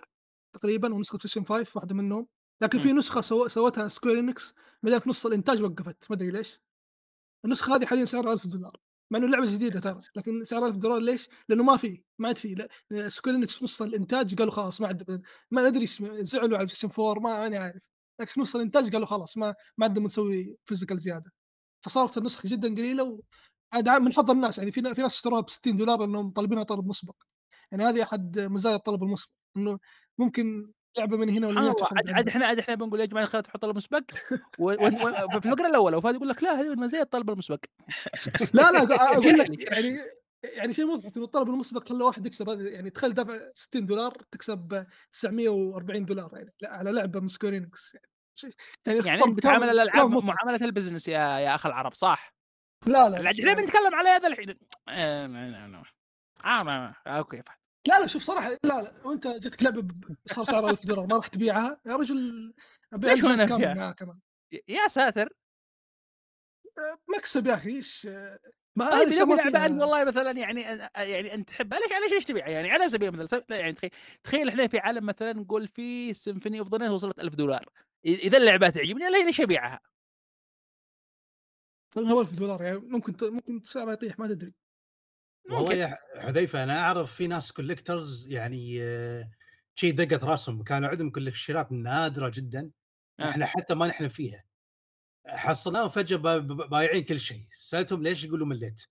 تقريبا ونسخة بلاي ستيشن 5 واحدة منهم لكن في نسخة سو... سوتها سكوير إنكس بعدين في نص الإنتاج وقفت. ما أدري ليش. النسخة هذه حاليا سعرها 1000 دولار مع إنه لعبة جديدة ترى لكن سعرها 1000 دولار ليش؟ لأنه ما في ما عاد في. سكوير إنكس في نص الإنتاج قالوا خلاص ما عاد ما إيش- زعلوا على بلاي ستيشن 4 ما ماني عارف. لكن في نص الإنتاج قالوا خلاص ما ما عندنا بنسوي فيزيكال زيادة. فصارت النسخة جدا قليلة عام من حظ الناس يعني في في ناس اشتروها ب 60 دولار لانهم طالبينها طلب مسبق يعني هذه أحد مزايا الطلب المسبق إنه ممكن لعبة من هنا ولا هنا تشتغل عاد عاد. إحنا عاد إحنا بنقول يا جماعة خلينا تحط طلب مسبق في الفقرة الأولى وفهد يقول لك لا هذه من مزايا الطلب المسبق لا لا أقول لك يعني- يعني يعني شيء مضحك إنه الطلب المسبق خلى واحد يكسب هذا يعني تخيل دافع 60 دولار تكسب 940 دولار يعني لا على لعبة من سكوير يعني يعني يعني أنت بتعامل الألعاب. معاملة ال business يا يا اخ العرب صح؟ لا لا إحنا بنتكلم على هذا الحين؟ آه، آه، ما- okay. لا لا شوف صراحة لا لا. وأنت جتك لعبه صار سعرها 1000 دولار ما راح تبيعها. يا رجل أبيع الجهاز؟ كامل معاه كمان. يا ساتر. مكسب يا أخي إيش؟ ما طيب في لعبه أنت والله مثلا يعني يعني أنت تحبها؟ ليش ليش ليش تبيعها؟ يعني على سبيل المثال يعني تخيل تخيل إحنا في عالم مثلا نقول في سيمفوني اوف ذا وصلت 1000 دولار. إذا اللعبة تعجبني ليش أبيعها؟ هو 1000 دولار يعني ممكن ت- ممكن سعرها يطيح ما تدري. والله. يا حذيفة أنا أعرف في ناس collectors يعني آه، شيء دقت راسهم كانوا عندهم collection ات نادرة جدا آه. إحنا حتى ما نحن فيها. حصلناهم فجأة با- با- بايعين كل شيء. سألتهم ليش يقولوا مليت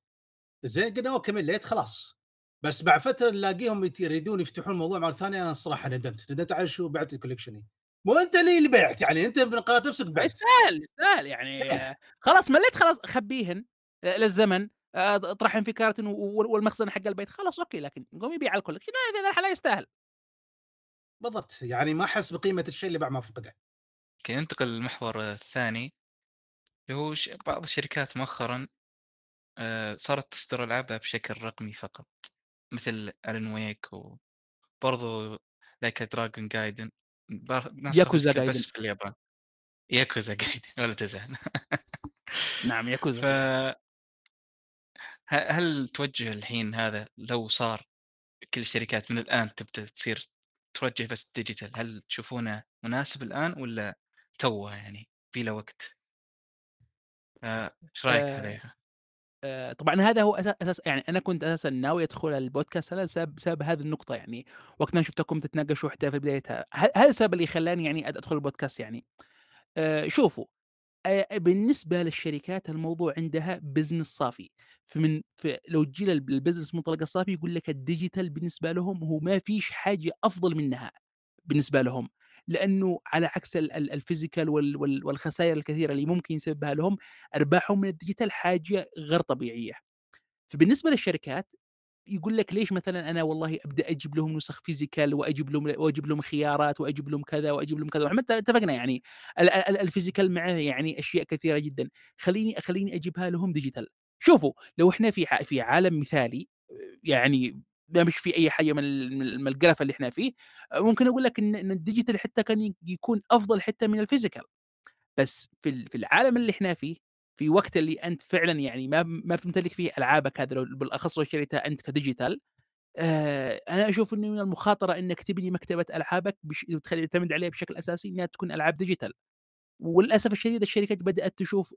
زين قلنا okay مليت خلاص. بس بعد فترة نلاقيهم يريدون يفتحون الموضوع مرة ثانية أنا الصراحه ندمت. ندمت على شو؟ بعت ال collection ي مو انت اللي اللي بعت يعني انت من قناه نفسك بعت. يستاهل يستاهل يعني. خلاص مليت خلاص خبيهن آه، للزمن آه، اطرحهم في و- والمخزن حق البيت. خلاص okay لكن قوم يبيع ال collection لا، في ذا الحاله يستاهل. بالضبط يعني ما أحس بقيمة الشيء اللي بعد ما فقده. okay ننتقل للمحور الثاني اللي هو ش- بعض الشركات مؤخرا آه، صارت تصدر ألعابها بشكل رقمي فقط مثل ألن ويك وبرضو لايك دراجون جايدن ياكوزا بس جايدن. في اليابان ياكوزا جايدن ولا تزعل نعم ف ياكوزا ه- هل توجه الحين هذا لو صار كل الشركات من الآن تبدأ تصير توجه بس digital هل تشوفونه مناسب الآن ولا توه يعني في له وقت؟ آه، إيش رأيك آه، حذيفه؟ آه، طبعا هذا هو أساس أساس يعني أنا كنت أساسا ناوي أدخل البودكاست هذا بسبب بسبب هذه النقطة يعني وقت ما شفتكم تتناقشوا حتى في بدايتها. هذا السبب اللي خلاني يعني أدخل البودكاست يعني. آه، شوفوا آه، بالنسبة للشركات الموضوع عندها business صافي. فمن لو تجي ال business منطلق الصافي يقول لك ال digital بالنسبة لهم هو ما فيش حاجة أفضل منها بالنسبة لهم. لأنه على عكس ال- ال- ال physical وال- وال- والخسائر الكثيرة اللي ممكن يسببها لهم أرباحهم من ال digital حاجة غير طبيعية. فبالنسبة للشركات يقول لك ليش مثلا أنا والله أبدأ أجيب لهم نسخ physical وأجيب لهم وأجيب لهم خيارات وأجيب لهم كذا وأجيب لهم كذا. وإحنا مت- اتفقنا يعني ال- ال- ال physical معه يعني أشياء كثيرة جدا. خليني خليني أجيبها لهم digital شوفوا لو إحنا في في عالم مثالي يعني ما مش في أي حاجة من من اللي إحنا فيه، آآ ممكن أقول لك إن الdigital حتى كان يكون أفضل حتى من الphysical بس في في العالم اللي إحنا فيه، في وقت اللي أنت فعلًا يعني ما ما بتمتلك فيه ألعابك هذه لو بالأخص لو اشتريتها أنت كdigital آآ أنا أشوف إنه من المخاطرة إنك تبني مكتبة ألعابك بش وتخلي تعتمد عليها بشكل أساسي إنها تكون ألعاب digital وللأسف الشديد الشركات بدأت تشوف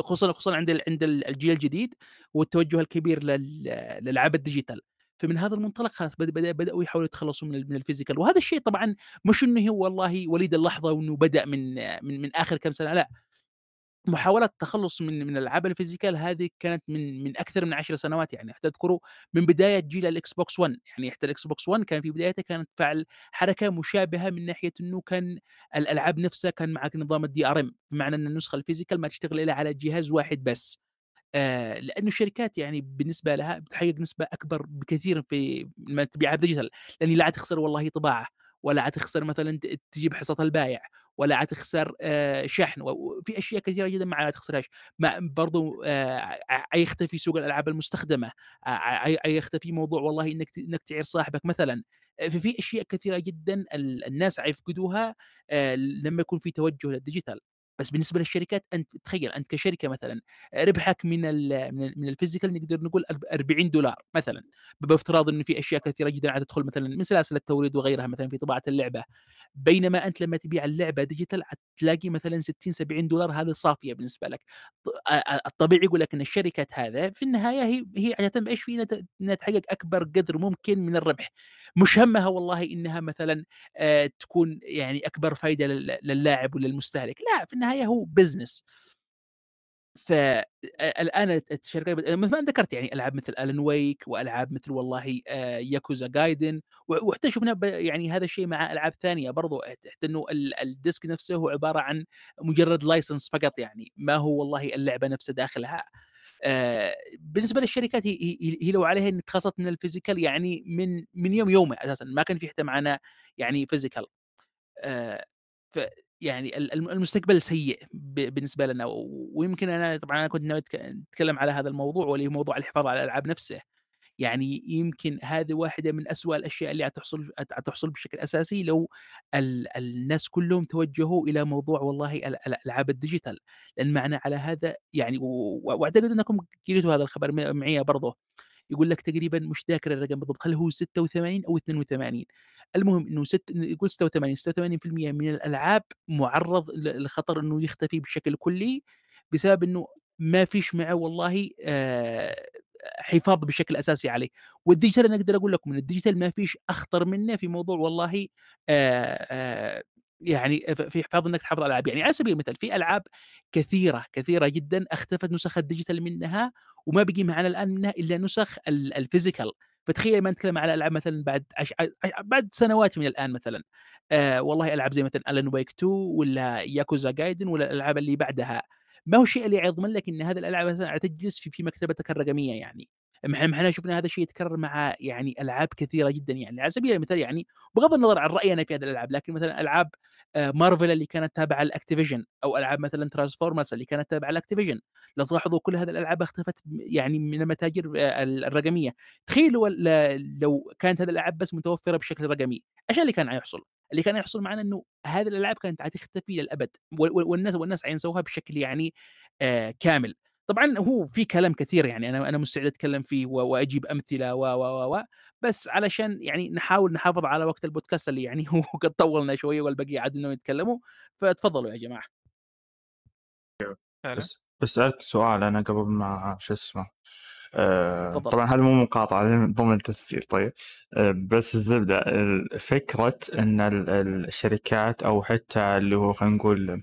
خصوصًا خصوصًا عند عند ال الجيل الجديد والتوجه الكبير لل للألعاب الdigital فمن هذا المنطلق خلاص بد بد بدأوا يحاولوا يتخلصوا من من الphysical وهذا الشيء طبعًا مش إنه هو والله وليد اللحظة وإنه بدأ من من من آخر كام سنة لأ، محاولة التخلُّص من من الألعاب الphysical هذه كانت من من أكثر من 10 سنوات يعني. حتى تذكروا من بداية جيل الXbox One. يعني حتى الXbox One كان في بدايته كانت فعل حركة مشابهة من ناحية إنه كان الألعاب نفسها كان معاك نظام الDRM بمعنى أن النسخة الphysical ما تشتغل إلا على جهاز واحد بس. آآ لأنه الشركات يعني بالنسبة لها بتحقق نسبة أكبر بكثير في تبيعها digital لأن لا حتخسر والله طباعة ولا حتخسر مثلًا تجيب حصة البايع ولا حتخسر آآ شحن وفي أشياء كثيرة جدًا ما حتخسرهاش، مع برضه آآ حيختفي سوق الألعاب المستخدمة، ع حيختفي موضوع والله إنك ت إنك تعير صاحبك مثلًا، ففي أشياء كثيرة جدًا ال الناس حيفقدوها آآ لمّا يكون في توجه للdigital بس بالنسبة للشركات أنت تخيل أنت كشركة مثلًا ربحك من ال من من الphysical نقدر نقول أرب $40 مثلًا، بافتراض إنه في أشياء كثيرة جدًا حتدخل مثلًا من سلاسل التوريد وغيرها مثلًا في طباعة اللعبة، بينما أنت لمّا تبيع اللعبة digital حتلاقي مثلًا 60، $70 هذه صافية بالنسبة لك. الطبيعي يقول لك إن الشركات هذا في النهاية هي هي تهتم إيش في إنها تحقق أكبر قدر ممكن من الربح، مش همها والله إنها مثلًا تكون يعني أكبر فايدة لل للاعب وللمستهلك، لأ في النهاية هو business. ف أ الآن الت الشركات مثل ما ذكرت يعني ألعاب مثل Alan Wake وألعاب مثل والله Gaiden و وحتى شفنا يعني هذا الشيء مع ألعاب ثانية برضه حت حتى ال الديسك نفسه هو عبارة عن مجرد license فقط يعني، ما هو والله اللعبة نفسها داخلها. آآ بالنسبة للشركات هي لو عليها إن اتخلصت من الphysical يعني من من يوم يومه أساسًا، ما كان في حتى معانا يعني physical. آآ ف يعني ال الم المستقبل سيء ب بالنسبة لنا ويمكن أنا طبعًا أنا كنت ناوي أتك أتكلم على هذا الموضوع واللي هو موضوع الحفاظ على الألعاب نفسه، يعني يمكن هذه واحدة من أسوأ الأشياء اللي حتحصل حتحصل بشكل أساسي لو ال الناس كلهم توجهوا إلى موضوع والله ال الألعاب الdigital لأن معنى على هذا يعني و وأعتقد أنكم قريتوا هذا الخبر معي برضه، يقول لك تقريبًا مش ذاكر الرقم بالضبط هل هو 86 أو 82 المهم إنه ست يقول 86 86% من الألعاب مُعرّض لخطر إنه يختفي بشكل كلي، بسبب إنه ما فيش معه والله آآ حفاظ بشكل أساسي عليه، والdigital أنا أقدر أقول لكم إن الdigital ما فيش أخطر منه في موضوع والله يعني في حفاظ إنك تحافظ على الألعاب، يعني على سبيل المثال في ألعاب كثيرة، كثيرة جدًا اختفت نسخ الdigital منها وما بقي معانا الآن منها إلا نسخ ال الphysical فتخيل لمّا نتكلم على ألعاب مثلًا بعد عش بعد سنوات من الآن مثلًا. آآ والله ألعاب زي مثلًا Alan Wake 2 والّا Yakuza Gaiden والّا الألعاب اللي بعدها، ما هو الشيء اللي حيضمن لك إن هذه الألعاب مثلًا حتجلس في في مكتبتك الرقمية يعني، إحنا شفنا هذا الشيء يتكرر مع يعني ألعاب كثيرة جدًا يعني، على سبيل المثال يعني بغض النظر عن رأيي أنا في هذه الألعاب، لكن مثلًا ألعاب آآ Marvel اللي كانت تابعة لActivision أو ألعاب مثلًا Transformers اللي كانت تابعة لActivision، لو تلاحظوا كل هذه الألعاب اختفت يعني من المتاجر آآ ال الرقمية، تخيلوا لو كانت هذه الألعاب بس متوفرة بشكل رقمي، إيش اللي كان حيحصل؟ اللي كان يحصل معانا إنه هذه الألعاب كانت حتختفي و والناس والناس حينسوها بشكل يعني آآ كامل. طبعًا هو في كلام كثير يعني أنا أنا مستعد أتكلم فيه و وأجيب أمثلة و و و بس علشان يعني نحاول نحافظ على وقت البودكاست اللي يعني هو قد طوّلنا شوية والبقية عاد إنهم يتكلموا، فتفضلوا يا جماعة. فعلًا. بس بسألك سؤال أنا قبل ما شو اسمه آه. طبعا هذا مو مقاطعة ضمن التسجيل طيب آه بس الزبدة ال- فكرة أن ال- الشركات أو حتى اللي هو خلينا نقول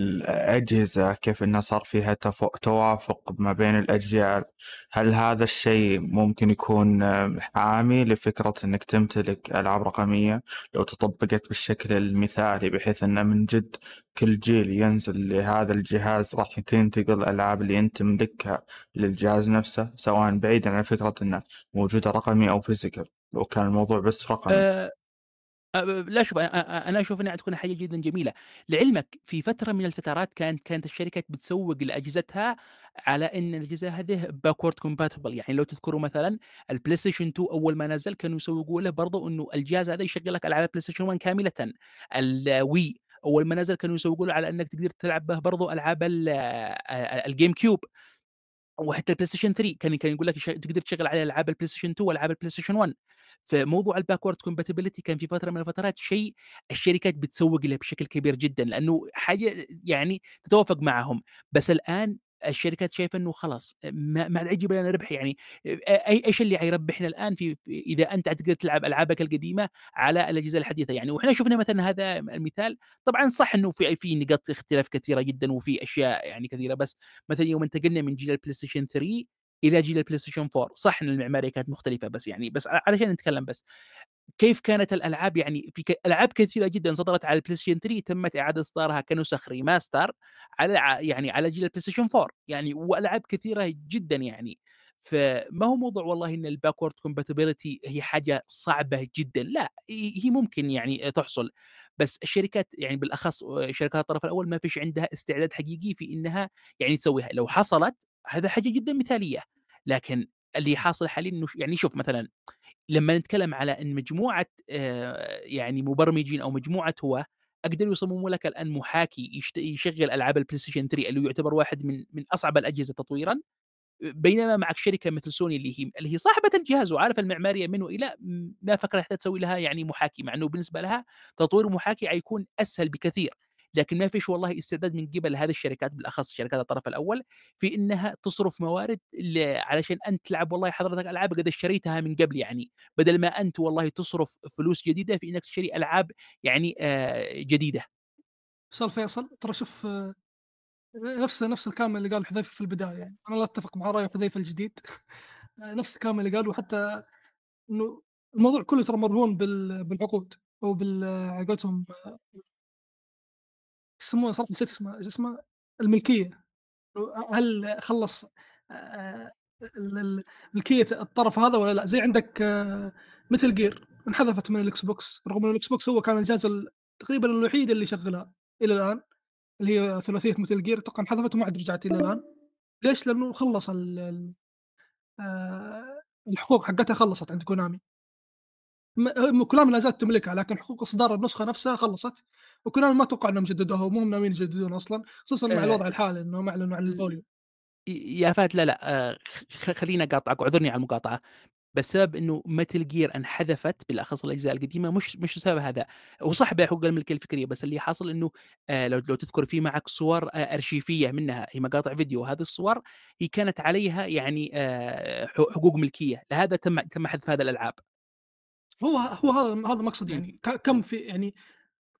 الأجهزة كيف إنها صار فيها توافق ما بين الأجيال. هل هذا الشيء ممكن يكون آه، حامي لفكرة إنك تمتلك ألعاب رقمية؟ لو تطبقت بالشكل المثالي بحيث إنه من جد كل جيل ينزل لهذا الجهاز راح تنتقل الألعاب اللي أنت تملكها للجهاز نفسه سواء بعيدا عن فكرة إنه موجودة رقمي أو فيزيكال لو كان الموضوع بس رقمي. ب لا شوف أنا أشوف إنها تكون حاجة جدًا جميلة، لعلمك في فترة من الفترات كانت كانت الشركات بتسوّق لأجهزتها على إن الأجهزة هذه backward compatible. يعني لو تذكروا مثلًا الPlayStation 2 أول ما نزل كانوا يسوّقوا له برضه إنه الجهاز هذا يشغّل لك ألعاب الPlayStation 1 كاملةً، الWii أول ما نزل كانوا يسوّقوا له على إنك تقدر تلعب به برضه ألعاب ال آآ وحتى الPlayStation 3 كان كان يقول لك تقدر تشغّل عليه ألعاب الPlayStation 2 وألعاب الPlayStation 1 فموضوع الbackward compatibility كان في فترة من الفترات شيء الشركات بتسوّق له بشكل كبير جدًا، لأنه حاجة يعني تتوافق معاهم، بس الآن الشركات شايفة إنه خلاص ما ما عاد يجيب لنا ربح يعني أ أي إيش اللي حيربحنا الآن في في إذا أنت حتقدر تلعب ألعابك القديمة على الأجهزة الحديثة يعني، وإحنا شُفنا مثلًا هذا المثال طبعًا صح إنه في في نقاط اختلاف كثيرة جدًا وفي أشياء يعني كثيرة، بس مثلًا يوم انتقلنا من جيل الPlayStation 3 إلى جيل الPlayStation 4 صح إن المعمارية كانت مختلفة بس يعني بس علشان نتكلم بس، كيف كانت الألعاب يعني في ك ألعاب كثيرة جدًا صدرت على الPlayStation 3 تمت إعادة إصدارها كنسخ remaster على يعني على جيل الPlayStation 4 يعني وألعاب كثيرة جدًا يعني، فما هو موضوع والله إن الbackward compatibility هي حاجة صعبة جدًا، لأ هي ممكن يعني تحصل، بس الشركات يعني بالأخص شركات الطرف الأول ما فيش عندها استعداد حقيقي في إنها يعني تسويها، لو حصلت هذا حاجة جدًا مثالية، لكن اللي حاصل حاليًا إنه ش يعني شوف مثلًا لمّا نتكلم على إن مجموعة آآ يعني مبرمجين أو مجموعة هواة قدروا يصمموا لك الآن محاكي يشغّل ألعاب الPlayStation 3 اللي يعتبر واحد من من أصعب الأجهزة تطويرًا، بينما معك شركة مثل سوني اللي هي اللي هي صاحبة الجهاز وعارفة المعمارية من وإلى، م ما فكرت تسوي لها يعني محاكي، مع إنه بالنسبة لها تطوير محاكي حيكون أسهل بكثير، لكن ما فيش والله استعداد من قبل هذه الشركات بالأخص شركات الطرف الأول في إنها تصرف موارد علشان أنت تلعب والله حضرتك ألعاب قد اشتريتها من قبل يعني، بدل ما أنت والله تصرف فلوس جديدة في إنك تشتري ألعاب يعني آآ جديدة. أستاذ فيصل ترى شوف نفس نفس الكلام اللي قاله حذيفة في البداية يعني، أنا لا أتفق مع رأي حذيفة الجديد. نفس الكلام اللي قاله حتى إنه الموضوع كله ترى مرهون بال بالعقود أو بال يسمونه صراحة نسيت اسمه اسمه؟ الملكية، هل خلّص ملكية الطرف هذا والّا لأ؟ زي عندك Metal Gear انحذفت من ال Xbox رغم إن ال Xbox هو كان الجهاز ال تقريبًا الوحيد اللي يشغّلها إلى الآن، اللي هي ثلاثية Metal Gear أتوقع انحذفت وما عاد رجعت إلى الآن، ليش؟ لأنه خلّص الحقوق حقتها خلّصت عند Konami. م م Konami لا زالت تملكها، لكن حقوق إصدار النسخة نفسها خلصت، و Konami ما أتوقع إنهم جددوها ومو ناويين يجددونها أصلًا، خصوصًا مع آآ الوضع الحالي إنهم أعلنوا عن. ي يا فهد لا، لأ، آآ خ خلّيني أقاطعك واعذرني على المقاطعة، بسبب إنه Metal Gear انحذفت بالأخص الأجزاء القديمة مش مش بسبب هذا، هو صح بحقوق الملكية الفكرية، بس اللي حاصل إنه آآ لو لو تذكر في معك صور أ أرشيفية منها، هي مقاطع فيديو، هذه الصور هي كانت عليها يعني حقوق ملكية، لهذا تم تم حذف هذه الألعاب. هو هو هذا هذا مقصدي إمم. يعني. كم في يعني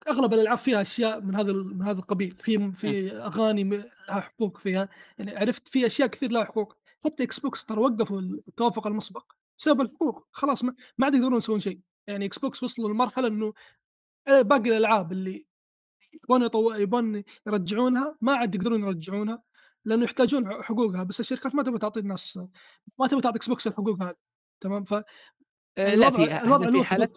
أغلب الألعاب فيها أشياء من هذا من هذا القبيل، في. في أغاني م لها حقوق فيها، يعني عرفت في أشياء كثير لها حقوق، حتى Xbox ترى وقّفوا التوافق المسبق بسبب الحقوق، خلاص ما ما عاد يقدرون يسوون شيء، يعني Xbox وصلوا لمرحلة إنه آآ باقي الألعاب اللي يبغون يطو يبغون يرجعونها ما عاد يقدرون يرجعونها، لأنه يحتاجون حقوقها، بس الشركات ما تبغى تعطي الناس ما تبغى تعطي Xbox الحقوق هذه، تمام؟ ف لأ، الوضع في هذا في له حالة حدود.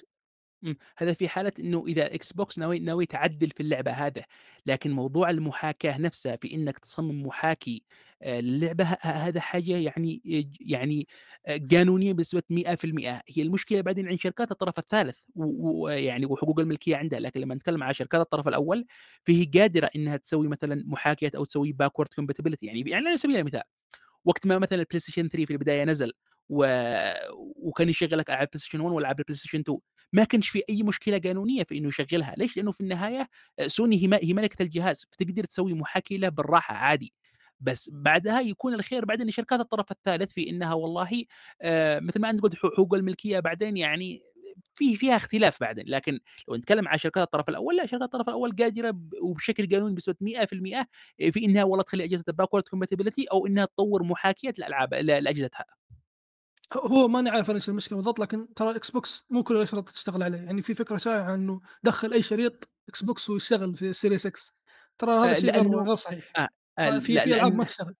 إمم، هذا في حالة إنه إذا Xbox ناوي ناوي تعدِّل في اللعبة هذا، لكن موضوع المحاكاة نفسها في إنك تصمم محاكي آآ للعبة ه هذا حاجة يعني يعني آآ قانونية بنسبة 100% هي المشكلة بعدين عند شركات الطرف الثالث ويعني وحقوق الملكية عندها، لكن لمّا نتكلم على شركات الطرف الأول فهي قادرة إنها تسوي مثلًا محاكاة أو تسوي backward compatibility يعني يعني على سبيل المثال وقت ما مثلًا الPlayStation 3 في البداية نزل و وكان يشغّل لك ألعاب PlayStation 1 وألعاب الPlayStation 2 ما كانش في أي مشكلة قانونية في إنه يشغّلها، ليش؟ لأنه في النهاية آآ سوني هي م هي ملكة الجهاز، فتقدر تسوي محاكي له بالراحة عادي، بس بعدها يكون الخير بعدين لشركات الطرف الثالث في إنها والله آآ مثل ما أنت قُلت حقوق الملكية بعدين يعني في فيها اختلاف بعدين، لكن لو نتكلم على شركات الطرف الأول، لا شركات الطرف الأول قادرة ب وبشكل قانوني بنسبة 100% في إنها والله تخلّي أجهزتها backward compatibility أو إنها تطوّر محاكية لألعاب ل لأجهزتها. ه هو ماني عارف أنا إيش المشكلة بالضبط، لكن ترى Xbox مو كل الأشرطة تشتغل عليه، يعني في فكرة شائعة إنه دخّل أي شريط Xbox ويشتغل في Series X. ترى هذا الشيء غير لأنه غير صحيح، آه، آه في في ألعاب ما تشتغل.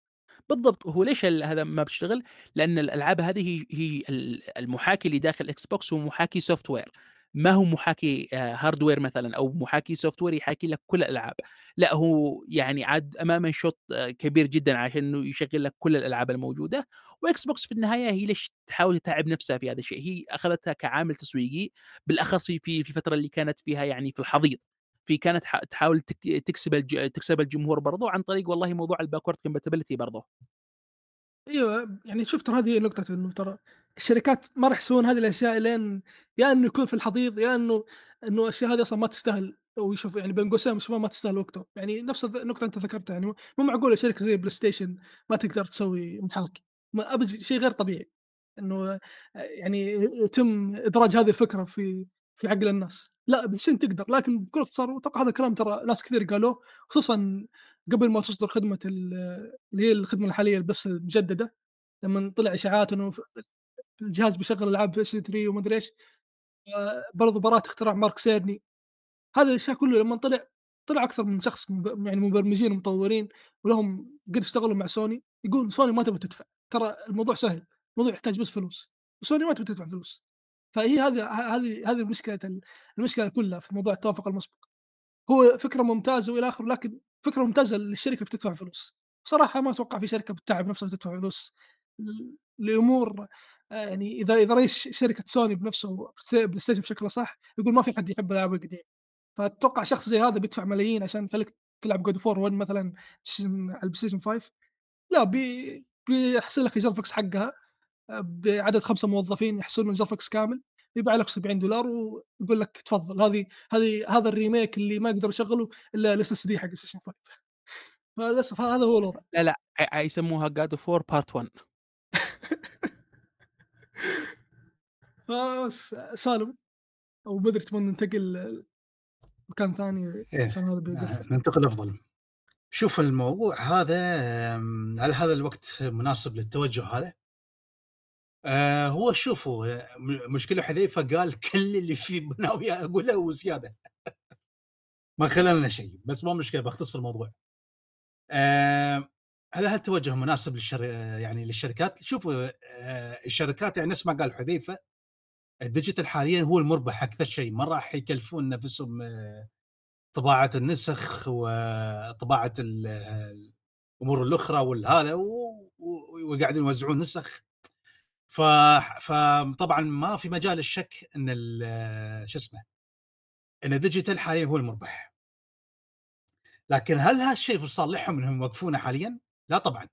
بالضبط، هو ليش هذا ما بتشتغل؟ لأن الألعاب هذه هي هي ال المحاكي اللي داخل Xbox هو محاكي software. ما هو محاكي hardware مثلا أو محاكي software يحاكي لك كل الألعاب. لا هو يعني عاد امامه شوط آه، كبير جدا عشان إنه يشغل لك كل الألعاب الموجودة. و Xbox في النهاية هي ليش تحاول تتعب نفسها في هذا الشيء. هي أخذتها كعامل تسويقي بالأخص في في الفترة اللي كانت فيها يعني في الحضيض. في كانت تحاول تكسب. تكسب الجمهور برضه عن طريق والله موضوع ال backward compatibility برضه إيوه يعني شوف ترى هذه نقطة إنه ترى الشركات ما راح يسوون هذه الأشياء لين يا إنه يكون في الحضيض يا إنه إنه الأشياء هذه أصلا ما تستاهل. ويشوف يعني بين قوسين ما تستاهل وقته. يعني نفس النقطة أنت ذكرتها يعني مو معقولة شركة زي PlayStation ما تقدر تسوي محاكي ما ابد شيء غير طبيعي. إنه يعني يتم إدراج هذه الفكرة في في عقل الناس PlayStation تقدر لكن بكل اختصار أتوقع هذا الكلام ترى ناس كثير قالوه خصوصا قبل ما تصدر خدمة اللي هي الخدمة الحالية بس المجددة لما طلع إشاعات إنه الجهاز بيشغل ألعاب PS3 وما أدري إيش برضو براءة اختراع مارك سيرني. هذا الاشياء كله لما طلع طلع أكثر من شخص يعني مبرمجين ومطورين ولهم قد اشتغلوا مع سوني يقول سوني ما تبغى تدفع. ترى الموضوع سهل الموضوع يحتاج بس فلوس وسوني ما تبغى تدفع فلوس. فهي هذه هذه هذه المشكلة المشكلة كلها في موضوع التوافق المسبق. هو فكرة ممتازة وإلى آخره لكن فكرة ممتازة للشركة بتدفع فلوس. صراحة ما أتوقع في شركة بتتعب نفسها تدفع فلوس لأمور آه، يعني إذا إذا رئيس شركة سوني بنفسه PlayStation بشكل صح يقول ما في حد يحب الألعاب القديمة. فأتوقع شخص زي هذا بيدفع ملايين عشان يخليك تلعب God of War 1 مثلا على ال PlayStation 5 لا بي بيحصل لك graphics حقها. بعدد خمسة موظفين يحصلون graphics كامل يبيع لك 70 دولار ويقول لك تفضل هذه هذه هذا ال remake اللي ما أقدر أشغله إلا ال SSD حق PlayStation 5 فللأسف هذا هو الوضع لا لا يسموها God of War Part 1 بس سالم أو بدر تبغى ننتقل مكان ثاني إيه. عشان هذا بيقفل ننتقل أفضل شوف الموضوع هذا هل هذا الوقت مناسب للتوجه هذا؟ آه هو شوفوا مشكلة حذيفة قال كل اللي في ناوي أقوله وزيادة. ما خللنا شيء بس ما مشكلة بختصر الموضوع. آه هل هل التوجه مناسب للشر... يعني للشركات؟ شوفوا آه الشركات يعني نفس ما قال حذيفة ال digital حاليا هو المربح أكثر شيء. ما راح يكلفون نفسهم آه طباعة النسخ وطباعه الأمور الأخرى والهذا وقاعدين يوزعون نسخ. فطبعا ما في مجال الشك إن شو اسمه إن ال digital حاليا هو المربح لكن هل هالشيء في صالحهم إنهم يوقفونه حاليا؟ لا طبعا.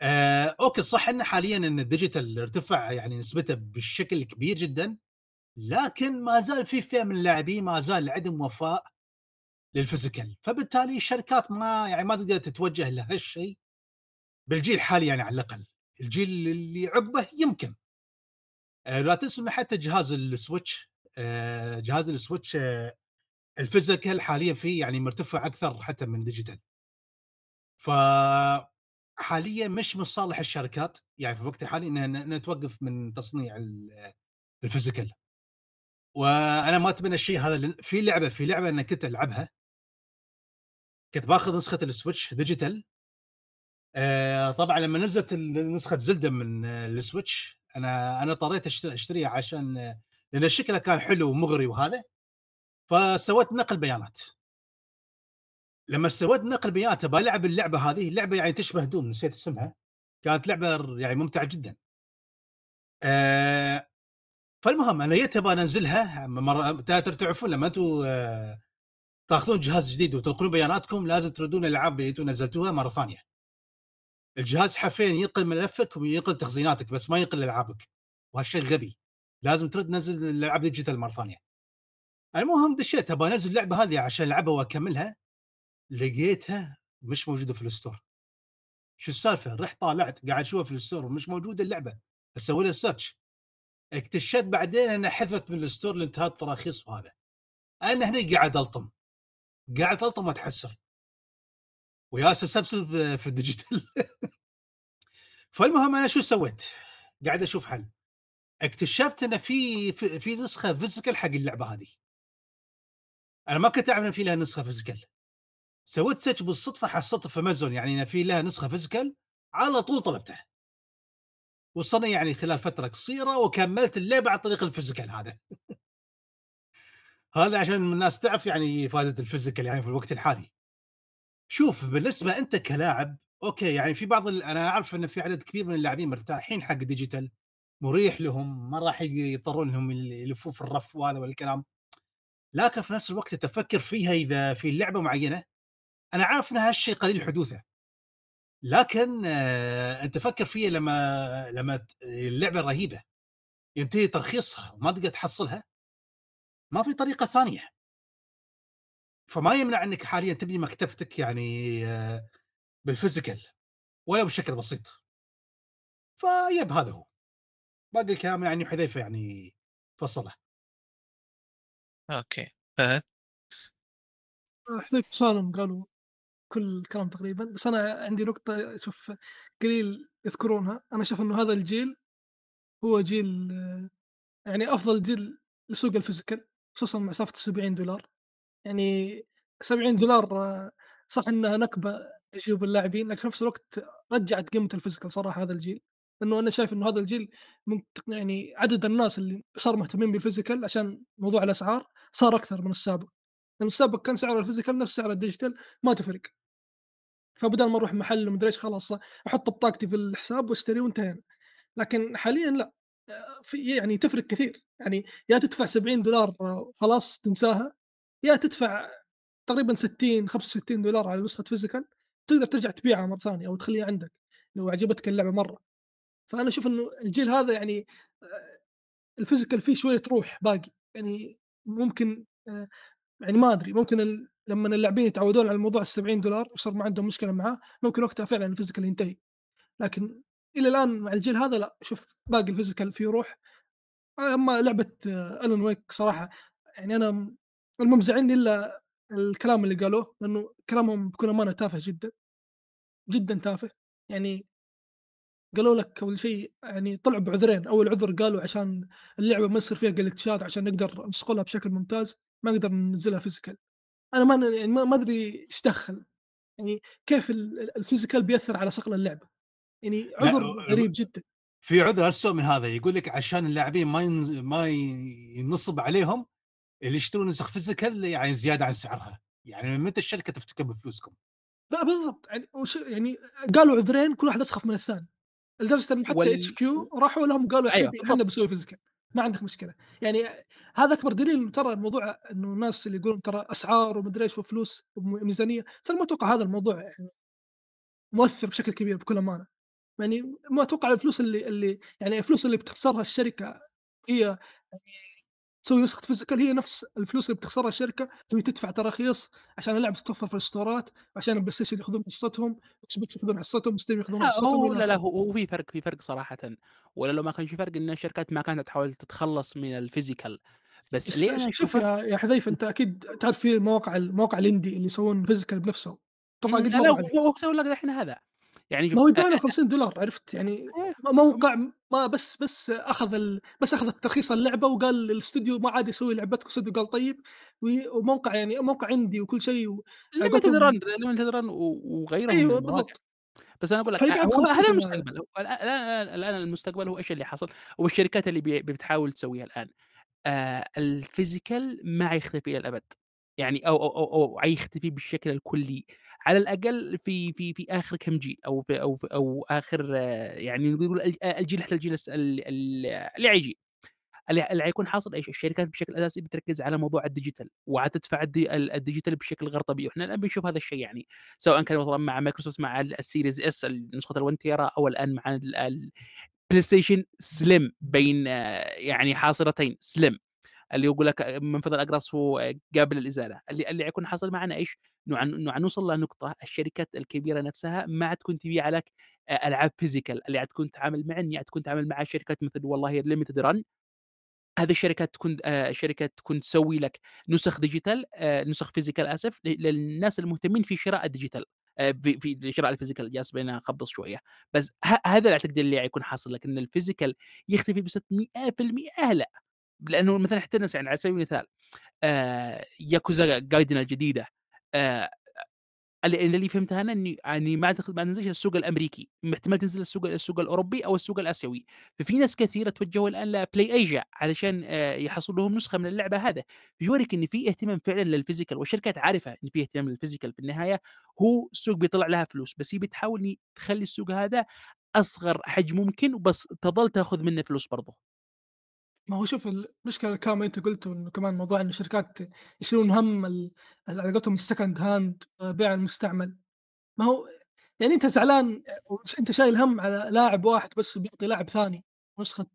آه، أوكي صح إن حاليا إن ال digital ارتفع يعني نسبته بشكل كبير جدا لكن ما زال في فئة من اللاعبين ما زال عندهم وفاء لل physical فبالتالي الشركات ما يعني ما تقدر تتوجه لهالشيء بالجيل الحالي يعني على الأقل الجيل اللي عقبه يمكن. آه لا تنسوا إن حتى جهاز ال Switch آه جهاز ال Switch آه ال physical حاليا فيه يعني مرتفع أكثر حتى من digital ف حاليا مش من صالح الشركات يعني في الوقت الحالي انها توقف من تصنيع ال physical. وأنا ما أتمنى الشيء هذا في لعبة في لعبة أنا كنت ألعبها. كنت باخذ نسخة ال Switch digital. آه طبعا لما نزلت نسخة Zelda من ال Switch أنا أنا اضطريت أشتريها عشان لأن شكلها كان حلو ومغري وهذا. فسويت نقل بيانات. لما سويت نقل بيانات بلعب اللعبة هذه. اللعبة يعني تشبه دوم نسيت اسمها. كانت لعبة يعني ممتعة جدا. آه فالمهم أنا جيت أبغى أنزلها. مرة تعرفون لما أنتم آه تاخذون جهاز جديد وتنقلون بياناتكم لازم تردون الالعاب اللي أنتم نزلتوها مرة ثانية. الجهاز حرفيا ينقل ملفك وينقل تخزيناتك بس ما ينقل ألعابك وهالشيء غبي. لازم ترد تنزل الألعاب digital مرة ثانية. المهم دشيت أبغى أنزل اللعبة هذه عشان ألعبها وأكملها. لقيتها مش موجودة في ال store. شو السالفة؟ رحت طالعت قاعد أشوفها في ال store مش موجودة اللعبة. أسوي لها search اكتشفت بعدين أنها حذفت من ال store لانتهاء التراخيص وهذا. أنا هنا قاعد ألطم. قاعد ألطم وأتحسر. ويا سب سب في ال digital. فالمهم أنا شو سويت؟ قاعد أشوف حل. اكتشفت إن في في نسخة physical حق اللعبة هذه. أنا ما كنت أعرف إن في لها نسخة physical سويت search بالصدفة حصلت في امازون يعني إن في لها نسخة physical على طول طلبتها. وصلني يعني خلال فترة قصيرة وكملت اللعبة عن طريق ال physical هذا. هذا عشان الناس تعرف يعني فائده ال physical يعني في الوقت الحالي. شوف بالنسبة أنت كلاعب okay يعني في بعض. أنا أعرف إن في عدد كبير من اللاعبين مرتاحين حق digital مريح لهم ما راح يضطرون إنهم يلفون في الرف وهذا والكلام لكن في نفس الوقت تفكر فيها إذا في لعبة معينة أنا عارف إن هالشيء قليل حدوثه لكن آه أنت فكر فيها لما لما اللعبة رهيبة ينتهي ترخيصها وما تقدر تحصلها ما في طريقة ثانية فما يمنع إنك حاليا تبني مكتبتك يعني آه بال physical ولو بشكل بسيط. فيب هذا هو. باقي الكلام يعني حذيفة يعني فصلة. okay. فهد؟ حذيفة وسالم قالوا كل الكلام تقريبا. بس أنا عندي نقطة أشوف قليل يذكرونها. أنا أشوف إنه هذا الجيل هو جيل آه، يعني أفضل جيل لسوق ال physical خصوصا مع سالفة ال 70 دولار. يعني 70 دولار آه، صح إنها نكبة لجيوب اللاعبين لكن في نفس الوقت رجعت قيمة ال physical صراحة هذا الجيل. لأنه أنا شايف إنه هذا الجيل من يعني عدد الناس اللي صار مهتمين بال physical عشان موضوع الأسعار صار أكثر من السابق. لأن السابق كان سعر ال physical نفس سعر ال digital ما تفرق. فبدل ما أروح محل ومدري إيش خلاص أحط بطاقتي في الحساب وأشتري وانتهينا. لكن حاليا لا آه، في يعني تفرق كثير. يعني يا تدفع 70 دولار آه، خلاص تنساها. يا تدفع تقريبا 60 65 دولار على نسخة physical تقدر ترجع تبيعها مرة ثانية أو تخليها عندك لو عجبتك اللعبة مرة. فأنا أشوف إنه الجيل هذا يعني آه، ال physical فيه شوية روح باقي. يعني ممكن آه، يعني ما أدري ممكن. لما اللاعبين يتعودون على الموضوع ال 70 دولار وصار ما عندهم مشكلة معاه ممكن وقتها فعلا ال physical ينتهي. لكن إلى الآن مع الجيل هذا لا شوف باقي ال physical فيه روح. أما لعبة Alan Wake صراحة يعني أنا م- المو مزعلني إلا الكلام اللي قالوه لأنه كلامهم بكل أمانة تافه جدا جدا تافه. يعني قالوا لك أول شيء يعني طلعوا بعذرين. أول عذر قالوا عشان اللعبة ما يصير فيها glitchات عشان نقدر نسقلها بشكل ممتاز ما نقدر ننزلها physical أنا ما يعني ما أدري إيش دخل. يعني كيف ال- ال- ال physical بيأثر على صقل اللعبة. يعني عذر لا، غريب جدا. في عذر اسوء من هذا. يقول لك عشان اللاعبين ما ينز... ما ينصب عليهم اللي يشترون نسخ physical يعني زيادة عن سعرها. يعني من متى الشركة تفتكر بفلوسكم؟ لا بالضبط. يعني وش يعني قالوا عذرين كل واحد اسخف من الثاني. لدرجه ان حتى و THQ راحوا لهم قالوا أيوه،. إحنا بنسوي physical ما عندك مشكلة. يعني هذا أكبر دليل إنه ترى الموضوع إنه الناس اللي يقولون ترى أسعار ومدري إيش وفلوس وميزانية ترى ما أتوقع هذا الموضوع يعني مؤثر بشكل كبير بكل أمانة. يعني ما أتوقع الفلوس اللي اللي يعني الفلوس اللي بتخسرها الشركة هي يعني تسوي نسخة physical هي نفس الفلوس اللي بتخسرها الشركة تبي تدفع تراخيص عشان اللعبة تتوفر في ال storeات وعشان ال PlayStation ياخذون حصتهم Xbox ياخذون حصتهم Steam ياخذون لا حصتهم لا لا. هو في فرق في فرق صراحة. ولا لو ما كان في فرق إن الشركات ما كانت تحاول تتخلص من ال physical. بس بس أنا شوف يا يا حذيفة أنت أكيد تعرف في مواقع المواقع ال indie اللي يسوون physical بنفسهم. أتوقع قد لا هو لك الحين هذا. يعني ما هو يبيعونه 50 دولار عرفت؟ يعني إيه، موقع ما بس بس أخذ ال... بس أخذ ترخيص اللعبة وقال الاستوديو ما عاد يسوي لعبتك الاستوديو قال طيب وموقع يعني موقع عندي وكل شيء و... Limited Run Limited Run وغيرهم من أيوه بالضبط. بس أنا أقول لك فيبيعك هو 50 هذا. المستقبل الآن الآن المستقبل هو إيش اللي حصل؟ والشركات اللي بتحاول تسويها الآن. آه ال physical ما حيختفي إلى الأبد. يعني أو أو أو, أو حيختفي بالشكل الكلي. على الأقل في في في آخر كم جيل أو في أو في أو آخر يعني نقول الج- الجيل حتى الجيل اللي حيجي اللي حيكون حاصل إيش؟ الشركات بشكل أساسي بتركز على موضوع ال digital وحتدفع ال di- ال ال digital بشكل غير طبيعي، وإحنا الآن بنشوف هذا الشيء يعني سواء كان مثلًا مع مايكروسوفت مع ال ال Series S نسخة ال1 تيرا أو الآن مع ال ال PlayStation Slim بين يعني حاصرتين Slim اللي يقول لك منفذ الاقراص هو قابل للإزالة، اللي اللي حيكون حاصل معنا إيش؟ انه حنوصل لنقطه الشركات الكبيرة نفسها ما عاد تكون تبيع لك آآ ألعاب physical اللي عاد تكون تتعامل مع يعني تكون تتعامل مع شركات مثل والله Limited Run هذه الشركات تكون آآ شركات تكون تسوي لك نسخ digital نسخ physical آسف ل للناس المهتمين في شراء ال digital في في شراء ال physical جالس بين أخبّص شوية، بس هذا اللي أعتقد اللي حيكون حاصل لكن الفيزيكال يختفي بنسبة 100% لأ، لأنه مثلًا حتى يعني على سبيل المثال آآ ياكوزا جايدن الجديدة آآ اللي اللي فهمته أنا إني يعني ما ما تنزلش السوق الأمريكي، احتمال تنزل السوق السوق الأوروبي أو السوق الآسيوي، ففي ناس كثيرة توجهوا الآن لPlay Asia علشان آآ يحصلوا لهم نسخة من اللعبة هذا، بيوريك إن في اهتمام فعلًا للPhysical والشركات عارفة إن في اهتمام للPhysical في النهاية. هو السوق بيطلع لها فلوس، بس هي بتحاول تخلّي السوق هذا أصغر حجم ممكن وبس تظل تأخذ منه فلوس برضه. ما هو شوف المشكلة كما أنت قُلت إنه كمان موضوع إن الشركات يشيلون هَم ال على قولتهم الsecond hand بيع المستعمل، ما هو يعني أنت زعلان أنت شايل هَم على لاعب واحد بس بيعطي لاعب ثاني نسخة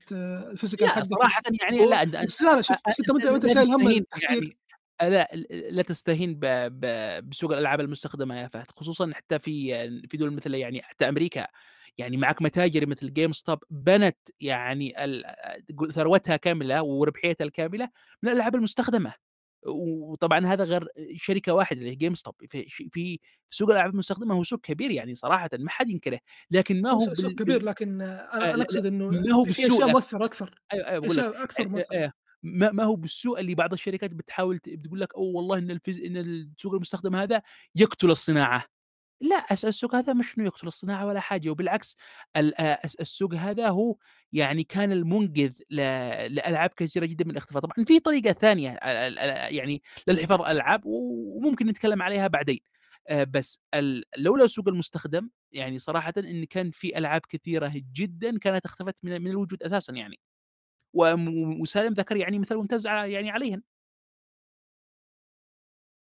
الphysical لأ حقته صراحةً يعني بس لا، لا شوف بس وأنت لا شايل هَم التحكير يعني. لا لا تستهين ب ب بسوق الألعاب المستخدمة يا فهد، خصوصًا حتى في في دول مثل يعني حتى أمريكا، يعني معاك متاجر مثل GameStop بنت يعني ال ثروتها كاملة وربحيتها الكاملة من الألعاب المستخدمة، وطبعًا هذا غير شركة واحدة اللي هي GameStop. في ش في سوق الألعاب المستخدمة هو سوق كبير يعني صراحةً ما حد ينكره، لكن ما هو سوق بال كبير لكن لا لأ أقصد إنه ما هو في في بالسوق. أشياء لك مؤثرة أكثر، أيوه، أيوه ما ما هو بالسوء اللي بعض الشركات بتحاول بتقول لك أوه والله إن الفيز إن السوق المستخدم هذا يقتل الصناعة، لأ الس السوق هذا مش إنه يقتل الصناعة ولا حاجة، وبالعكس السوق هذا هو يعني كان المنقذ ل لألعاب كثيرة جدًا من الاختفاء، طبعًا في ال ال يعني للحفاظ على الألعاب وممكن نتكلم عليها بعدين، بس لولا السوق المستخدم يعني صراحةً إن كان في ألعاب كثيرة جدًا كانت اختفت من الوجود أساسًا يعني. وسالم ذكر يعني مثال ممتاز يعني عليهن.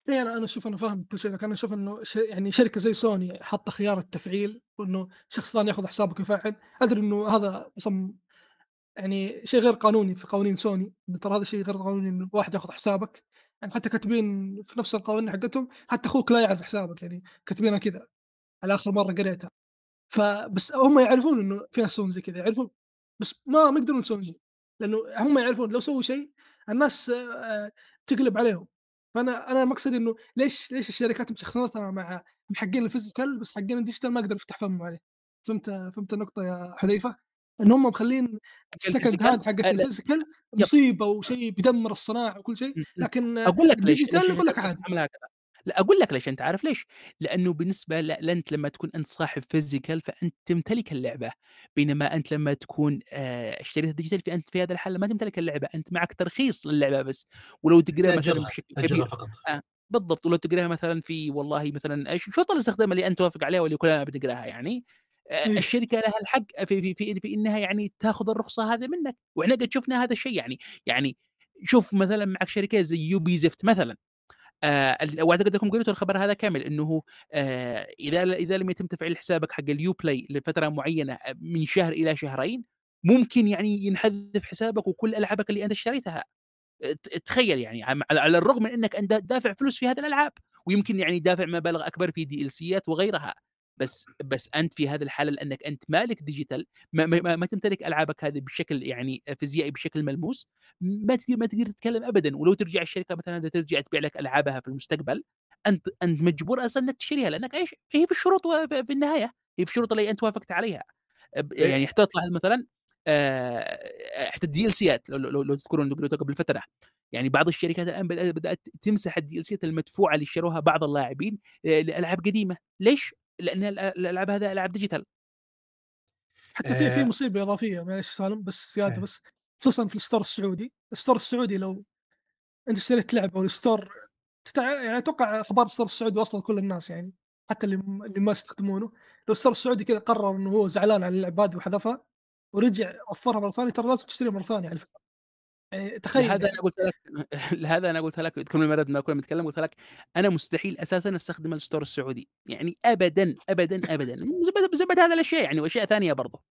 إي أنا أنا شوف أنا فاهم كل شيء، لكن أنا أشوف إنه ش يعني شركة زي سوني حاطة خيار التفعيل، وإنه شخص ثاني ياخذ حسابك ويفعل، أدري إنه هذا أصلًا يعني شيء غير قانوني في قوانين سوني، ترى هذا شيء غير قانوني إنه واحد ياخذ حسابك، يعني حتى كاتبين في نفس القوانين حقتهم حتى أخوك لا يعرف حسابك يعني كاتبينها كذا على آخر مرة قريتها. فبس هم يعرفون إنه في ناس يسوون زي كذا، يعرفون بس ما ما يقدرون يسوون شيء، لأنه هم يعرفون لو سووا شيء الناس آآ تقلب عليهم، فأنا أنا مقصدي إنه ليش ليش الشركات مشخصنتها مع محقين الphysical بس حقين الdigital ما يقدروا يفتح فمهم عليه، فهمت فهمت النقطة يا حذيفة؟ إن هم مخلين حق الsecond الphysical hand حقة آآ ل الphysical يب مصيبة وشيء بيدمر الصناعة وكل شيء،. لكن أقول لك ليش يقول لك عادي. لأ أقول لك ليش أنت عارف ليش؟ لأنه بالنسبة ل لأنت لمّا تكون أنت صاحب physical فأنت تمتلك اللعبة، بينما أنت لمّا تكون آآ اشتريتها digital فأنت في هذه الحالة ما تمتلك اللعبة، أنت معك ترخيص للعبة بس، ولو تقرا مثلًا بشكل كبير فقط. آه، بالضبط، ولو تقرأها مثلًا في والله مثلًا شروط الاستخدام اللي أنت توافق عليها واللي كلنا بنقراها يعني، آآ إيه. الشركة لها الحق في في في في إنها يعني تاخذ الرخصة هذه منك، وإحنا قد شفنا هذا الشيء يعني، يعني شوف مثلًا معك شركات زي Ubisoft مثلًا ال وأعتقد أنكم قريتوا الخبر هذا كامل، إنه آآ إذا ل إذا لم يتم تفعيل حسابك حق الUplay لفترة معينة آآ من شهر إلى شهرين، ممكن يعني ينحذف حسابك وكل ألعابك اللي أنت اشتريتها. ت تخيل يعني على الرغم من إنك أنت دافع فلوس في هذه الألعاب، ويمكن يعني دافع مبالغ أكبر في DLCات وغيرها، بس بس أنت في هذه الحالة لأنك أنت مالك ديجيتال ما ما ما ما تمتلك ألعابك هذه بشكل يعني فيزيائي بشكل ملموس، ما تقدر ما تقدر تتكلم أبدًا، ولو ترجع الشركة مثلًا هذه ترجع تبيع لك ألعابها في المستقبل، أنت أنت مجبور أصلًا إنك تشتريها لأنك إيش؟ هي في الشروط في النهاية، هي في الشروط اللي أنت وافقت عليها. إيه. يعني حتى تطلع مثلًا حتى الDLCات لو لو لو تذكرون قبل فترة، يعني بعض الشركات الآن بدأ بدأت تمسح الDLCات المدفوعة اللي اشتروها بعض اللاعبين آآ لألعاب قديمة، ليش؟ لأن ال الألعاب هذا ألعاب digital. حتى في في آآ مصيبة إضافية معليش سالم بس زيادة إيه. بس، خصوصًا في ال store السعودي، ال store السعودي لو أنت اشتريت لعبة وال store تتع يعني أتوقع أخبار ال store السعودي واصلة لكل الناس يعني، حتى اللي اللي ما يستخدمونه، لو ال store السعودي كذا قرر إنه هو زعلان على اللعبة هذه وحذفها، ورجع وفّرها مرة ثانية ترى لازم تشتريها مرة ثانية على فكرة، يعني تخيل. لهذا أنا يعني قُلت لك لهذا أنا قُلت لك تكمل المرض ما كنا بنتكلم قُلت لك أنا مستحيل أساسًا أستخدم ال store السعودي، يعني أبدًا، أبدًا، أبدًا، بسبب بسبب هذه الأشياء يعني وأشياء ثانية برضه.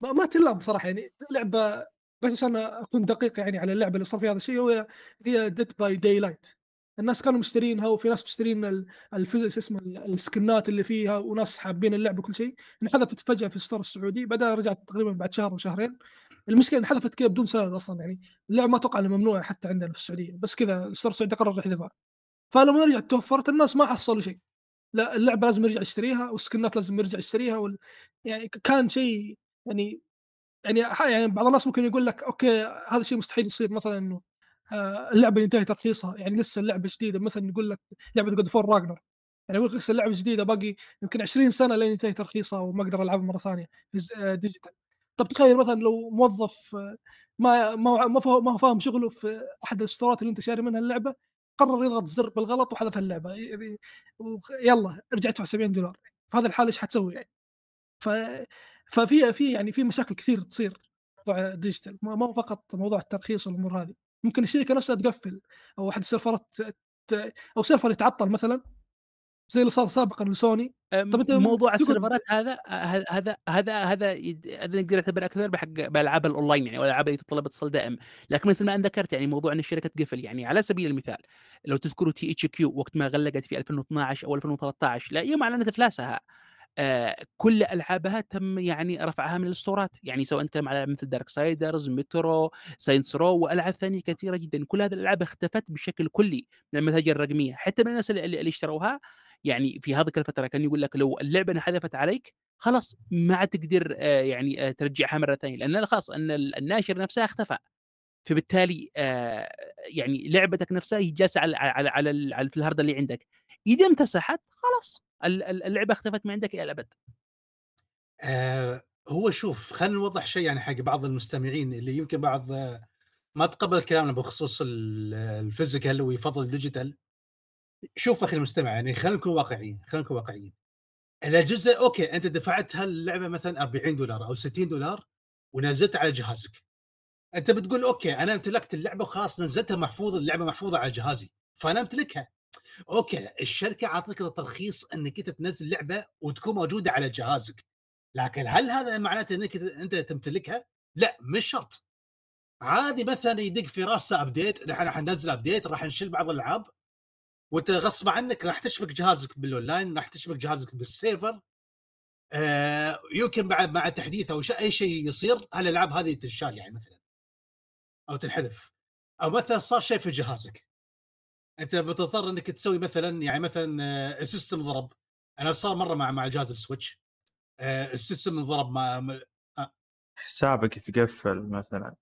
ما ما تلام بصراحة يعني لعبة بس عشان أكون دقيق يعني على اللعبة اللي صار فيها هذا الشيء هو هي Dead by Daylight. الناس كانوا مشترينها وفي ناس مشترين ال الف شو اسمه ال ال skins ات اللي فيها وناس حابين اللعبة وكل شيء، انحذفت فجأة في ال store السعودي بعدها رجعت تقريبًا بعد شهر أو شهرين، المشكلة انحذفت كذا بدون سبب أصلًا يعني، اللعبة ما أتوقع إنها ممنوعة حتى عندنا في السعودية، بس كذا ال store السعودي قرر يحذفها، فلما رجعت توفرت الناس ما حصلوا شيء، لأ اللعبة لازم يرجع يشتريها وال skins ات لازم يرجع يشتريها وال يعني كان شيء يعني يعني يعني بعض الناس ممكن يقول لك okay هذا الشيء مستحيل يصير مثلًا إنه آآ اللعبة ينتهي ترخيصها، يعني لسه اللعبة جديدة مثلًا يقول لك God of War Ragnarok. يعني أقول لك لسه اللعبة جديدة باقي يمكن 20 سنة لين ينتهي ترخيصها وما أقدر ألعبها مرة ثانية. آه، digital طب تخيل مثلا لو موظف آه، ما ما ما ما فاهم شغله في أحد ال store ات اللي أنت شاري منها اللعبة قرر يضغط زر بالغلط وحذف اللعبة يلا ارجع ادفع 70 دولار. في هذا الحال إيش حتسوي يعني؟ ف ففي في يعني في مشاكل كثير تصير موضوع ما هو فقط موضوع الترخيص والأمور هذه. ممكن الشركة نفسها تقفل أو احد ال server ات أو server يتعطل مثلا. زي اللي صار سابقا لسوني. طب أنت موضوع ال server ات هذا هذا هذا هذا هذا نقدر نعتبر أكثر بحق بالالعاب الأونلاين يعني والالعاب اللي تتطلب اتصال دائم. لكن مثل ما انت ذكرت يعني موضوع إن الشركة تقفل يعني على سبيل المثال لو تذكروا THQ وقت ما غلقت في 2012 أو 2013 لا يوم أعلنت أفلاسها آه كل ألعابها تم يعني رفعها من ال store ات. يعني سواء أنت ألعاب مثل Darksiders Metro Saints Row وألعاب ثانية كثيرة جدا. كل هذه الألعاب اختفت بشكل كلي من المتاجر الرقمية. حتى من الناس اللي, اللي اشتروها يعني في هذيك الفترة كان يقول لك لو اللعبة انحذفت عليك خلاص ما عاد تقدر آه يعني آه ترجعها مرة ثانية لأن خلاص إن الناشر نفسها اختفى. فبالتالي آه يعني لعبتك نفسها هي جالسة على على على, على في الهارد اللي عندك. إذا امتسحت خلاص ال- ال- اللعبة اختفت من عندك إلى الأبد. هو شوف خلينا نوضح شيء يعني حق بعض المستمعين اللي يمكن بعض ما تقبل كلامنا بخصوص ال- ال physical ويفضل ال digital. شوف أخي المستمع يعني خلينا نكون واقعيين خلينا نكون واقعيين. الأجهزة okay أنت دفعت هاللعبة مثلا 40 دولار أو 60 دولار ونزلت على جهازك. أنت بتقول okay أنا امتلكت اللعبة وخلاص نزلتها محفوظه اللعبة محفوظة على جهازي. فأنا أمتلكها. okay الشركة اعطتك الترخيص إنك أنت تنزل لعبة وتكون موجودة على جهازك. لكن هل هذا معناته إنك أنت تمتلكها؟ لا مش شرط. عادي مثلا يدق في راسه update نحن راح ننزل update راح نشيل بعض الألعاب. وانت غصب عنك راح تشبك جهازك بالاونلاين راح تشبك جهازك بال server. آه يمكن بعد مع تحديث أو أي شيء يصير هالألعاب هذه تنشال يعني مثلا. أو تنحذف. أو مثلا صار شيء في جهازك. أنت بتضطر إنك تسوي مثلا يعني مثلا آه، ال system ضرب. أنا صار مرة مع مع جهاز ال Switch. آه، ال system انضرب مع مع- حسابك يتقفل مثلا.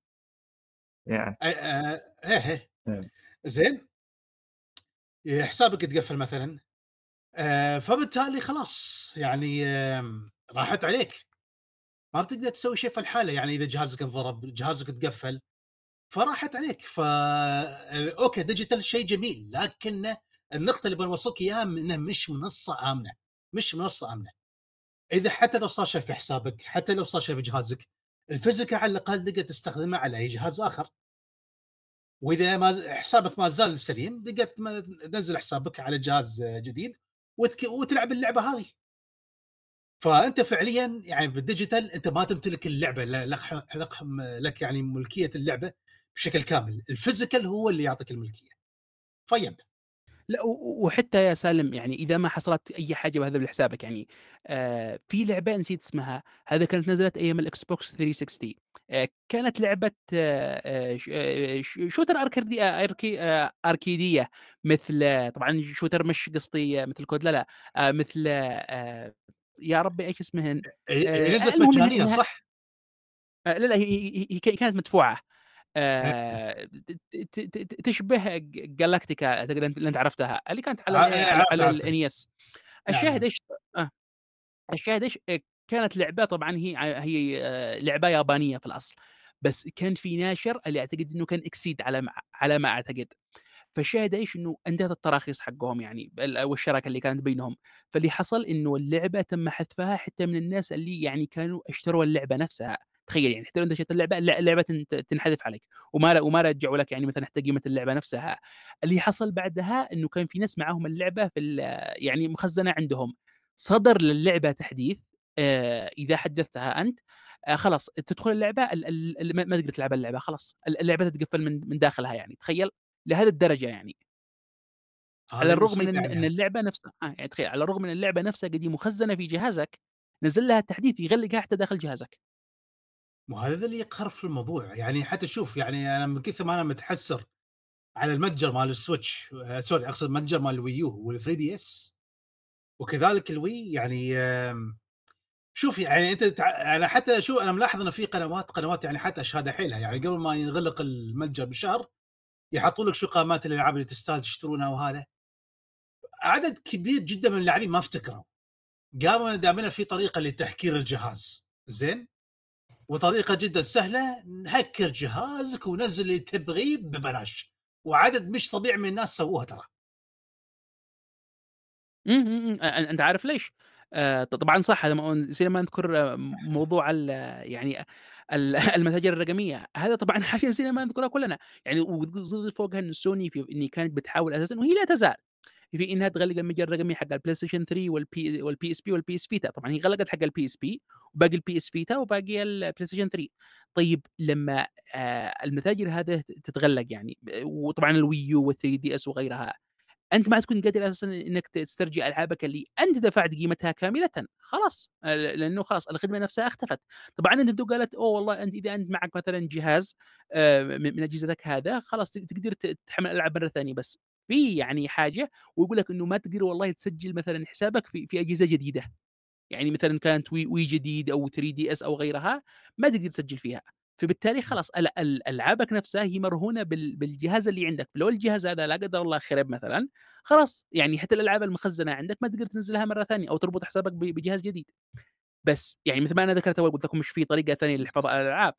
يعني. آه، آه، إيه إيه. إيه. زين؟ إيه، حسابك يتقفل مثلا فبالتالي خلاص يعني آم، راحت عليك. ما بتقدر تسوي شيء في الحالة يعني إذا جهازك انضرب جهازك تقفل فراحت عليك. ف okay digital شيء جميل لكن النقطة اللي بنوصلك إياها انه مش منصة آمنة مش منصة آمنة. إذا حتى لو صار شيء في حسابك حتى لو صار شيء في جهازك ال physical على الأقل تقدر تستخدمه على أي جهاز آخر. وإذا ما حسابك ما زال سليم ما- تنزل حسابك على جهاز جديد وتك... وتلعب اللعبة هذه. فأنت فعليا يعني بال digital أنت ما تمتلك اللعبة لك لك, يعني ملكية اللعبة بشكل كامل. ال physical هو اللي يعطيك الملكية. طيب لا وحتى يا سالم يعني إذا ما حصلت أي حاجة بهذا لحسابك يعني آه في لعبة نسيت اسمها هذا كانت نزلت أيام ال Xbox 360 آه كانت لعبة آه آه آه، shooter أركيدي آه، أركي آه أركيدية مثل طبعا shooter مش قصدي مثل COD لا لا آه مثل آه يا ربي إيش اسمهن نزلت مجانيه صح؟ آه، لا لا هي, هي, هي كانت مدفوعة آه، تشبه جالاكتيكا اعتقد اللي أنت عرفتها اللي كانت على آه، على, إيه، على. الإنيس الشاهد نعم. إيش آه. الشاهد إيش كانت لعبة طبعا هي هي لعبة يابانية في الأصل بس كان في ناشر اللي أعتقد إنه كان إكسيد على ما على ما أعتقد فالشاهد إيش إنه انتهت التراخيص حقهم يعني ال- والشراكة اللي كانت بينهم فاللي حصل إنه اللعبة تم حذفها حتى من الناس اللي يعني كانوا اشتروا اللعبة نفسها تخيل يعني حتى لو انت شريت اللعبه الل- اللعبه تن- تنحذف عليك. وما وما رجعوا لك يعني مثلا حتى قيمة اللعبة نفسها. اللي حصل بعدها إنه كان في ناس معاهم اللعبة في يعني مخزنة عندهم. صدر للعبة تحديث آه، إذا حدثتها أنت آه، خلاص تدخل اللعبة ال- ال- ال- ما تقدر تلعب اللعبة خلاص. اللعبة تتقفل من من داخلها يعني. تخيل؟ لهذه الدرجة يعني. على الرغم من إن, يعني. إن اللعبة نفسها آه يعني تخيل على الرغم من اللعبة نفسها قد مخزنة في جهازك نزل لها تحديث يغلقها حتى داخل جهازك. مو هذا اللي يقهر في الموضوع؟ يعني حتى شوف يعني أنا من كثر ما أنا متحسر على المتجر مال ال Switch آه sorry أقصد المتجر مال ال Wii U وال 3DS. وكذلك ال Wii يعني شوف يعني أنت تع... أنا حتى شو أنا ملاحظ إنه في قنوات قنوات يعني حتى شادة حيلها يعني قبل ما ينغلق المتجر بشهر يحطوا لك شو قائمات الألعاب اللي تستاهل تشترونها وهذا. عدد كبير جدا من اللاعبين ما افتكروا. قاموا دامنا في طريقة لتهكير الجهاز. زين؟ وطريقة جدا سهلة نهكر جهازك ونزل اللي تبغيه ببلاش. وعدد مش طبيعي من الناس سووها ترى. أنت عارف ليش؟ طبعًا صح نسينا ما نذكر موضوع يعني ال المتاجر الرقمية، هذا طبعًا حاجة نسينا ما نذكرها كلنا، يعني وضيف فوقها إن سوني في إن كانت بتحاول أساسًا وهي لا تزال. في إنها تغلق المتجر الرقمي حق الPlayStation 3 والP والPSP والPS Vita، طبعًا هي غلقت حق الPSP وباقي الPS Vita وباقي الPlayStation 3 طيب لمّا آآ المتاجر هذه تتغلق يعني ب وطبعًا الWii U وال3DS وغيرها، أنت ما تكون قادر أساسًا إنك ت تسترجع ألعابك اللي أنت دفعت قيمتها كاملةً، خلاص آآ لأنه خلاص الخدمة نفسها اختفت. طبعًا Nintendo قالت أوه والله أنت إذا أنت معك مثلًا جهاز آآ من أجهزتك هذا خلاص تقدر تحمل الألعاب مرة ثانية، بس. في يعني حاجة ويقول لك إنه ما تقدر والله تسجل مثلًا حسابك في في أجهزة جديدة. يعني مثلًا كانت Wii Wii جديد أو 3DS أو غيرها، ما تقدر تسجّل فيها، فبالتالي خلاص ال ال ألعابك نفسها هي مرهونة بال بالجهاز اللي عندك، لو الجهاز هذا لا قدر الله خرب مثلًا، خلاص يعني حتى الألعاب المخزنة عندك ما تقدر تنزّلها مرة ثانية أو تربط حسابك بجهاز جديد. بس يعني مثل ما أنا ذكرت أول قُلت لكم مش في طريقة ثانية للحفاظ على الألعاب،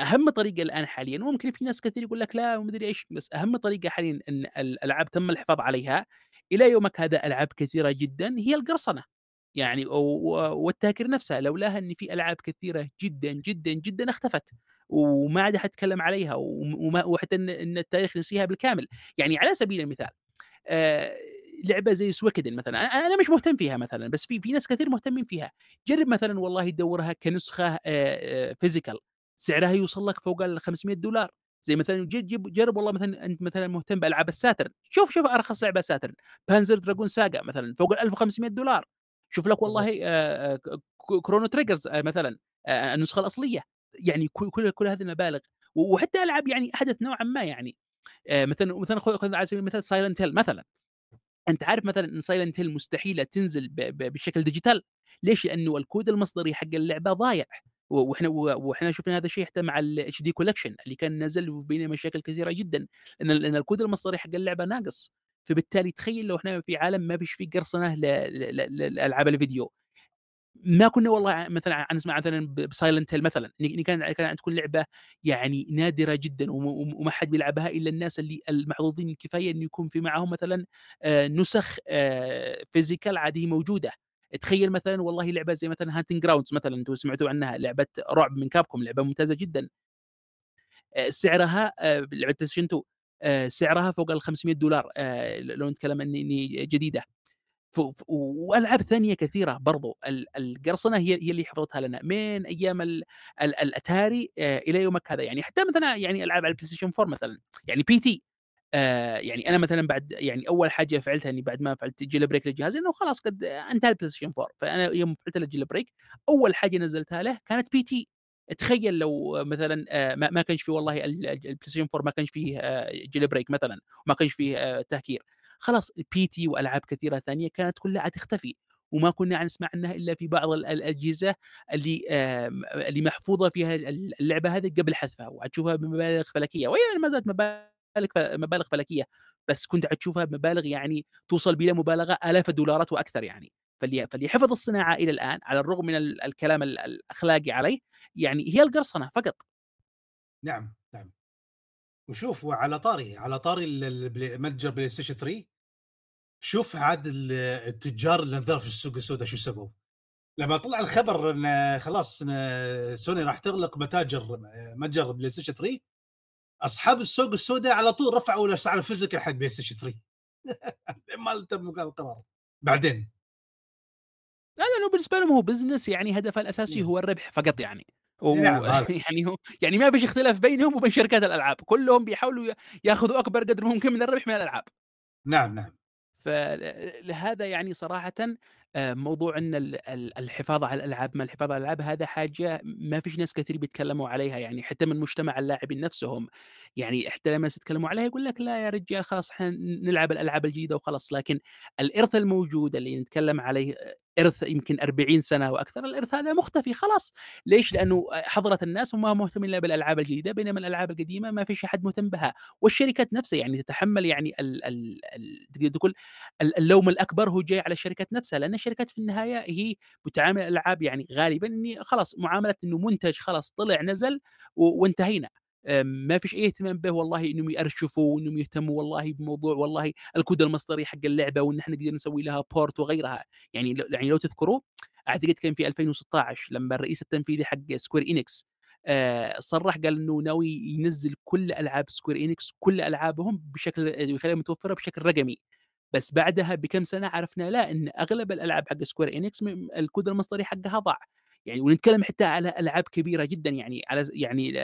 أهم طريقة الآن حاليًا وممكن في ناس كثير يقول لك لا وما أدري إيش، بس أهم طريقة حاليًا إن الألعاب تم الحفاظ عليها إلى يومك هذا ألعاب كثيرة جدًا هي القرصنة. يعني والتهكير نفسها لولاها إن في ألعاب كثيرة جدًا، جدًا، جدًا اختفت، وما عاد أحد يتكلم عليها وم وما وحتى إن التاريخ نسيها بالكامل، يعني على سبيل المثال آآ لعبة زي Suikoden مثلًا، أ أنا مش مهتم فيها مثلًا، بس في في ناس كثير مهتمين فيها، جرّب مثلًا والله تدوّرها كنسخة آآ physical. سعرها يوصل لك فوق ال$500 زي مثلًا ج جيب جرّب والله مثلًا أنت مثلًا مهتم بألعاب ال Saturn، شوف شوف أرخص لعبة Saturn، Panzer Dragoon Saga مثلًا فوق ال$1500 شوف لك والله آآ ك Chrono Trigger آآ مثلًا آآ النسخة الأصلية، يعني كل كل كل هذه المبالغ، وحتى ألعاب يعني حدث نوعًا ما يعني، مثلًا مثلًا خُذ على سبيل المثال Silent Hill مثلًا. أنت عارف مثلًا إن Silent Hill مستحيلة تنزل بشكل ديجيتال، ليش؟ لأنه الكود المصدري حق اللعبة ضايع، و وإحنا و وإحنا شُفنا هذا الشيء حتى مع الHD collection اللي كان نزل وبينه مشاكل كثيرة جدًا، لأن لأن الكود المصدري حق اللعبة ناقص، فبالتالي تخيل لو إحنا في عالم ما فيش فيه قرصنة ل ل ل لألعاب الفيديو، ما كنا والله مثلًا نسمع مثلًا ب بSilent Hill مثلًا كان كانت تكون لعبة يعني نادرة جدًا وم وم وما حد بيلعبها إلا الناس اللي المحظوظين الكفاية إنه يكون في معاهم مثلًا آآ نسخ آآ physical عاد هي موجودة. تخيل مثلًا والله لعبة زي مثلًا Hunting Grounds مثلًا أنتم سمعتوا عنها، لعبة رعب من Capcom لعبة ممتازة جدًا. آآ سعرها آآ لعبة PlayStation 2 آآ سعرها فوق ال$500 آآ لو نتكلم. ف ف وألعاب ثانية كثيرة برضو ال القرصنة هي هي اللي حفظتها لنا من أيام ال ال الأتاري آآ إلى يومك هذا، يعني حتى مثلًا يعني ألعاب على الPlayStation 4 مثلًا، يعني PT آآ يعني أنا مثلًا بعد يعني أول حاجة فعلتها إني بعد ما فعلت jailbreak للجهاز إنه خلاص قد انتهى الPlayStation 4 فأنا يوم فعلت له jailbreak أول حاجة نزلتها له كانت PT تخيل لو مثلًا آآ ما ما كانش في والله ال ال الPlayStation 4 ما كانش فيه آآ jailbreak مثلًا، وما كانش فيه آآ تهكير. خلاص PT وألعاب كثيرة ثانية كانت كلها حتختفي، وما كنا حنسمع عنها إلا في بعض ال الأجهزة اللي اللي محفوظة فيها ال اللعبة هذه قبل حذفها، وحتشوفها بمبالغ فلكية، وهي ما زالت مبالغ مبالغ فلكية، بس كنت حتشوفها بمبالغ يعني توصل بلا مبالغة آلاف الدولارات وأكثر يعني، فاللي فاللي حفظ الصناعة إلى الآن على الرغم من ال الكلام ال الأخلاقي عليه، يعني هي القرصنة فقط. نعم، نعم. وشوف وعلى طاري على طاري متجر بلاي ستيشن 3 شوف عاد ال التجار اللي نزلوا في السوق السوداء شو سووا؟ لما طلع الخبر إن خلاص سوني راح تغلق متاجر متجر بلاي ستيشن 3 أصحاب السوق السوداء على طول رفعوا الاسعار ال physical حق بلاي ستيشن 3 ما تم القرار بعدين لا لأنه بالنسبة لهم هو business يعني هدفها الأساسي إمم. هو الربح فقط يعني. و نعم، هذا. يعني هو يعني ما فيش اختلاف بينهم وبين شركات الألعاب، كلهم بيحاولوا ياخذوا أكبر قدر ممكن من الربح من الألعاب. نعم، نعم. فل لهذا يعني صراحةً آآ موضوع إن ال ال الحفاظ على الألعاب ما الحفاظ على الألعاب هذا حاجة ما فيش ناس كتير بيتكلموا عليها، يعني حتى من مجتمع اللاعبين نفسهم، يعني حتى لمّا يتكلموا عليها يقول لك: "لا يا رجال خلاص إحنا ن نلعب الألعاب الجديدة وخلاص." لكن الإرث الموجود اللي نتكلم عليه آآ إرث يمكن 40 سنة وأكثر، الإرث هذا مختفي خلاص، ليش؟ لأنه آآ حضرة الناس هم مهتمين لا بالألعاب الجديدة، بينما الألعاب القديمة ما فيش أحد مهتم بها، والشركات نفسها يعني تتحمل يعني تقدر تقول ال اللوم الأكبر هو جاي على الشركات نفسها، لأن الشركات في النهاية هي بتعامل الألعاب يعني غالبًا إني خلاص معاملة إنه منتج خلاص طلع نزل وانتهينا، ما فيش أي اهتمام به والله إنهم يأرشفوا وإنهم يهتموا والله بموضوع والله الكود المصدري حق اللعبة وإن إحنا نقدر نسوي لها port وغيرها، يعني يعني لو تذكروا أعتقد كان في 2016 لمّا الرئيس التنفيذي حق Square Enix آآ صرّح قال إنه ناوي ينزّل كل ألعاب Square Enix كل ألعابهم بشكل يخليها متوفرة بشكل رقمي. بس بعدها بكام سنة عرفنا لا، إن أغلب الألعاب حق Enix م الكود المصدري حقها ضاع، يعني ونتكلم حتى على ألعاب كبيرة جدًا يعني على يعني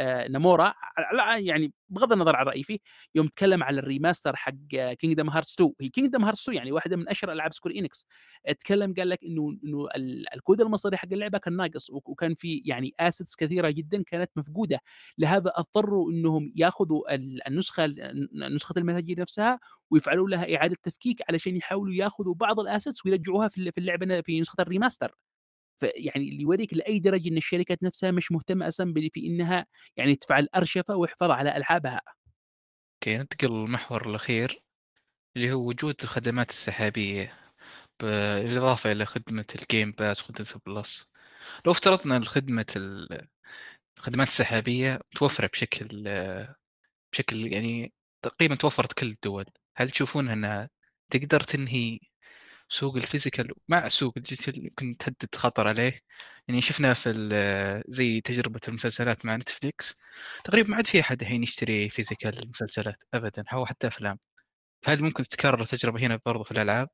على يعني بغض النظر عن رأيي فيه، يوم تكلم على الremaster حق Kingdom Hearts 2 هي Kingdom Hearts 2 يعني واحدة من أشهر ألعاب Square Enix، اتكلم قال لك إنه ال الكود المصدري حق اللعبة كان ناقص، وك وكان في يعني assets كثيرة جدًا كانت مفقودة، لهذا اضطروا إنهم ياخذوا ال النسخة ال نسخة المتاجر نفسها ويفعلوا لها إعادة تفكيك علشان يحاولوا ياخذوا بعض الassets ويرجعوها في ال في اللعبة ن في نسخة الremaster فيعني اللي يوريك لأي درجة إن الشركات نفسها مش أساسًا ب في إنها يعني تفعل أرشفة وحفاظ على ألعابها. أوكي، ننتقل للمحور الأخير اللي هو وجود الخدمات السحابية بالإضافة إلى خدمة الGame Pass وخدمة الPlus. لو افترضنا إن خدمة ال الخدمات السحابية متوفرة بشكل بشكل يعني تقريبًا توفرت كل الدول، هل تشوفون إنها تقدر تنهي سوق الphysical مع سوق الdigital يمكن تهدد خطر عليه؟ يعني شفنا في زي تجربة المسلسلات مع Netflix تقريبًا ما عاد في أحد الحين يشتري physical مسلسلات أبدًا أو حتى أفلام، فهل ممكن تتكرر التجربة هنا برضه في الألعاب؟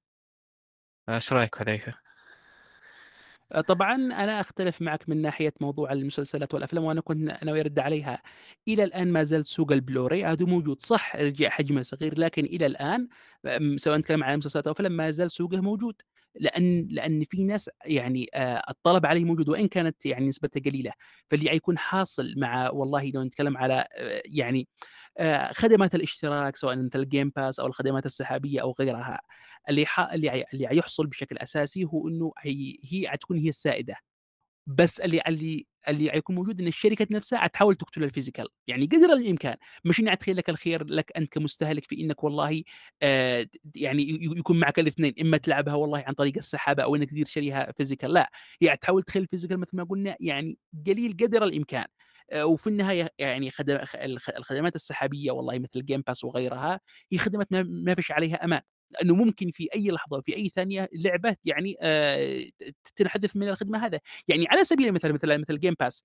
إيش رأيك حذيفة؟ آآ طبعًا أنا أختلف معك من ناحية موضوع المسلسلات والأفلام، وأنا كنت ناوي أرد عليها. إلى الآن ما زال سوق البلوراي عاد موجود، صح رجع حجمه صغير، لكن إلى الآن آمم سواء نتكلم عن مسلسلات أو أفلام ما زال سوقه موجود، لأن لأن في ناس يعني آآ الطلب عليه موجود وإن كانت يعني نسبته قليلة، فاللي حيكون حاصل مع والله لو نتكلم على يعني خدمات الاشتراك سواء مثل الGame Pass أو الخدمات السحابية أو غيرها، اللي اللي حيحصل بشكل أساسي هو إنه هي هي حتكون هي السائدة، بس اللي اللي اللي حيكون موجود إن الشركة نفسها حتحاول تقتل ال physical، يعني قدر الإمكان، مش إني حتخيل لك الخير لك أنت كمستهلك في إنك والله د يعني يكون معك الاثنين، إما تلعبها والله عن طريق السحابة أو إنك تقدر تشتريها physical، لأ، هي حتحاول تخلي الفيزيكال مثل ما قلنا يعني قليل قدر الإمكان، آآ وفي النهاية يعني خد خ الخ الخدمات السحابية والله مثل الGame Pass وغيرها، هي خدمات ما فيش عليها أمان. لأنه ممكن في أي لحظة وفي أي ثانية لعبة يعني ت تنحذف من الخدمة هذا، يعني على سبيل المثال مثل مثل Game Pass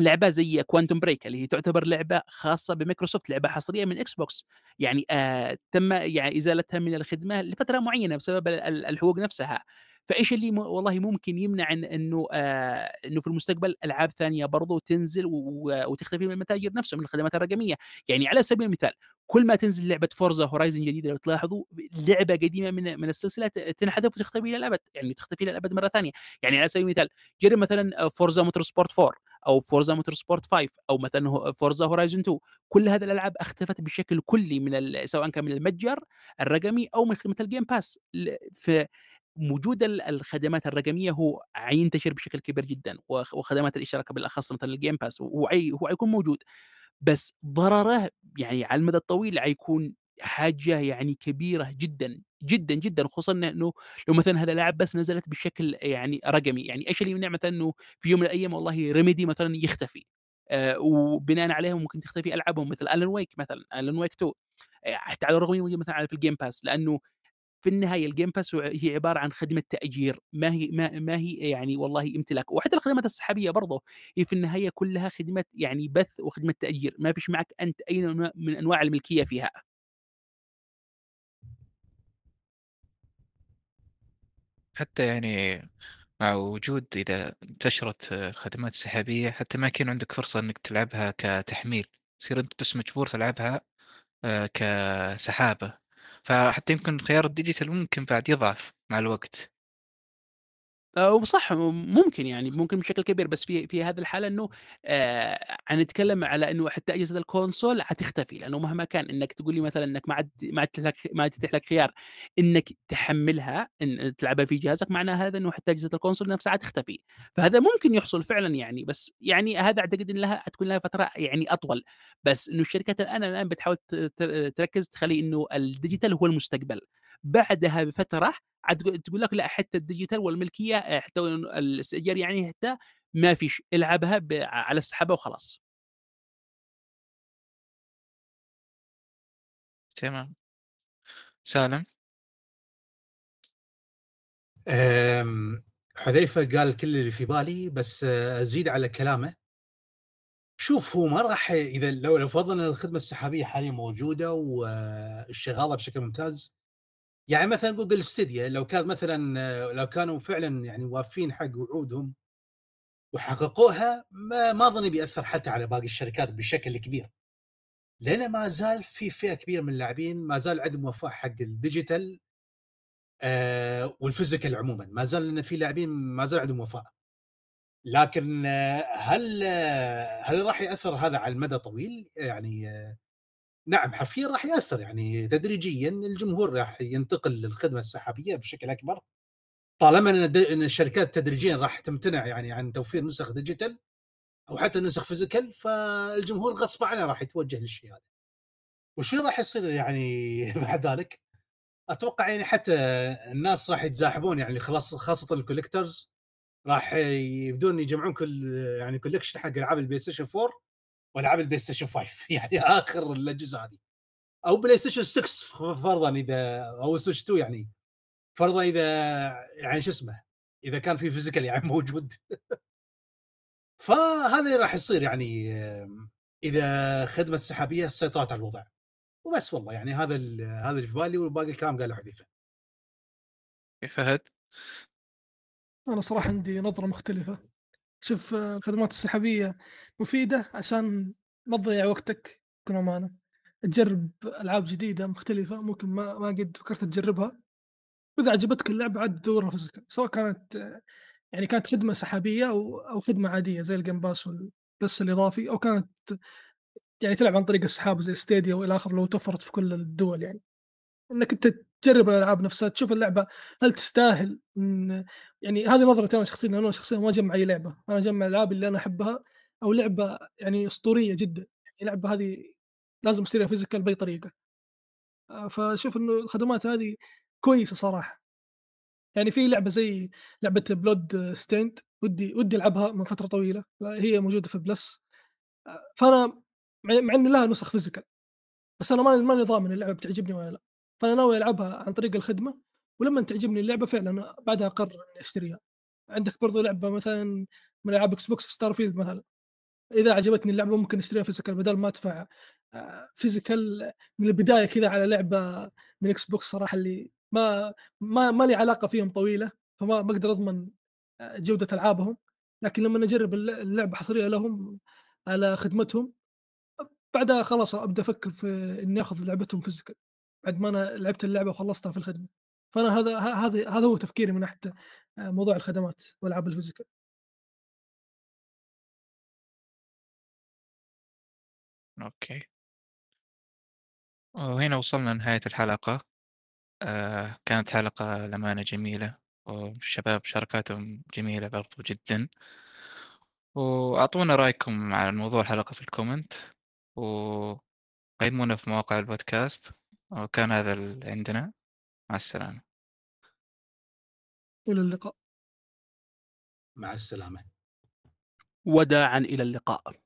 لعبة زي Quantum Break اللي هي تعتبر لعبة خاصة بMicrosoft، لعبة حصرية من Xbox. يعني آآ تم يعني إزالتها من الخدمة لفترة معينة بسبب ال ال الحقوق نفسها، فإيش اللي م والله ممكن يمنع إن إنه آآ إنه في المستقبل ألعاب ثانية برضه تنزل و وتختفي من المتاجر نفسها من الخدمات الرقمية، يعني على سبيل المثال كل ما تنزل لعبة Forza Horizon جديدة لو تلاحظوا لعبة قديمة من من السلسلة ت تنحذف وتختفي إلى الأبد، يعني تختفي إلى الأبد مرة ثانية، يعني على سبيل المثال جرب مثلًا Forza Motorsport 4 أو Forza Motorsport 5 أو مثلًا هو Forza Horizon 2 كل هذه الألعاب اختفت بشكل كلي من سواء كان من المتجر الرقمي أو من Pass. ل ف وجود ال الخدمات الرقمية هو حينتشر بشكل كبير جدًا، وخ وخدمات الاشتراك بالأخص مثل الGame Pass هو هو حيكون موجود، بس ضرره يعني على المدى الطويل حيكون حاجة يعني كبيرة جدًا، جدًا، جدًا، خصوصًا إنه لو مثلًا هذا اللاعب بس نزلت بشكل يعني رقمي، يعني إيش اللي يمنع مثلًا إنه في يوم من الأيام والله Remedy مثلًا يختفي، آآ وبناءً عليه ممكن تختفي ألعابهم مثل Alan Wake مثلًا، Alan Wake 2 آآ حتى على الرغم من مثلًا في الGame Pass لأنه في الGame Pass هو هي عبارة عن خدمة تأجير، ما هي ما ما هي يعني والله امتلاك، وحتى الخدمات السحابية برضه هي في النهاية كلها خدمة يعني بث وخدمة تأجير، ما فيش معك أنت أي نوع من أنواع الملكية فيها. حتى يعني مع وجود إذا انتشرت الخدمات السحابية حتى ما يكون عندك فرصة إنك تلعبها كتحميل، تصير أنت بس مجبور تلعبها آآ كسحابة، فحتى يمكن خيار الdigital ممكن بعد يضعف مع الوقت. آه، وصح ممكن يعني ممكن بشكل كبير بس في في هذه الحالة إنه آآ حنتكلم على إنه حتى أجهزة ال console حتختفي، لأنه مهما كان إنك تقول لي مثلًا إنك ما عاد ما عاد تتيح لك ما عاد يتيح لك خيار إنك تحمّلها إن تلعبها في جهازك، معنى هذا إنه حتى أجهزة ال console نفسها حتختفي، فهذا ممكن يحصل فعلًا يعني، بس يعني هذا أعتقد إن لها حتكون لها فترة يعني أطول، بس إنه الشركات الآن الآن بتحاول تركّز تخلّي إنه ال digital هو المستقبل، بعدها بفترة عاد تقول تقول لك لأ حتى ال digital والملكية آآ حتى الاستئجار يعني حتى ما فيش، العبها على السحابة وخلاص. تمام. سالم؟ آمم، حذيفة قال كل اللي في بالي، بس أزيد على كلامه. شوف هو ما راح إذا لو لو فرضنا الخدمة السحابية حاليًا موجودة وشغالة بشكل ممتاز، يعني مثلًا جوجل ستيديا لو كان مثلًا لو كانوا فعلًا يعني وافين حق وعودهم وحققوها ما ما أظني بيأثّر حتى على باقي الشركات بشكل كبير. لأن ما زال في فئة كبيرة من اللاعبين ما زال عندهم وفاء حق ال digital آآ والphysical عمومًا، ما زال لأن في لاعبين ما زال عندهم وفاء. لكن آه، هل آه، هل راح يأثّر هذا على المدى طويل؟ يعني آه، نعم حرفيًا راح يأثّر، يعني تدريجيًا الجمهور راح ينتقل للخدمة السحابية بشكل أكبر، طالما إن الشركات تدريجيًا راح تمتنع يعني عن توفير نسخ ديجيتال أو حتى نسخ physical فالجمهور غصب عنه راح يتوجه للشيء هذا. وشو راح يصير يعني بعد ذلك؟ أتوقع يعني حتى الناس راح يتزاحمون يعني خلاص خاصة ال collectors راح يبدون يجمعون كل يعني collection حق ألعاب البلاي ستيشن 4 والعاب البلاي ستيشن 5 يعني آخر الأجهزة هذه. أو بلاي ستيشن 6 فرضا إذا أو سويتش 2 يعني. فرضا إذا يعني شو اسمه إذا كان في physical يعني موجود. فهذا راح يصير يعني إذا خدمة السحابيه سيطرت على الوضع. وبس والله يعني هذا هذا اللي في بالي وباقي الكلام قاله حذيفة. فهد؟ أنا صراحة عندي نظرة مختلفة. شوف آه، الخدمات السحابية مفيدة عشان ما تضيّع وقتك بكل أمانة، تجرّب ألعاب جديدة مختلفة ممكن ما ما قد فكرت تجرّبها، وإذا عجبتك اللعبة عاد تدوّرها physical سواء كانت آه، يعني كانت خدمة سحابية أو أو خدمة عادية زي ال Game Pass والبث الإضافي أو كانت يعني تلعب عن طريق السحاب زي ستيديا وإلى آخره لو توفرت في كل الدول يعني. إنك أنت تجرّب الألعاب نفسها، تشوف اللعبة هل تستاهل يعني هذه نظرتي أنا شخصيًا، أنا شخصيًا ما أجمّع أي لعبة، أنا أجمّع الألعاب اللي أنا أحبها أو لعبة يعني أسطورية جدًا، يعني اللعبة هذه لازم أشتريها physical بأي طريقة. آآ فأشوف إنه الخدمات هذه كويسة صراحة. يعني في لعبة زي لعبة blood stained ودي ودي ألعبها من فترة طويلة، هي موجودة في الPlus آآ فأنا مع إن لها نسخ physical بس أنا ماني ماني ضامن اللعبة بتعجبني والّا لأ. فأنا ناوي ألعبها عن طريق الخدمة، ولمّا تعجبني اللعبة فعلًا بعدها أقرر إني أشتريها. عندك برضه لعبة مثلًا من ألعاب إكس بوكس ستارفيلد مثلًا، إذا عجبتني اللعبة ممكن أشتريها physical بدال ما أدفع آآ physical من البداية كذا على لعبة من إكس بوكس صراحة اللي ما ما ما لي علاقة فيهم طويلة، فما ما أقدر أضمن آآ جودة ألعابهم، لكن لمّا أجرب الل اللعبة حصرية لهم على خدمتهم بعدها خلاص أبدأ أفكر في إني آخذ لعبتهم physical. بعد ما أنا لعبت اللعبة وخلصتها في الخدمة، فأنا هذا هذا هذا هو تفكيري من ناحية آآ موضوع الخدمات وألعاب الphysical. أوكي. وهنا وصلنا لنهاية الحلقة. آآ كانت حلقة للأمانة جميلة، والشباب شاركاتهم جميلة برضه جدًا. وأعطونا رأيكم على موضوع الحلقة في الcomment وقيمونا في مواقع البودكاست، وكان هذا اللي عندنا، مع السلامة. إلى اللقاء. مع السلامة وداعًا إلى اللقاء.